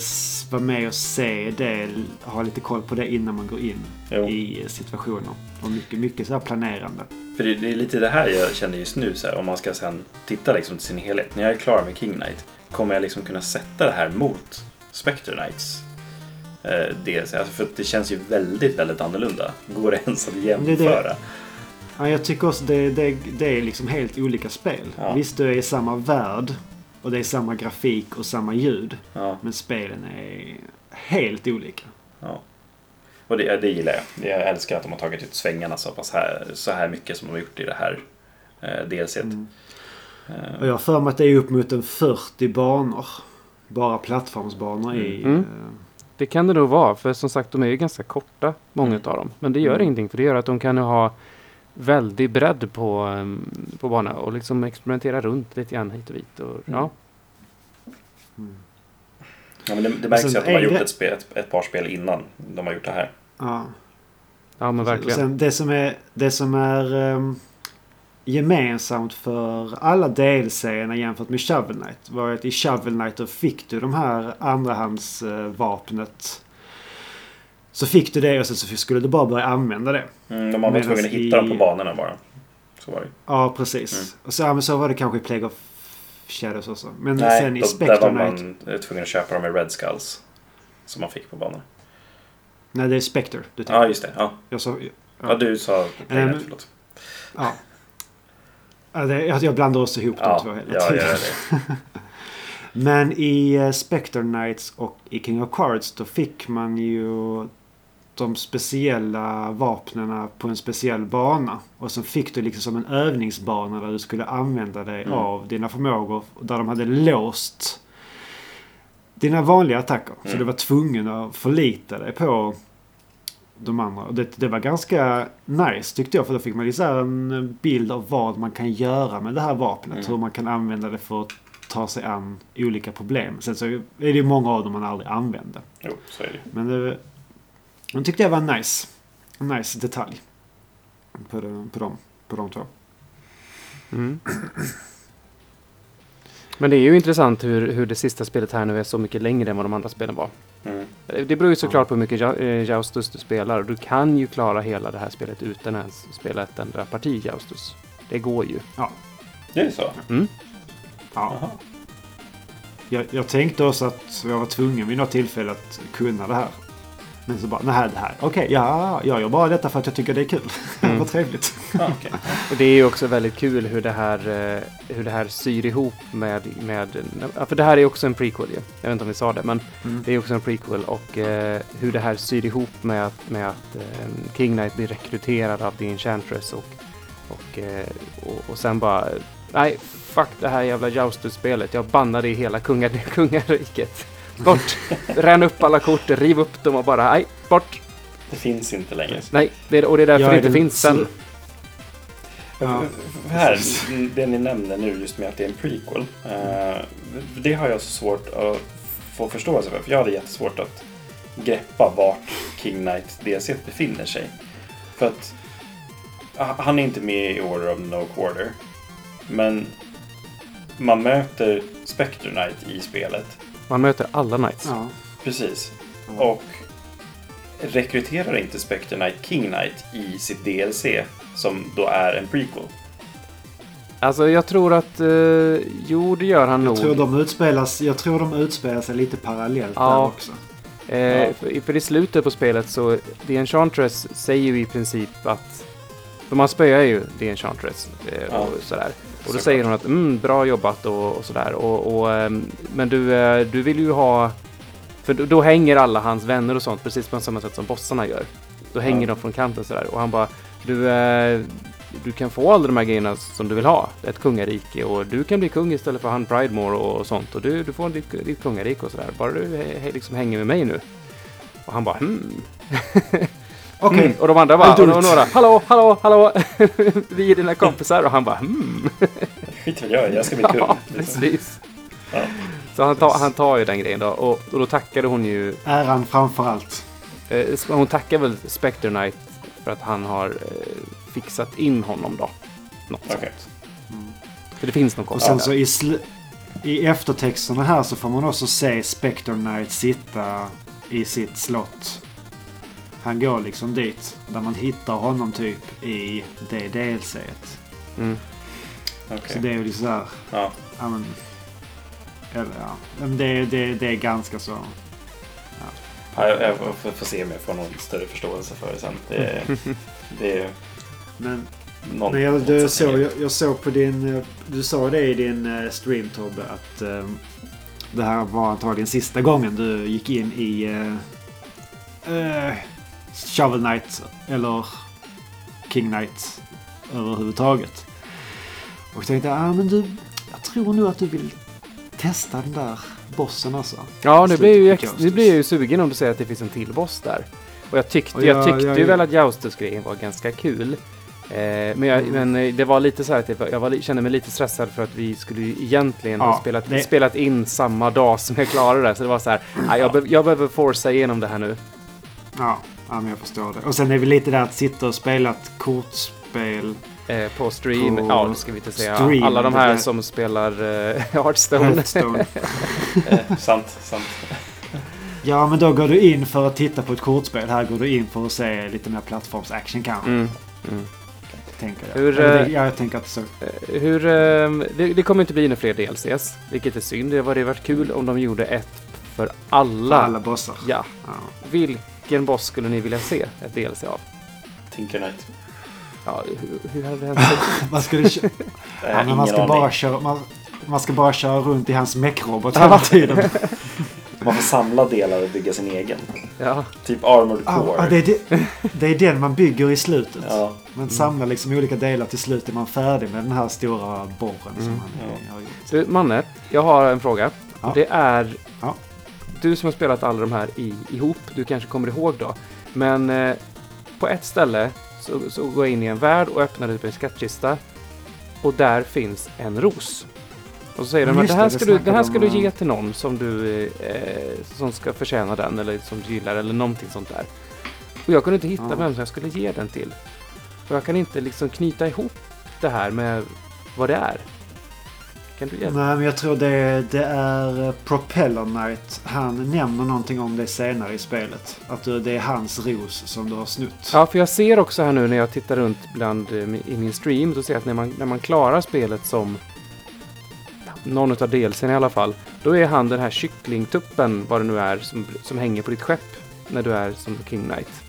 vara med och se det. Ha lite koll på det innan man går in Jo. i situationer. Och mycket, mycket så här planerande. För det, det är lite det här jag känner just nu, så här, om man ska sen titta liksom till sin helhet. När jag är klar med King Knight, kommer jag liksom kunna sätta det här mot Spectre Knights? Eh, dels, alltså för det känns ju väldigt, väldigt annorlunda. Går det ens att är det. jämföra? Ja, jag tycker också det, det, det är liksom helt olika spel. Ja. Visst, det är samma värld. Och det är samma grafik och samma ljud. Ja, Men spelen är helt olika. ja. Och det, det gillar jag. Jag älskar att de har tagit ut svängarna så pass här, så här mycket som de har gjort i det här eh, DLCt. Mm. Eh, Och jag har för mig att det är upp mot en 40 banor. Bara plattformsbanor i... Mm. eh, Det kan det nog vara. För som sagt, de är ju ganska korta. Många Mm. av dem. Men det gör Mm. ingenting. För det gör att de kan ju ha väldig bredd på, um, på banan. Och liksom experimentera runt lite grann hit och dit. Och, ja. mm. ja, men det, det märks Sen ju att de har gjort det- ett, spel, ett, ett par spel innan de har gjort det här. Ja. ja, men verkligen. Sen det som är, det som är ehm, gemensamt för alla DLC-erna jämfört med Shovel Knight var att i Shovel Knight då fick du de här andrahandsvapnet. Så fick du det och sen så skulle du bara börja använda det. Mm, de var Medans tvungna att hitta dem på i- banorna bara. Så var det. Ja, precis. Mm. Och så, ja, men så var det kanske i Plague of Shadows också. Men Nej, sen i då, där Spectre var Knight. man eh, tvungen att köpa dem i Red Skulls. Som man fick på banan. Nej, det är Spectre du tänker. Ja, just det. Ja, Jag sa, ja. du sa Eh, pengar, men- förlåt. ja. Ja, det, jag, jag blandar också ihop de Ja, två hela ja, tiden. gör det. Men i uh, Spectre Knights och i King of Cards då fick man ju de speciella vapnena på en speciell bana. Och så fick du liksom som en övningsbana där du skulle använda dig Mm. av dina förmågor. Där de hade låst dina vanliga attacker. Så Mm. du var tvungen att förlita dig på de andra. Och det, det var ganska nice tyckte jag. För då fick man liksom en bild av vad man kan göra med det här vapnet. Mm. Hur man kan använda det för att ta sig an olika problem. Sen så är det ju många av dem man aldrig använde. Jo, så är det. Men det, de tyckte jag var en nice, en nice detalj. På, på, dem, på de två. Mm. Men det är ju intressant hur, hur det sista spelet här nu är så mycket längre än vad de andra spelen var. Mm. Det beror ju såklart på hur mycket Ja- eh, Joustus du spelar. Du kan ju klara hela det här spelet utan att ens spela ett enda parti Joustus. Det går ju. Det är så? Mm. Ja. Jag, jag tänkte också att jag var tvungen vid något tillfälle att kunna det här. Men så bara, nej det här, okej, ja, jag gör bara detta för att jag tycker det är kul. Mm. Vad trevligt. Ja, okej. Och det är ju också väldigt kul hur det här, eh, hur det här syr ihop med, med... För det här är också en prequel ju. Jag vet inte om vi sa det, men Mm. det är också en prequel. Och eh, hur det här syr ihop med, att- med att eh, King Knight blir rekryterad av The Enchantress och, och, eh, och, och sen bara... Nej, fuck det här jävla Joustus-spelet. Jag bannar det i hela kunga, kungariket. Bort! Rän upp alla kort, riv upp dem och bara, nej, bort! Det finns inte längre. Nej, det är, och det är därför Jag det är inte finns sen. Ja, här, det ni nämner nu just med att det är en prequel. eh, det har jag så svårt att få förståelse för. För jag hade jättesvårt att greppa vart King Knight DC befinner sig. För att ah, han är inte med i Order of No Quarter. Men man möter Spectre Knight i spelet. Man möter alla Knights. Ja. Precis. Och rekryterar inte Spectre Knight King Knight i sitt DLC som då är en prequel? Alltså jag tror att... eh, jo, det gör han Jag nog. tror, de utspelas, jag tror de utspelar sig lite parallellt Ja. där också. Eh, Ja. för, för i slutet på spelet så, The Enchantress säger ju i princip att... För man spöar ju The Enchantress eh, Ja. och sådär. Och då säger hon att mm, bra jobbat och, och sådär. Och, och, ehm, men du, eh, du vill ju ha... För då, då hänger alla hans vänner och sånt precis på samma sätt som bossarna gör. Då hänger Ja. de från kanten sådär. Och han bara, du, eh, du kan få alla de här grejerna som du vill ha. Ett kungarike och du kan bli kung istället för han Pridemore och, och sånt. Och du, du får ditt, ditt kungarike och sådär. Bara du he, he, liksom hänger med mig nu. Och han bara hmm. Okej, Mm. Och de andra bara, och några, hallå, hallå, hallå, vi är dina kompisar. Och han bara hmm. Skit väl jag jag ska bli kung. Ja, precis. Ja. Så han tar, han tar ju den grejen då. Och, och då tackade hon ju, äran framför allt. eh, hon tackar väl Spectre Knight för att han har eh, fixat in honom då. Något Okej. sånt. För det finns någon Och sen där. så i, sl- i eftertexterna här så får man också se Spectre Knight sitta i sitt slott. Han går liksom dit där man hittar honom typ i det DLCet. Mm. Okej. Så det är ju liksom så här, Ja. ja men... Eller ja, det, det, det är ganska så... Ja, jag, jag får, får se om jag får någon större förståelse för det sen. Det, det är Men, någon men jag, du, motsättning. såg, jag, jag såg på din... Du sa det i din eh, stream Tobbe att eh, det här var antagligen sista gången du gick in i eh, eh, Shovel Knight eller King Knight överhuvudtaget. Och jag tänkte, ah, men du, jag tror nog att du vill testa den där bossen alltså. Ja, nu blir, ju, ex- nu blir jag ju sugen om du säger att det finns en till boss där. Och jag tyckte, Och jag, jag- tyckte jag- ju väl att Joustus-grejen var ganska kul. Eh, men, jag, Mm. men eh, det var lite så här att jag, var, kände mig lite stressad för att vi skulle ju egentligen ha Ja, spelat, det- spelat in samma dag som jag klarade det. Så det var så här, "Nej, jag, be, jag behöver forsa igenom det här nu. Ja, ja, men jag förstår det. Och sen är vi lite där att sitta och spela ett kortspel. Eh, på stream, På ja det ska vi inte säga. stream, Alla de här som spelar eh, Hearthstone. Hearthstone. Eh, sant, sant. Ja, men då går du in för att titta på ett kortspel. Här går du in för att se lite mer plattformsaction kanske. Mm, mm. Tänker jag. Hur, Eller eh, jag tänker att så. Eh, Hur, ehm, det, det kommer inte bli några fler DLCs, vilket är synd. Det hade varit kul om de gjorde ett för alla. Alla bossar. Ja. Ja. Vilken boss skulle ni vilja se ett DLC av? Tinker Knight. Ja, hur, hur hade den sett Man, skulle, Eh, ja, men man, ska bara köra, man, man ska bara köra runt i hans meckrobot hela tiden. Man får samla delar och bygga sin egen. Ja, Typ Armored Ja, Core. ja, det, är det, det är den man bygger i slutet. Ja, Man samlar liksom olika delar till slut är man färdig med den här stora borren som Mm. han Ja. har gjort. du Manne, jag har en fråga. Ja. Och det är... Ja. Du som har spelat alla de här i, ihop, du kanske kommer ihåg då. Men eh, på ett ställe så, så går jag in i en värld och öppnar upp en skattkista. Och där finns en ros. Och så säger de att det här ska, du, det här ska du ge till någon som du eh, som ska förtjäna den eller som du gillar eller någonting sånt där. Och jag kunde inte hitta Ja. vem som jag skulle ge den till. Och jag kan inte liksom knyta ihop det här med vad det är. Kan du hjälpa? Nej, men jag tror det, det är eh, Propeller Knight. Han nämner någonting om det senare i spelet. Att det är hans ros som du har snott. Ja, för jag ser också här nu när jag tittar runt bland eh, i min stream, så ser jag att när man, när man klarar spelet som någon av delsen i alla fall, då är han den här kycklingtuppen, vad det nu är, som, som hänger på ditt skepp när du är som King Knight.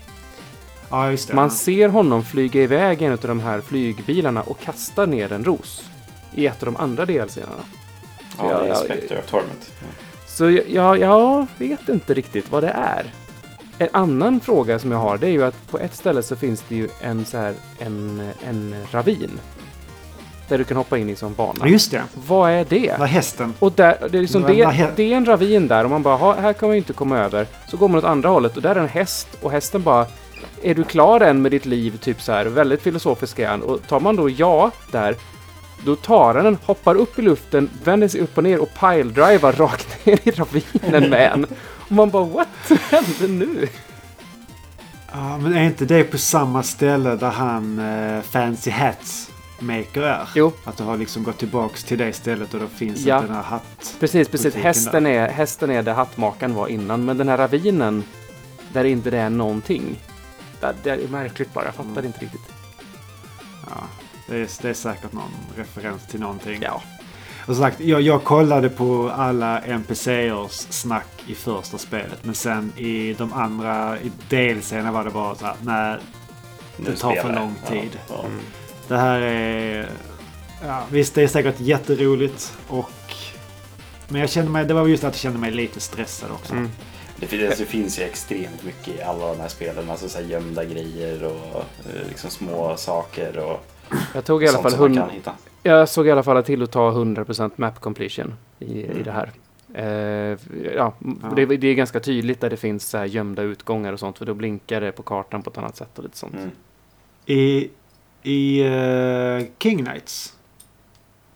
Ja, just det. Man ser honom flyga iväg i en av de här flygbilarna och kasta ner en ros i ett av de andra delserna. ja, det är Spectre of Torment. Ja. Så jag, jag, jag vet inte riktigt vad det är. En annan fråga som jag har det är ju att på ett ställe så finns det ju en så här en, en ravin. Där du kan hoppa in i som bana. Just det. Vad är det? Där hästen. Och där, det, är liksom det, vad det är en ravin där och man bara, "Ha, här kan man ju inte komma över. Så går man åt andra hållet och där är en häst och hästen bara, är du klar än med ditt liv? Typ så här, väldigt filosofisk är han. Och tar man då ja där, då tar han den, hoppar upp i luften, vänder sig upp och ner och piledrivar rakt ner i ravinen med en. Och man bara, what hände nu? Ja, men är inte det på samma ställe där han eh, Fancy Hats Maker är? Jo. Att du har liksom gått tillbaks till det stället och då finns Ja. den här hatt... Precis, precis. Hästen är, hästen är där hattmakaren var innan, men den här ravinen där inte det är någonting. Det, det är märkligt bara, jag fattar Mm. inte riktigt. Ja, det, är, det är säkert någon referens till någonting. Ja. Och som sagt, jag, jag kollade på alla NPCers snack i första spelet. Men sen i de andra i var det bara så här, nej, Det tar för lång tid. Ja, ja. Mm. det här är... Ja, visst, det är säkert jätteroligt och... Men jag kände mig, det var just att jag kände mig lite stressad också. Mm. Det, alltså, det finns ju extremt mycket i alla de här spelen. Alltså så här gömda grejer och eh, liksom små saker och Jag tog i alla fall hund... Jag såg i alla fall till att ta 100% map completion i, i Mm. det här. Eh, ja, Ja. Det, det är ganska tydligt där det finns så här gömda utgångar och sånt för då blinkar det på kartan på ett annat sätt och lite sånt. Mm. I, i eh, King Knights.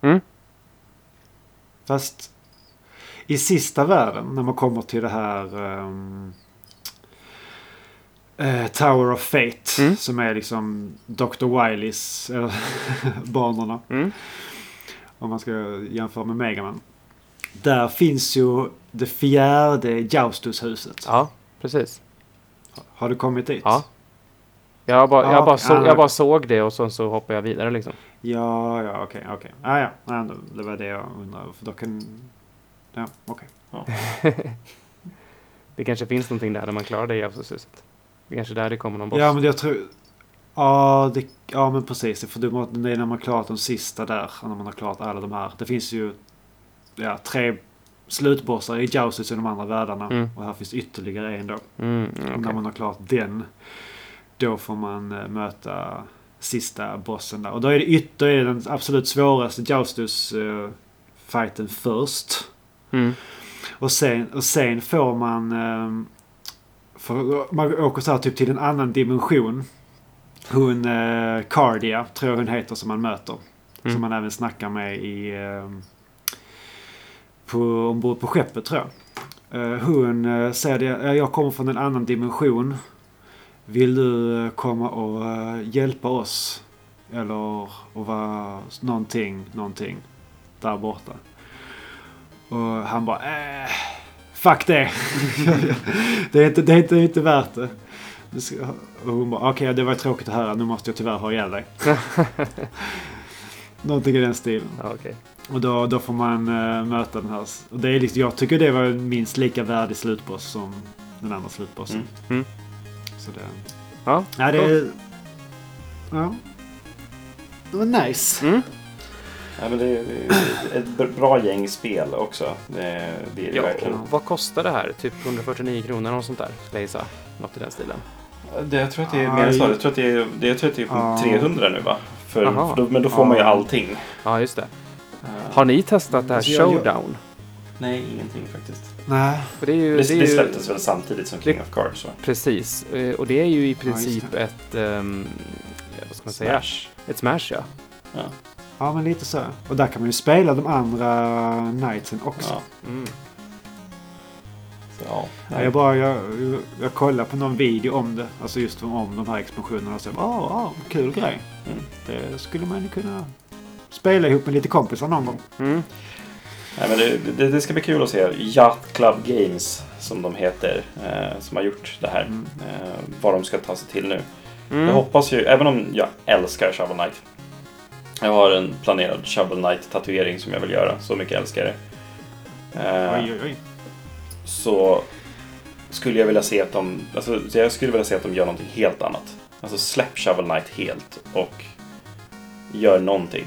Mm. Fast i sista världen när man kommer till det här ehm, eh, Tower of Fate. Mm. Som är liksom Dr. Wileys uh, banorna. Mm. Om man ska jämföra med Megaman. Där finns ju det fjärde Joustushuset. Ja, precis. Har du kommit dit? Ja. Jag bara, Ja, jag, bara okej. så, Ja, jag bara såg det och så, så hoppade jag vidare liksom. Ja, ja, okej, okej. Ah, ja, ja, då- det var det jag undrade. För då kan... Ja, okej. Det kanske finns någonting där där man klarar det i Jävshuset. Det är kanske där det kommer någon boss. Ja, men jag tror... Ja, det, ja, men precis. För det är när man har klarat de sista där. När man har klarat alla de här. Det finns ju ja, tre slutbossar i Joustus i de andra världarna. Mm. Och här finns ytterligare en då. Mm, okej. När man har klarat den. Då får man eh, möta sista bossen där. Och då är det ytter är den absolut svåraste Joustus eh, fighten först. Mm. Och sen, och sen får man... ehm, för, man åker så här typ till en annan dimension. Hon eh, Cardia, tror jag hon heter, som man möter. Mm. Som man även snackar med i... ehm, på, ombord på skeppet tror jag. Eh, hon eh, säger det, "Ja, jag kommer från en annan dimension. Vill du eh, komma och eh, hjälpa oss? Eller och vara någonting, någonting där borta. Och han bara äh, Fuck det! det, är inte, det, är inte, det är inte värt det. Det ska- Och hon bara okej det var tråkigt att höra. Nu måste jag tyvärr ha ihjäl dig. Någonting i den stilen. Okej. Och då, då får man eh, möta den här. Och det är liksom, jag tycker det var minst lika värdig slutboss som den andra slutbossen. Mm. Mm. Så det... Ja, Ja, det är... Ja. Det var nice. Mm. Ja, men det är ett bra gäng spel också. Det, är- det Ja, verkligen. vad kostar det här? Typ 149 kronor eller sånt där? Gissa. Något i den stilen. Det, jag tror att det är Ja, mer än så. jag- tror att det är, det, jag tror att det är Ja. 300 nu va? För, för då, men då får man ju Ja. allting. Ja, just det. Har ni testat det här Alltså, Showdown? Nej, ingenting faktiskt. Nej. För det är ju... Det, det är det ju- släpptes väl samtidigt som King Det- of Cards va? Precis. Eh, Och det är ju i princip det. ett... ja, vad ska man säga? Smash. Ett smash, ja. Ja. Ja, men lite så. Och där kan man ju spela de andra Knightsen också. Ja. Mm. Så, ja. Ja, jag, bara, jag, jag kollade på någon video om det. Alltså just om de här explosionerna. Och så, åh, åh, kul grej. Mm. Det skulle man ju kunna spela ihop med lite kompisar någon gång. Mm. Nej, men det, det, det ska bli kul att se. Yacht Club Games som de heter. Eh, som har gjort det här. Mm. Eh, vad de ska ta sig till nu. Mm. Jag hoppas ju, även om jag älskar Shovel Knight. Jag har en planerad Shovel Knight tatuering som jag vill göra. Så mycket älskar jag det. Eh, Oj, oj, oj. så skulle jag vilja se att de, alltså, så jag skulle vilja se att de gör någonting helt annat. Alltså släpp Shovel Knight helt och gör någonting.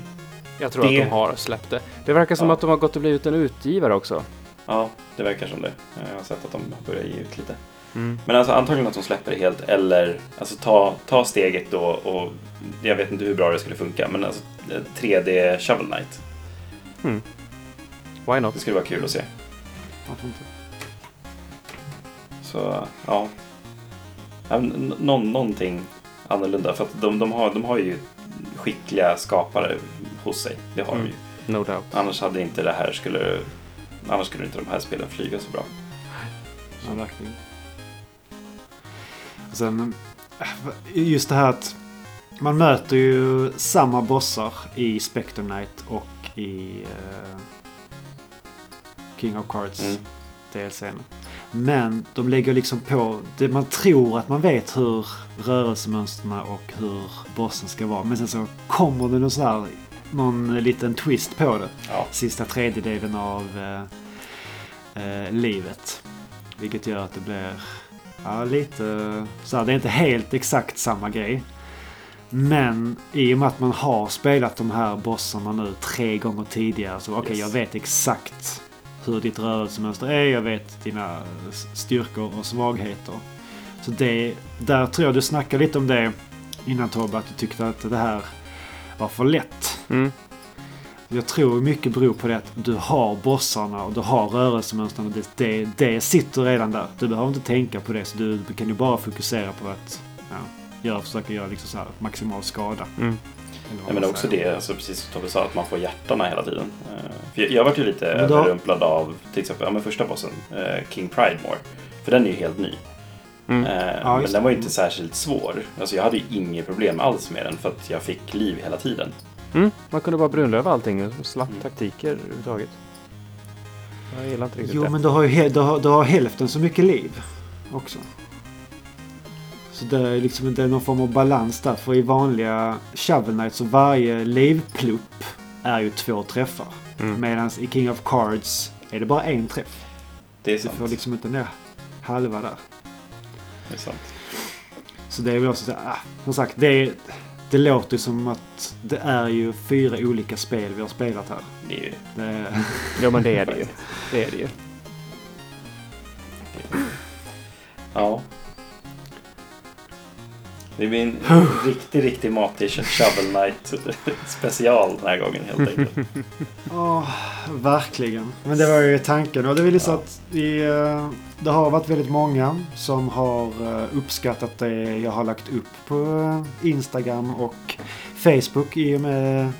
Jag tror Det- att de har släppt det. Det verkar som Ja. att de har gått och blivit en utgivare också. Ja, det verkar som det. Jag har sett att de börjar ge ut lite. Mm. Men alltså antagligen att de släpper det helt eller alltså ta, ta steget då och jag vet inte hur bra det skulle funka men alltså 3D Shovel Knight. Why not? Det skulle vara kul att se. Varför inte? Så ja. Ja, men n- Någon, någonting annorlunda för att de, de, har, de har ju skickliga skapare hos sig. Det har Mm. de ju. No doubt. Annars hade inte det här skulle Annars skulle inte de här spelen flyga så bra. Ja, verkligen. Sen, äh, just det här att man möter ju samma bossar i Spectre Knight och i eh, King of Cards Mm. DLCn. Men de lägger liksom på, det, man tror att man vet hur rörelsemönstren och hur bossen ska vara. Men sen så kommer det någon sån här, någon liten twist på det. Ja. Sista tredjedelen av eh, eh, livet. Vilket gör att det blir ja, lite så här, det är inte helt exakt samma grej. Men i och med att man har spelat de här bossarna nu tre gånger tidigare så okej, Yes. jag vet exakt hur ditt rörelsemönster är. Jag vet dina styrkor och svagheter. Så det, där tror jag du snackade lite om det innan Tobbe, att du tyckte att det här var för lätt. Mm. Jag tror mycket beror på det att du har bossarna och du har rörelsemönstren. Det, det, det sitter redan där. Du behöver inte tänka på det. Så du, du kan ju bara fokusera på att ja, göra, försöka göra liksom så här maximal skada. Mm. Ja, men också det, alltså, precis som Tobbe sa, att man får hjärtarna hela tiden. Eh, För jag, jag varit ju lite överrumplad av till exempel ja, men första bossen, eh, King Pridemore. För den är ju helt ny. Mm. Eh, Ja, men just den var ju inte särskilt svår. Alltså jag hade ju inget problem alls med den för att jag fick liv hela tiden. Mm. Man kunde bara brunlöva allting och slapp Mm. taktiker överhuvudtaget. Jag gillar inte riktigt Jo, det. men du har ju du har, du har hälften så mycket liv också. Så det är liksom det är någon form av balans där. För i vanliga Shovel Knight så varje livplupp är ju två träffar. Mm. Medan i King of Cards är det bara en träff. Det är Du sant. får liksom inte ner halva där. Det är sant. Så det är väl också så ah, som sagt, det, är, det låter ju som att det är ju fyra olika spel vi har spelat här. Det är ju Det, Ja, men det är det ju. Det är det ju. Ja. Det blir en riktig, riktig matig Shovel Knight special den här gången helt enkelt. Åh, verkligen. Men det var ju tanken. Och det är väl så Ja. att vi, eh, det har varit väldigt många som har eh, uppskattat det jag har lagt upp på eh, Instagram och Facebook i och med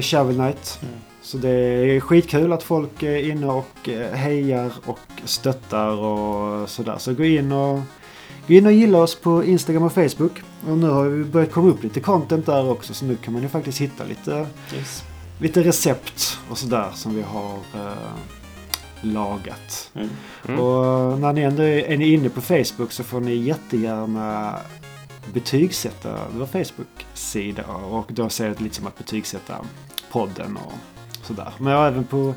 Shovel Knight. Mm. Så det är skitkul att folk är inne och hejar och stöttar och sådär. Så gå in och, gå in och gilla oss på Instagram och Facebook. Och nu har vi börjat komma upp lite content där också så nu kan man ju faktiskt hitta lite Yes. lite recept och sådär som vi har eh, lagat. Mm. Mm. Och när ni ändå är, är ni inne på Facebook så får ni jättegärna betygsätta vår Facebook-sida och då ser det lite som att betygsätta podden och sådär. Men även på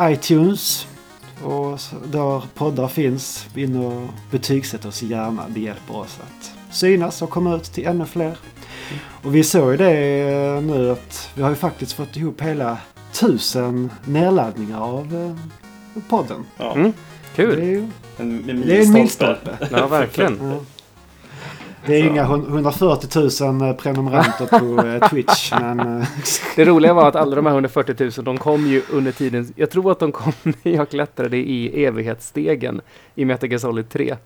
iTunes och där poddar finns. In och betygsätt oss gärna. Det hjälper oss att synas och komma ut till ännu fler. Och vi såg ju det eh, nu att vi har ju faktiskt fått ihop hela tusen nedladdningar av eh, podden. Ja, Mm. Det är, Kul! ju, en, en det är en milstolpe. milstolpe. Ja, verkligen. Det är inga hun- 140 000 prenumeranter på eh, Twitch. Men eh, Det roliga var att alla de här 140 000, de kom ju under tiden, jag tror att de kom när jag klättrade i evighetsstegen i Metal Solid 3.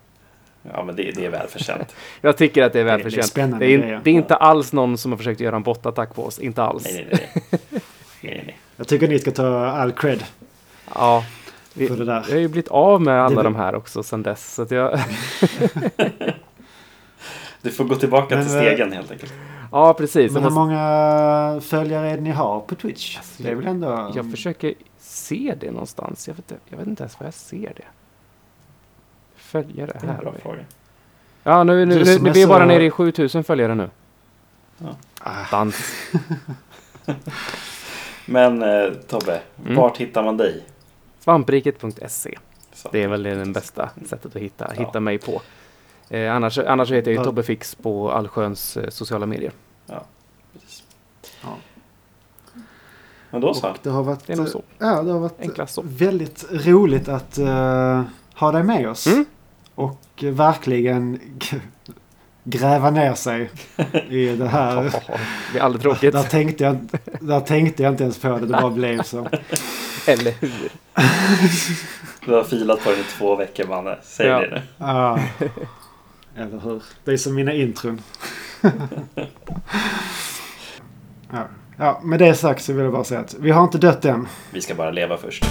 Ja, men det, det är välförtjänt. Jag tycker att det är Det- det är välförtjänt. Det, spännande är, det är inte alls någon som har försökt göra en bottattack på oss, inte alls. Nej, nej, nej. nej, nej, nej. jag tycker ni ska ta all cred Ja, vi, för det där. jag har ju blivit av med alla Det- de här också sedan dess. Så att jag, Du får gå tillbaka Men, till eh, stegen helt enkelt. ja, precis. Men hur måste, många följare är det ni har på Twitch? Det är väl ändå... jag försöker se det någonstans. Jag vet, inte- jag vet inte ens var jag ser det. Följare, Det är en här bra fråga. Ja, nu, nu, nu, nu är vi är bara nere i 7000 följare nu. Ah, Dans. Men eh, Tobbe, Mm. vart hittar man dig? Svampriket.se. Det är väl det bästa sättet att hitta, Ja. hitta mig på. Eh, annars, annars heter jag ju Tobbe Fix på allsköns eh, sociala medier. Precis. Ja. Men då så. och det har varit, Det är nog så. Ja, det har varit Enklast så. väldigt roligt att eh, ha dig med oss. Mm. Och eh, verkligen gräva ner sig i det här. Det blir aldrig tråkigt. Där tänkte, jag, där tänkte jag inte ens på det, det bara blev så. Eller hur? Du har filat på den i två veckor Manne. Säg Ja. det nu. Ja. Eller hur? Det är som mina intron. ja. ja, med det sagt så vill jag bara säga att vi har inte dött än. Vi ska bara leva först.